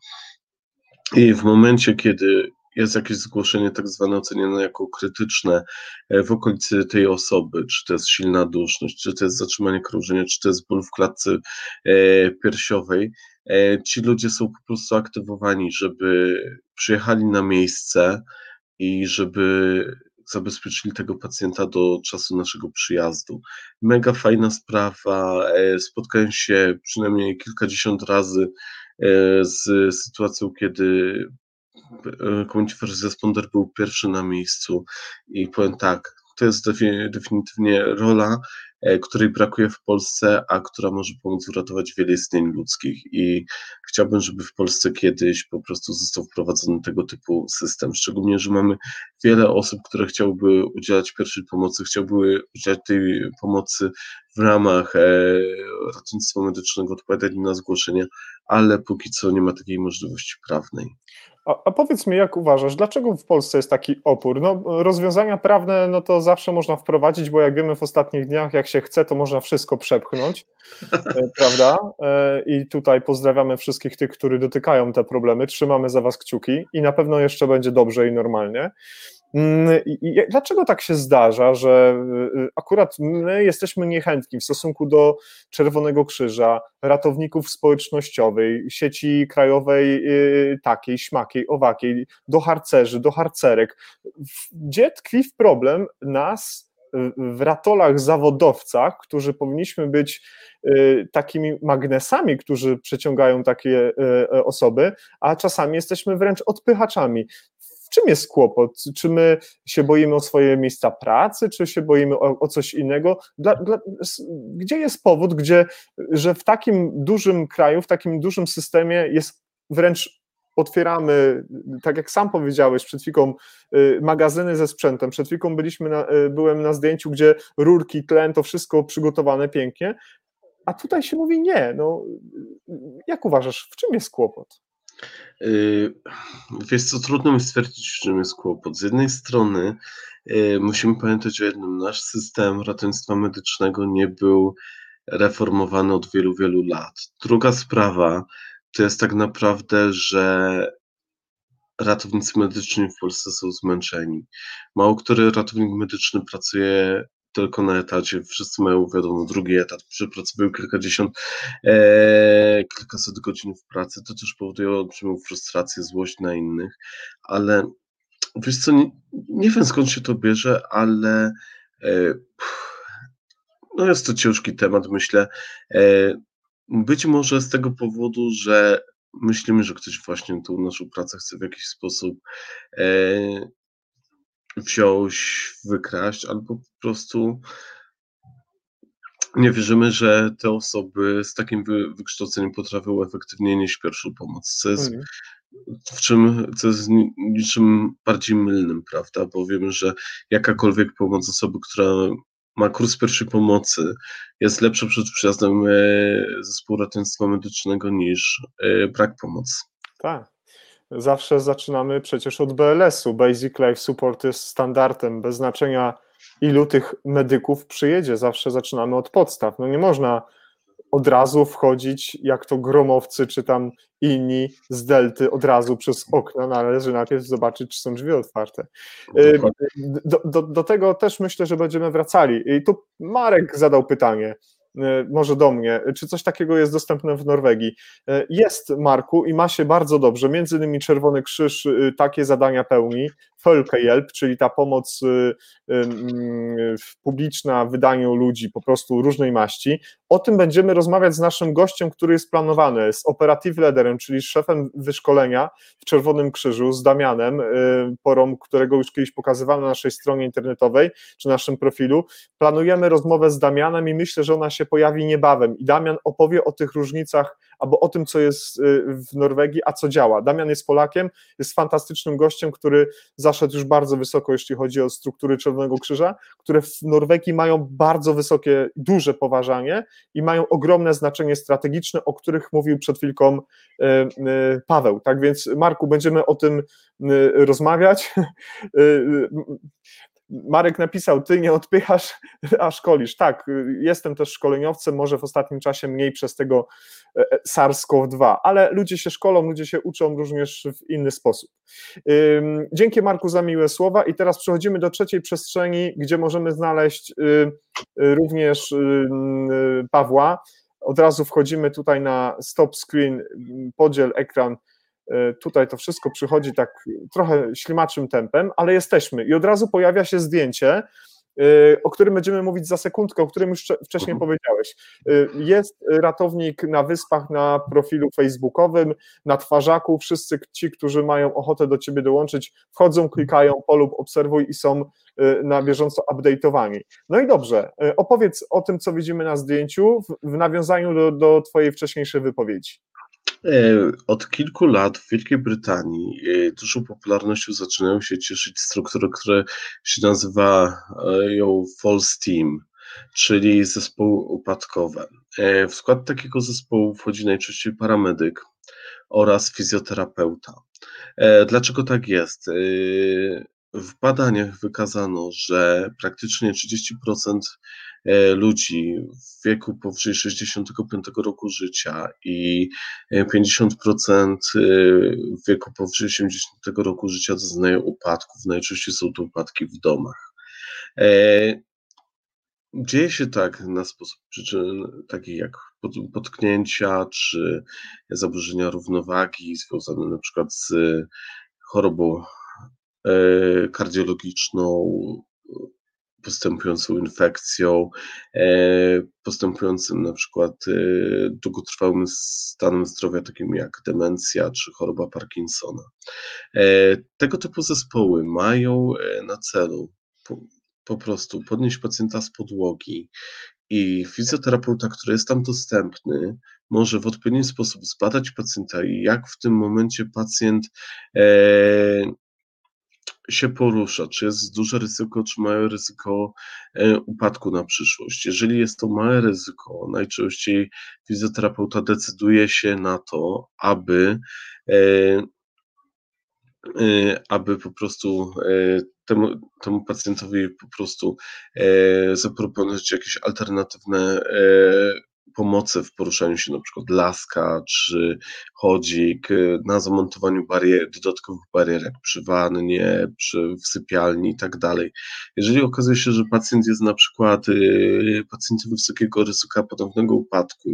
I w momencie, kiedy jest jakieś zgłoszenie tak zwane oceniane jako krytyczne w okolicy tej osoby, czy to jest silna duszność, czy to jest zatrzymanie krążenia, czy to jest ból w klatce piersiowej, ci ludzie są po prostu aktywowani, żeby przyjechali na miejsce i żeby zabezpieczyli tego pacjenta do czasu naszego przyjazdu. Mega fajna sprawa. E, spotkałem się przynajmniej kilkadziesiąt razy e, z sytuacją, kiedy e, first responder był pierwszy na miejscu i powiem tak, to jest definitywnie rola, E, której brakuje w Polsce, a która może pomóc uratować wiele istnień ludzkich. I chciałbym, żeby w Polsce kiedyś po prostu został wprowadzony tego typu system. Szczególnie, że mamy wiele osób, które chciałyby udzielać pierwszej pomocy, chciałyby udzielać tej pomocy w ramach e, ratownictwa medycznego, odpowiadać na zgłoszenia, ale póki co nie ma takiej możliwości prawnej. A, a, powiedz mi, jak uważasz, dlaczego w Polsce jest taki opór? No, rozwiązania prawne, no to zawsze można wprowadzić, bo jak wiemy w ostatnich dniach, jak się chce, to można wszystko przepchnąć, e, prawda? E, I tutaj pozdrawiamy wszystkich tych, którzy dotykają te problemy, trzymamy za was kciuki i na pewno jeszcze będzie dobrze i normalnie. Mm, dlaczego tak się zdarza, że y, y, akurat my jesteśmy niechętni w stosunku do Czerwonego Krzyża, ratowników społecznościowej, sieci krajowej y, takiej, śmakiej, owakiej, do harcerzy, do harcerek? Gdzie tkwi problem nas w ratolach zawodowcach, którzy powinniśmy być takimi magnesami, którzy przeciągają takie osoby, a czasami jesteśmy wręcz odpychaczami czym jest kłopot? Czy my się boimy o swoje miejsca pracy, czy się boimy o, o coś innego? Dla, dla, gdzie jest powód, gdzie, że w takim dużym kraju, w takim dużym systemie jest wręcz otwieramy, tak jak sam powiedziałeś, przed chwilą y, magazyny ze sprzętem. Przed chwilą byliśmy na, y, byłem na zdjęciu, gdzie rurki, tlen, to wszystko przygotowane pięknie, a tutaj się mówi nie. No, jak uważasz, w czym jest kłopot? Yy, wiesz co, trudno mi stwierdzić, czym jest kłopot. Z jednej strony yy, musimy pamiętać o jednym, nasz system ratownictwa medycznego nie był reformowany od wielu, wielu lat. Druga sprawa to jest tak naprawdę, że ratownicy medyczni w Polsce są zmęczeni. Mało który ratownik medyczny pracuje tylko na etacie, wszyscy mają, wiadomo, drugi etat, przepracowały kilkadziesiąt, e, kilkaset godzin w pracy, to też powoduje olbrzymią frustrację, złość na innych, ale wiesz co, nie, nie wiem skąd się to bierze, ale e, no jest to ciężki temat, myślę. E, być może z tego powodu, że myślimy, że ktoś właśnie tą naszą pracę chce w jakiś sposób e, wziąć, wykraść, albo po prostu nie wierzymy, że te osoby z takim wykształceniem potrafią efektywnie nieść pierwszą pomoc, co jest, mhm. w czym, co jest niczym bardziej mylnym, prawda, bo wiemy, że jakakolwiek pomoc osoby, która ma kurs pierwszej pomocy, jest lepsza przed przyjazdem e, zespołu ratownictwa medycznego niż e, brak pomocy. Tak zawsze zaczynamy przecież od BLS-u. Basic Life Support jest standardem, bez znaczenia ilu tych medyków przyjedzie, zawsze zaczynamy od podstaw. No nie można od razu wchodzić, jak to gromowcy czy tam inni z delty od razu przez okna, należy najpierw zobaczyć, czy są drzwi otwarte. Y, do, do, do, tego też myślę, że będziemy wracali. I tu Marek zadał pytanie. E, może do mnie, czy coś takiego jest dostępne w Norwegii. E, jest, Marku, i ma się bardzo dobrze. Między innymi Czerwony Krzyż y, takie zadania pełni. Help, czyli ta pomoc y, publiczna w wydaniu ludzi po prostu różnej maści. O tym będziemy rozmawiać z naszym gościem, który jest planowany, z operative leaderem, czyli szefem wyszkolenia w Czerwonym Krzyżu, z Damianem y, Porą, którego już kiedyś pokazywałem na naszej stronie internetowej, czy naszym profilu. Planujemy rozmowę z Damianem i myślę, że ona się pojawi niebawem i Damian opowie o tych różnicach albo o tym, co jest y, w Norwegii, a co działa. Damian jest Polakiem, jest fantastycznym gościem, który zaszedł już bardzo wysoko, jeśli chodzi o struktury Czerwonego Krzyża, które w Norwegii mają bardzo wysokie, duże poważanie i mają ogromne znaczenie strategiczne, o których mówił przed chwilką y, y, Paweł. Tak więc, Marku, będziemy o tym rozmawiać. Marek napisał, ty nie odpychasz, a szkolisz. Tak, jestem też szkoleniowcem, może w ostatnim czasie mniej przez tego e, SARS-CoV-2, ale ludzie się szkolą, ludzie się uczą również w inny sposób. Dzięki Marku za miłe słowa i teraz przechodzimy do trzeciej przestrzeni, gdzie możemy znaleźć również Pawła. Od razu wchodzimy tutaj na stop screen, podziel ekran E, tutaj to wszystko przychodzi tak trochę ślimaczym tempem, ale jesteśmy i od razu pojawia się zdjęcie, e, o którym będziemy mówić za sekundkę, o którym już wcześniej mhm. powiedziałeś. E, jest ratownik na wyspach na profilu facebookowym, na twarzaku, wszyscy ci, którzy mają ochotę do ciebie dołączyć, wchodzą, klikają polub, obserwuj i są na bieżąco update'owani. No i dobrze, opowiedz o tym, co widzimy na zdjęciu w nawiązaniu do, do twojej wcześniejszej wypowiedzi. E, od kilku lat w Wielkiej Brytanii e, dużą popularnością zaczynają się cieszyć struktury, które się nazywa e, False Team, czyli zespoły upadkowe. W skład takiego zespołu wchodzi najczęściej paramedyk oraz fizjoterapeuta. Dlaczego tak jest? W badaniach wykazano, że praktycznie 30% E, ludzi w wieku powyżej 65 roku życia i 50% e, e, w wieku powyżej 80 roku życia doznają upadków. Najczęściej są to upadki w domach. Dzieje się tak na sposób przyczyn takich jak potknięcia czy zaburzenia równowagi związane na przykład z chorobą kardiologiczną, postępującą infekcją, e, postępującym na przykład e, długotrwałym stanem zdrowia, takim jak demencja czy choroba Parkinsona. E, tego typu zespoły mają na celu po, prostu podnieść pacjenta z podłogi i fizjoterapeuta, który jest tam dostępny, może w odpowiedni sposób zbadać pacjenta i jak w tym momencie pacjent się porusza, czy jest duże ryzyko, czy małe ryzyko e, upadku na przyszłość. Jeżeli jest to małe ryzyko, najczęściej fizjoterapeuta decyduje się na to, aby e, e, aby po prostu temu, temu pacjentowi po prostu zaproponować jakieś alternatywne pomocy w poruszaniu się, na przykład laska czy chodzik, y, na zamontowaniu barier, dodatkowych barier, jak przy wannie, przy w sypialni i tak dalej. Jeżeli okazuje się, że pacjent jest na przykład y, pacjentem wysokiego ryzyka ponownego upadku,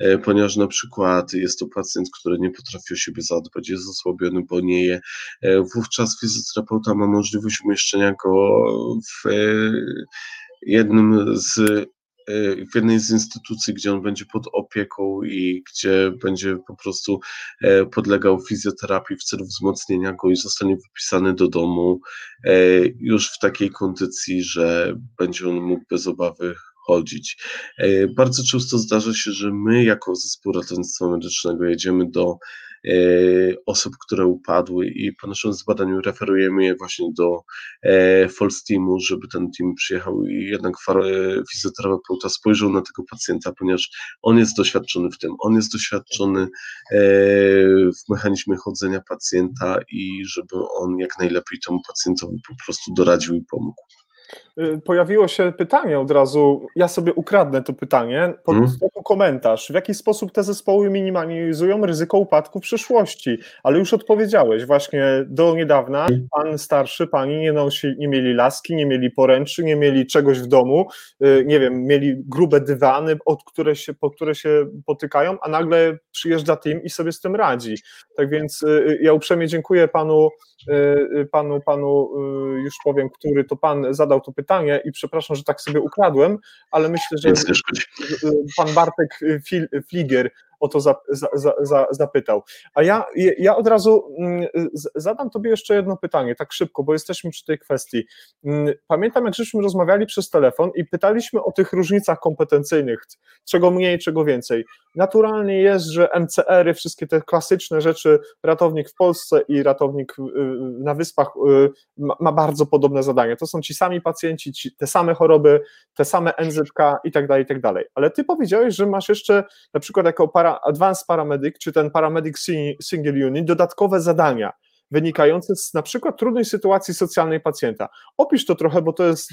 y, ponieważ na przykład jest to pacjent, który nie potrafi o siebie zadbać, jest osłabiony, bo nie je, wówczas fizjoterapeuta ma możliwość umieszczenia go w jednym z w jednej z instytucji, gdzie on będzie pod opieką i gdzie będzie po prostu e, podlegał fizjoterapii w celu wzmocnienia go i zostanie wypisany do domu e, już w takiej kondycji, że będzie on mógł bez obawy chodzić. E, bardzo często zdarza się, że my jako zespół ratownictwa medycznego jedziemy do E, osób, które upadły i ponosząc badaniu referujemy je właśnie do e, False Teamu, żeby ten team przyjechał i jednak fizjoterapeuta spojrzał na tego pacjenta, ponieważ on jest doświadczony w tym, on jest doświadczony e, w mechanizmie chodzenia pacjenta i żeby on jak najlepiej temu pacjentowi po prostu doradził i pomógł. Y, pojawiło się pytanie od razu, ja sobie ukradnę to pytanie, pod hmm. komentarz, w jaki sposób te zespoły minimalizują ryzyko upadku w przyszłości, ale już odpowiedziałeś, właśnie do niedawna hmm. pan starszy, pani nie nosi, nie mieli laski, nie mieli poręczy, nie mieli czegoś w domu, y, nie wiem, mieli grube dywany, od które się, po które się potykają, a nagle przyjeżdża team i sobie z tym radzi. Tak więc y, ja uprzejmie dziękuję panu panu, panu już powiem, który to pan zadał to pytanie i przepraszam, że tak sobie ukradłem, ale myślę, że pan Bartek Fligier o to za, za, za, zapytał. A ja, ja od razu mm, zadam Tobie jeszcze jedno pytanie, tak szybko, bo jesteśmy przy tej kwestii. Mm, pamiętam, jak żeśmy rozmawiali przez telefon i pytaliśmy o tych różnicach kompetencyjnych, czego mniej, czego więcej. Naturalnie jest, że MCR-y, wszystkie te klasyczne rzeczy, ratownik w Polsce i ratownik na Wyspach y, ma bardzo podobne zadania. To są ci sami pacjenci, ci, te same choroby, te same NZK i tak dalej, i tak dalej. Ale Ty powiedziałeś, że masz jeszcze na przykład jako para Advanced Paramedic, czy ten Paramedic Single Unit, dodatkowe zadania. wynikające z na przykład trudnej sytuacji socjalnej pacjenta. Opisz to trochę, bo to jest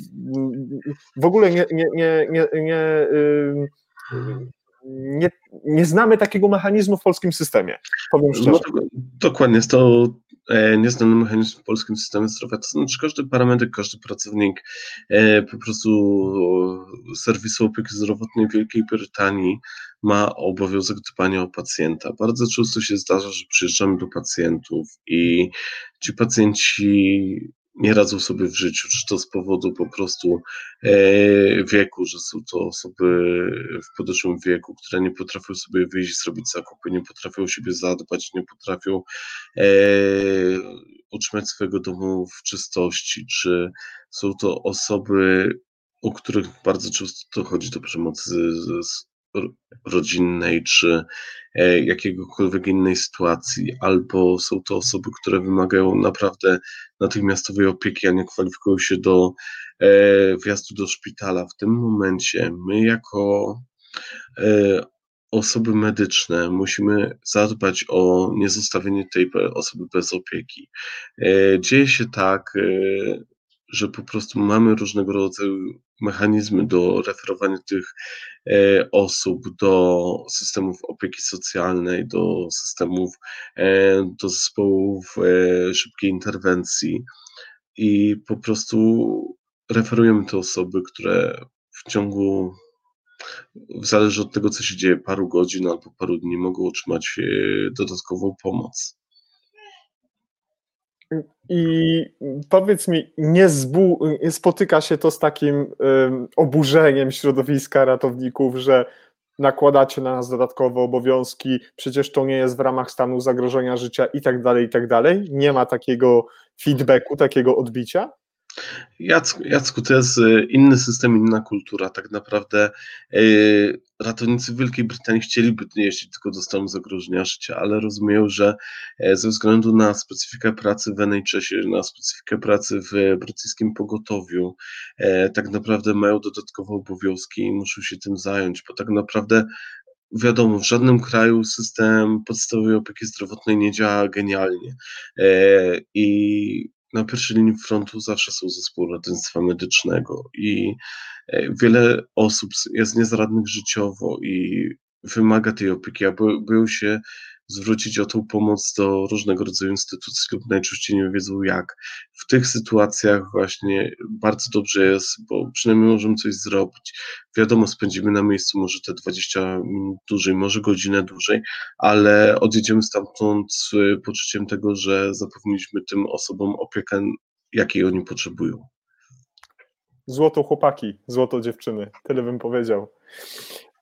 w ogóle nie, nie, nie, nie, nie nie, nie znamy takiego mechanizmu w polskim systemie. Powiem szczerze. No, dokładnie, jest to nieznany mechanizm w polskim systemie zdrowia. To znaczy, każdy parametryk, każdy pracownik e, po prostu serwisu opieki zdrowotnej Wielkiej Brytanii ma obowiązek dbania o pacjenta. Bardzo często się zdarza, że przyjeżdżamy do pacjentów i ci pacjenci nie radzą sobie w życiu, czy to z powodu po prostu e, wieku, że są to osoby w podeszłym wieku, które nie potrafią sobie wyjść, zrobić zakupy, nie potrafią siebie zadbać, nie potrafią e, utrzymać swojego domu w czystości, czy są to osoby, u których bardzo często dochodzi do przemocy rodzinnej, czy e, jakiegokolwiek innej sytuacji, albo są to osoby, które wymagają naprawdę natychmiastowej opieki, a nie kwalifikują się do e, wjazdu do szpitala. W tym momencie my jako e, osoby medyczne musimy zadbać o niezostawienie tej osoby bez opieki. Dzieje się tak, że po prostu mamy różnego rodzaju mechanizmy do referowania tych e, osób do systemów opieki socjalnej, do systemów, e, do zespołów e, szybkiej interwencji i po prostu referujemy te osoby, które w ciągu zależy od tego, co się dzieje, paru godzin albo paru dni mogą otrzymać dodatkową pomoc. I powiedz mi, nie zbu, spotyka się to z takim oburzeniem środowiska ratowników, że nakładacie na nas dodatkowe obowiązki, przecież to nie jest w ramach stanu zagrożenia życia i tak dalej, i tak dalej. Nie ma takiego feedbacku, takiego odbicia? Jacku, Jacku, to jest e, inny system, inna kultura. Tak naprawdę yy, ratownicy Wielkiej Brytanii chcieliby jeździć tylko do stanu zagrożenia życia, ale rozumieją, że e, ze względu na specyfikę pracy w NHS-ie, na specyfikę pracy w brytyjskim pogotowiu, yy, tak naprawdę mają dodatkowe obowiązki i muszą się tym zająć, bo tak naprawdę wiadomo, w żadnym kraju system podstawowej opieki zdrowotnej nie działa genialnie. I na pierwszej linii frontu zawsze są zespoły ratownictwa medycznego i e, wiele osób jest niezradnych życiowo i wymaga tej opieki, a boją się zwrócić o tą pomoc do różnego rodzaju instytucji lub najczęściej nie wiedzą jak. W tych sytuacjach właśnie bardzo dobrze jest, bo przynajmniej możemy coś zrobić. Wiadomo, spędzimy na miejscu może te 20 minut dłużej, może godzinę dłużej, ale odjedziemy stamtąd z poczuciem tego, że zapewniliśmy tym osobom opiekę, jakiej oni potrzebują. Złoto chłopaki, złoto dziewczyny, tyle bym powiedział.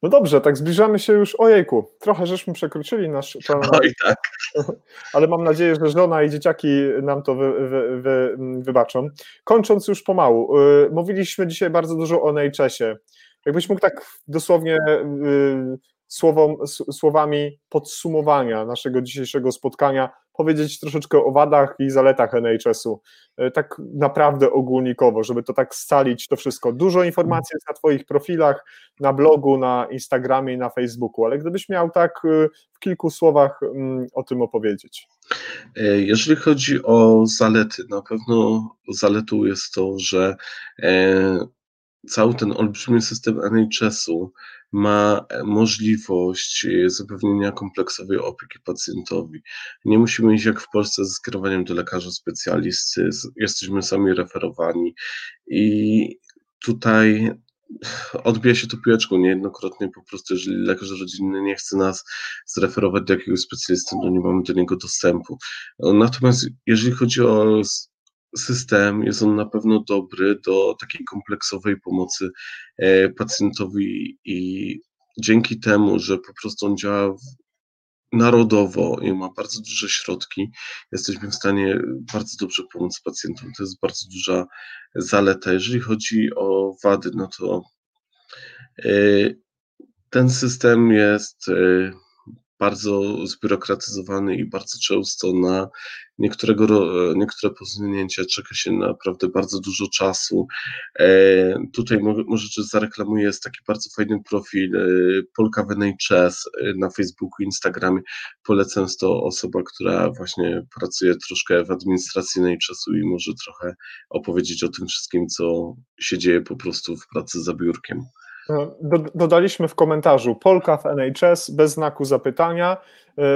No dobrze, tak zbliżamy się już, ojejku, trochę żeśmy przekroczyli nasz plan. Oj, tak. Ale mam nadzieję, że żona i dzieciaki nam to wy, wy, wy, wybaczą. Kończąc już pomału, y, mówiliśmy dzisiaj bardzo dużo o NHS-ie. Jakbyś mógł tak dosłownie y, słowom, słowami podsumowania naszego dzisiejszego spotkania powiedzieć troszeczkę o wadach i zaletach NHS-u, e, tak naprawdę ogólnikowo, żeby to tak scalić to wszystko. Dużo informacji jest na Twoich profilach, na blogu, na Instagramie i na Facebooku, ale gdybyś miał tak e, w kilku słowach mm, o tym opowiedzieć. E, jeżeli chodzi o zalety, na pewno zaletą jest to, że cały ten olbrzymi system NHS-u ma możliwość e, zapewnienia kompleksowej opieki pacjentowi. Nie musimy iść jak w Polsce z skierowaniem do lekarza specjalisty, jesteśmy sami referowani i tutaj odbija się to piłeczką niejednokrotnie po prostu, jeżeli lekarz rodzinny nie chce nas zreferować do jakiegoś specjalisty, to nie mamy do niego dostępu. Natomiast jeżeli chodzi o system, jest on na pewno dobry do takiej kompleksowej pomocy e, pacjentowi i dzięki temu, że po prostu on działa narodowo i ma bardzo duże środki, jesteśmy w stanie bardzo dobrze pomóc pacjentom. To jest bardzo duża zaleta. Jeżeli chodzi o wady, no to e, ten system jest e, bardzo zbiurokratyzowany i bardzo często na niektórego, niektóre posunięcia czeka się naprawdę bardzo dużo czasu. E, tutaj może zareklamuję, jest taki bardzo fajny profil e, Polka w NHS e, na Facebooku, Instagramie. Polecam, to osoba, która właśnie pracuje troszkę w administracji NHS-u i może trochę opowiedzieć o tym wszystkim, co się dzieje po prostu w pracy za biurkiem. Dodaliśmy w komentarzu Polka w NHS bez znaku zapytania.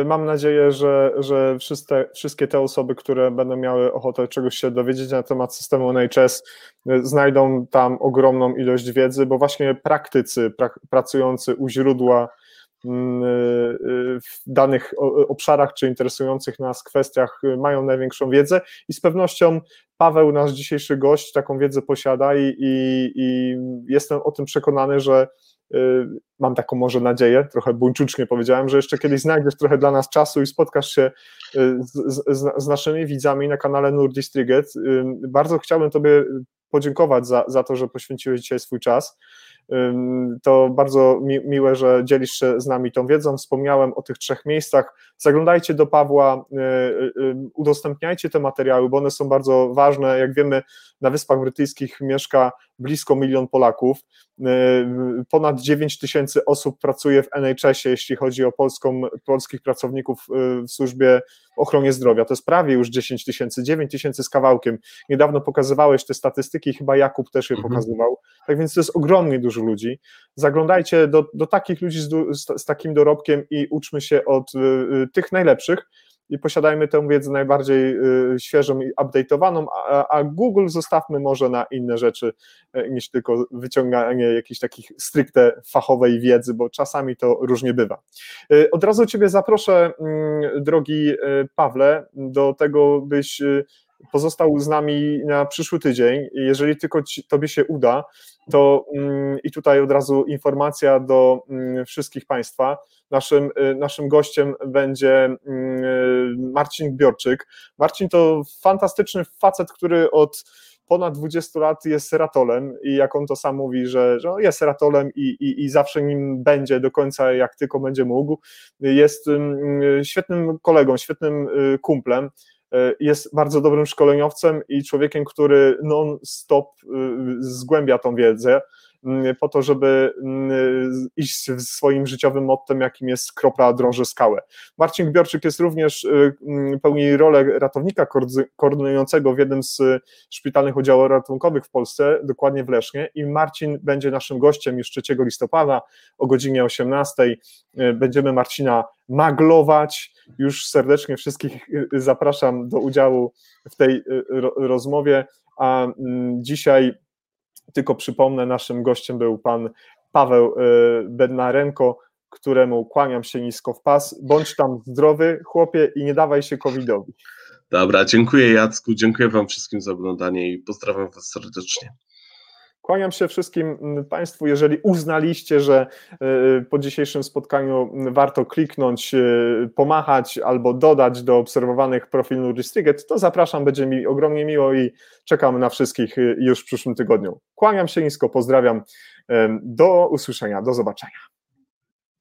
Y, mam nadzieję, że, że wszystkie, wszystkie te osoby, które będą miały ochotę czegoś się dowiedzieć na temat systemu NHS, y, znajdą tam ogromną ilość wiedzy, bo właśnie praktycy pracujący u źródła mm, w danych obszarach czy interesujących nas kwestiach mają największą wiedzę i z pewnością Paweł, nasz dzisiejszy gość, taką wiedzę posiada i, i, i jestem o tym przekonany, że y, mam taką może nadzieję, trochę buńczucznie powiedziałem, że jeszcze kiedyś znajdziesz trochę dla nas czasu i spotkasz się y, z, z, z naszymi widzami na kanale Nordistriget. Y, bardzo chciałbym Tobie podziękować za, za to, że poświęciłeś dzisiaj swój czas. To bardzo mi, miłe, że dzielisz się z nami tą wiedzą. Wspomniałem o tych trzech miejscach. Zaglądajcie do Pawła, y, y, y, udostępniajcie te materiały, bo one są bardzo ważne. Jak wiemy, na Wyspach Brytyjskich mieszka blisko milion Polaków. Ponad 9 tysięcy osób pracuje w NHS-ie, jeśli chodzi o polską, polskich pracowników w służbie ochronie zdrowia. To jest prawie już 10 tysięcy, 9 tysięcy z kawałkiem. Niedawno pokazywałeś te statystyki, chyba Jakub też je mhm. pokazywał. Tak więc to jest ogromnie dużo ludzi. Zaglądajcie do, do takich ludzi z, z, z takim dorobkiem i uczmy się od y, tych najlepszych i posiadajmy tę wiedzę najbardziej y, świeżą i update'owaną, a, a, Google zostawmy może na inne rzeczy y, niż tylko wyciąganie jakiejś takich stricte fachowej wiedzy, bo czasami to różnie bywa. Y, od razu Ciebie zaproszę, mm, drogi Pawle, do tego, byś pozostał z nami na przyszły tydzień. Jeżeli tylko ci, Tobie się uda, to mm, i tutaj od razu informacja do mm, wszystkich Państwa. Naszym, y, naszym gościem będzie mm, y, Marcin Biorczyk. Marcin to fantastyczny facet, który od ponad 20 lat jest seratolem i jak on to sam mówi, że, że jest seratolem i, i, i zawsze nim będzie do końca, jak tylko będzie mógł. Jest świetnym kolegą, świetnym y, kumplem jest bardzo dobrym szkoleniowcem i człowiekiem, który non-stop y, zgłębia tą wiedzę po to, żeby mm, iść swoim życiowym mottem, jakim jest kropla drąży skałę. Marcin Gbiorczyk jest również, y, mm, pełni rolę ratownika koordynującego w jednym z szpitalnych oddziałów ratunkowych w Polsce, dokładnie w Lesznie i Marcin będzie naszym gościem już 3 listopada o godzinie 18. Y, będziemy Marcina maglować. Już serdecznie wszystkich y, zapraszam do udziału w tej rozmowie. A mm, dzisiaj tylko przypomnę, naszym gościem był pan Paweł Bednarenko, któremu kłaniam się nisko w pas. Bądź tam zdrowy, chłopie, i nie dawaj się covidowi. Dobra, dziękuję Jacku, dziękuję wam wszystkim za oglądanie i pozdrawiam was serdecznie. Kłaniam się wszystkim mm, Państwu. Jeżeli uznaliście, że y, po dzisiejszym spotkaniu warto kliknąć, y, pomachać albo dodać do obserwowanych profil Nuristiget, to zapraszam, będzie mi ogromnie miło i czekamy na wszystkich y, już w przyszłym tygodniu. Kłaniam się nisko, pozdrawiam. Do usłyszenia, do zobaczenia.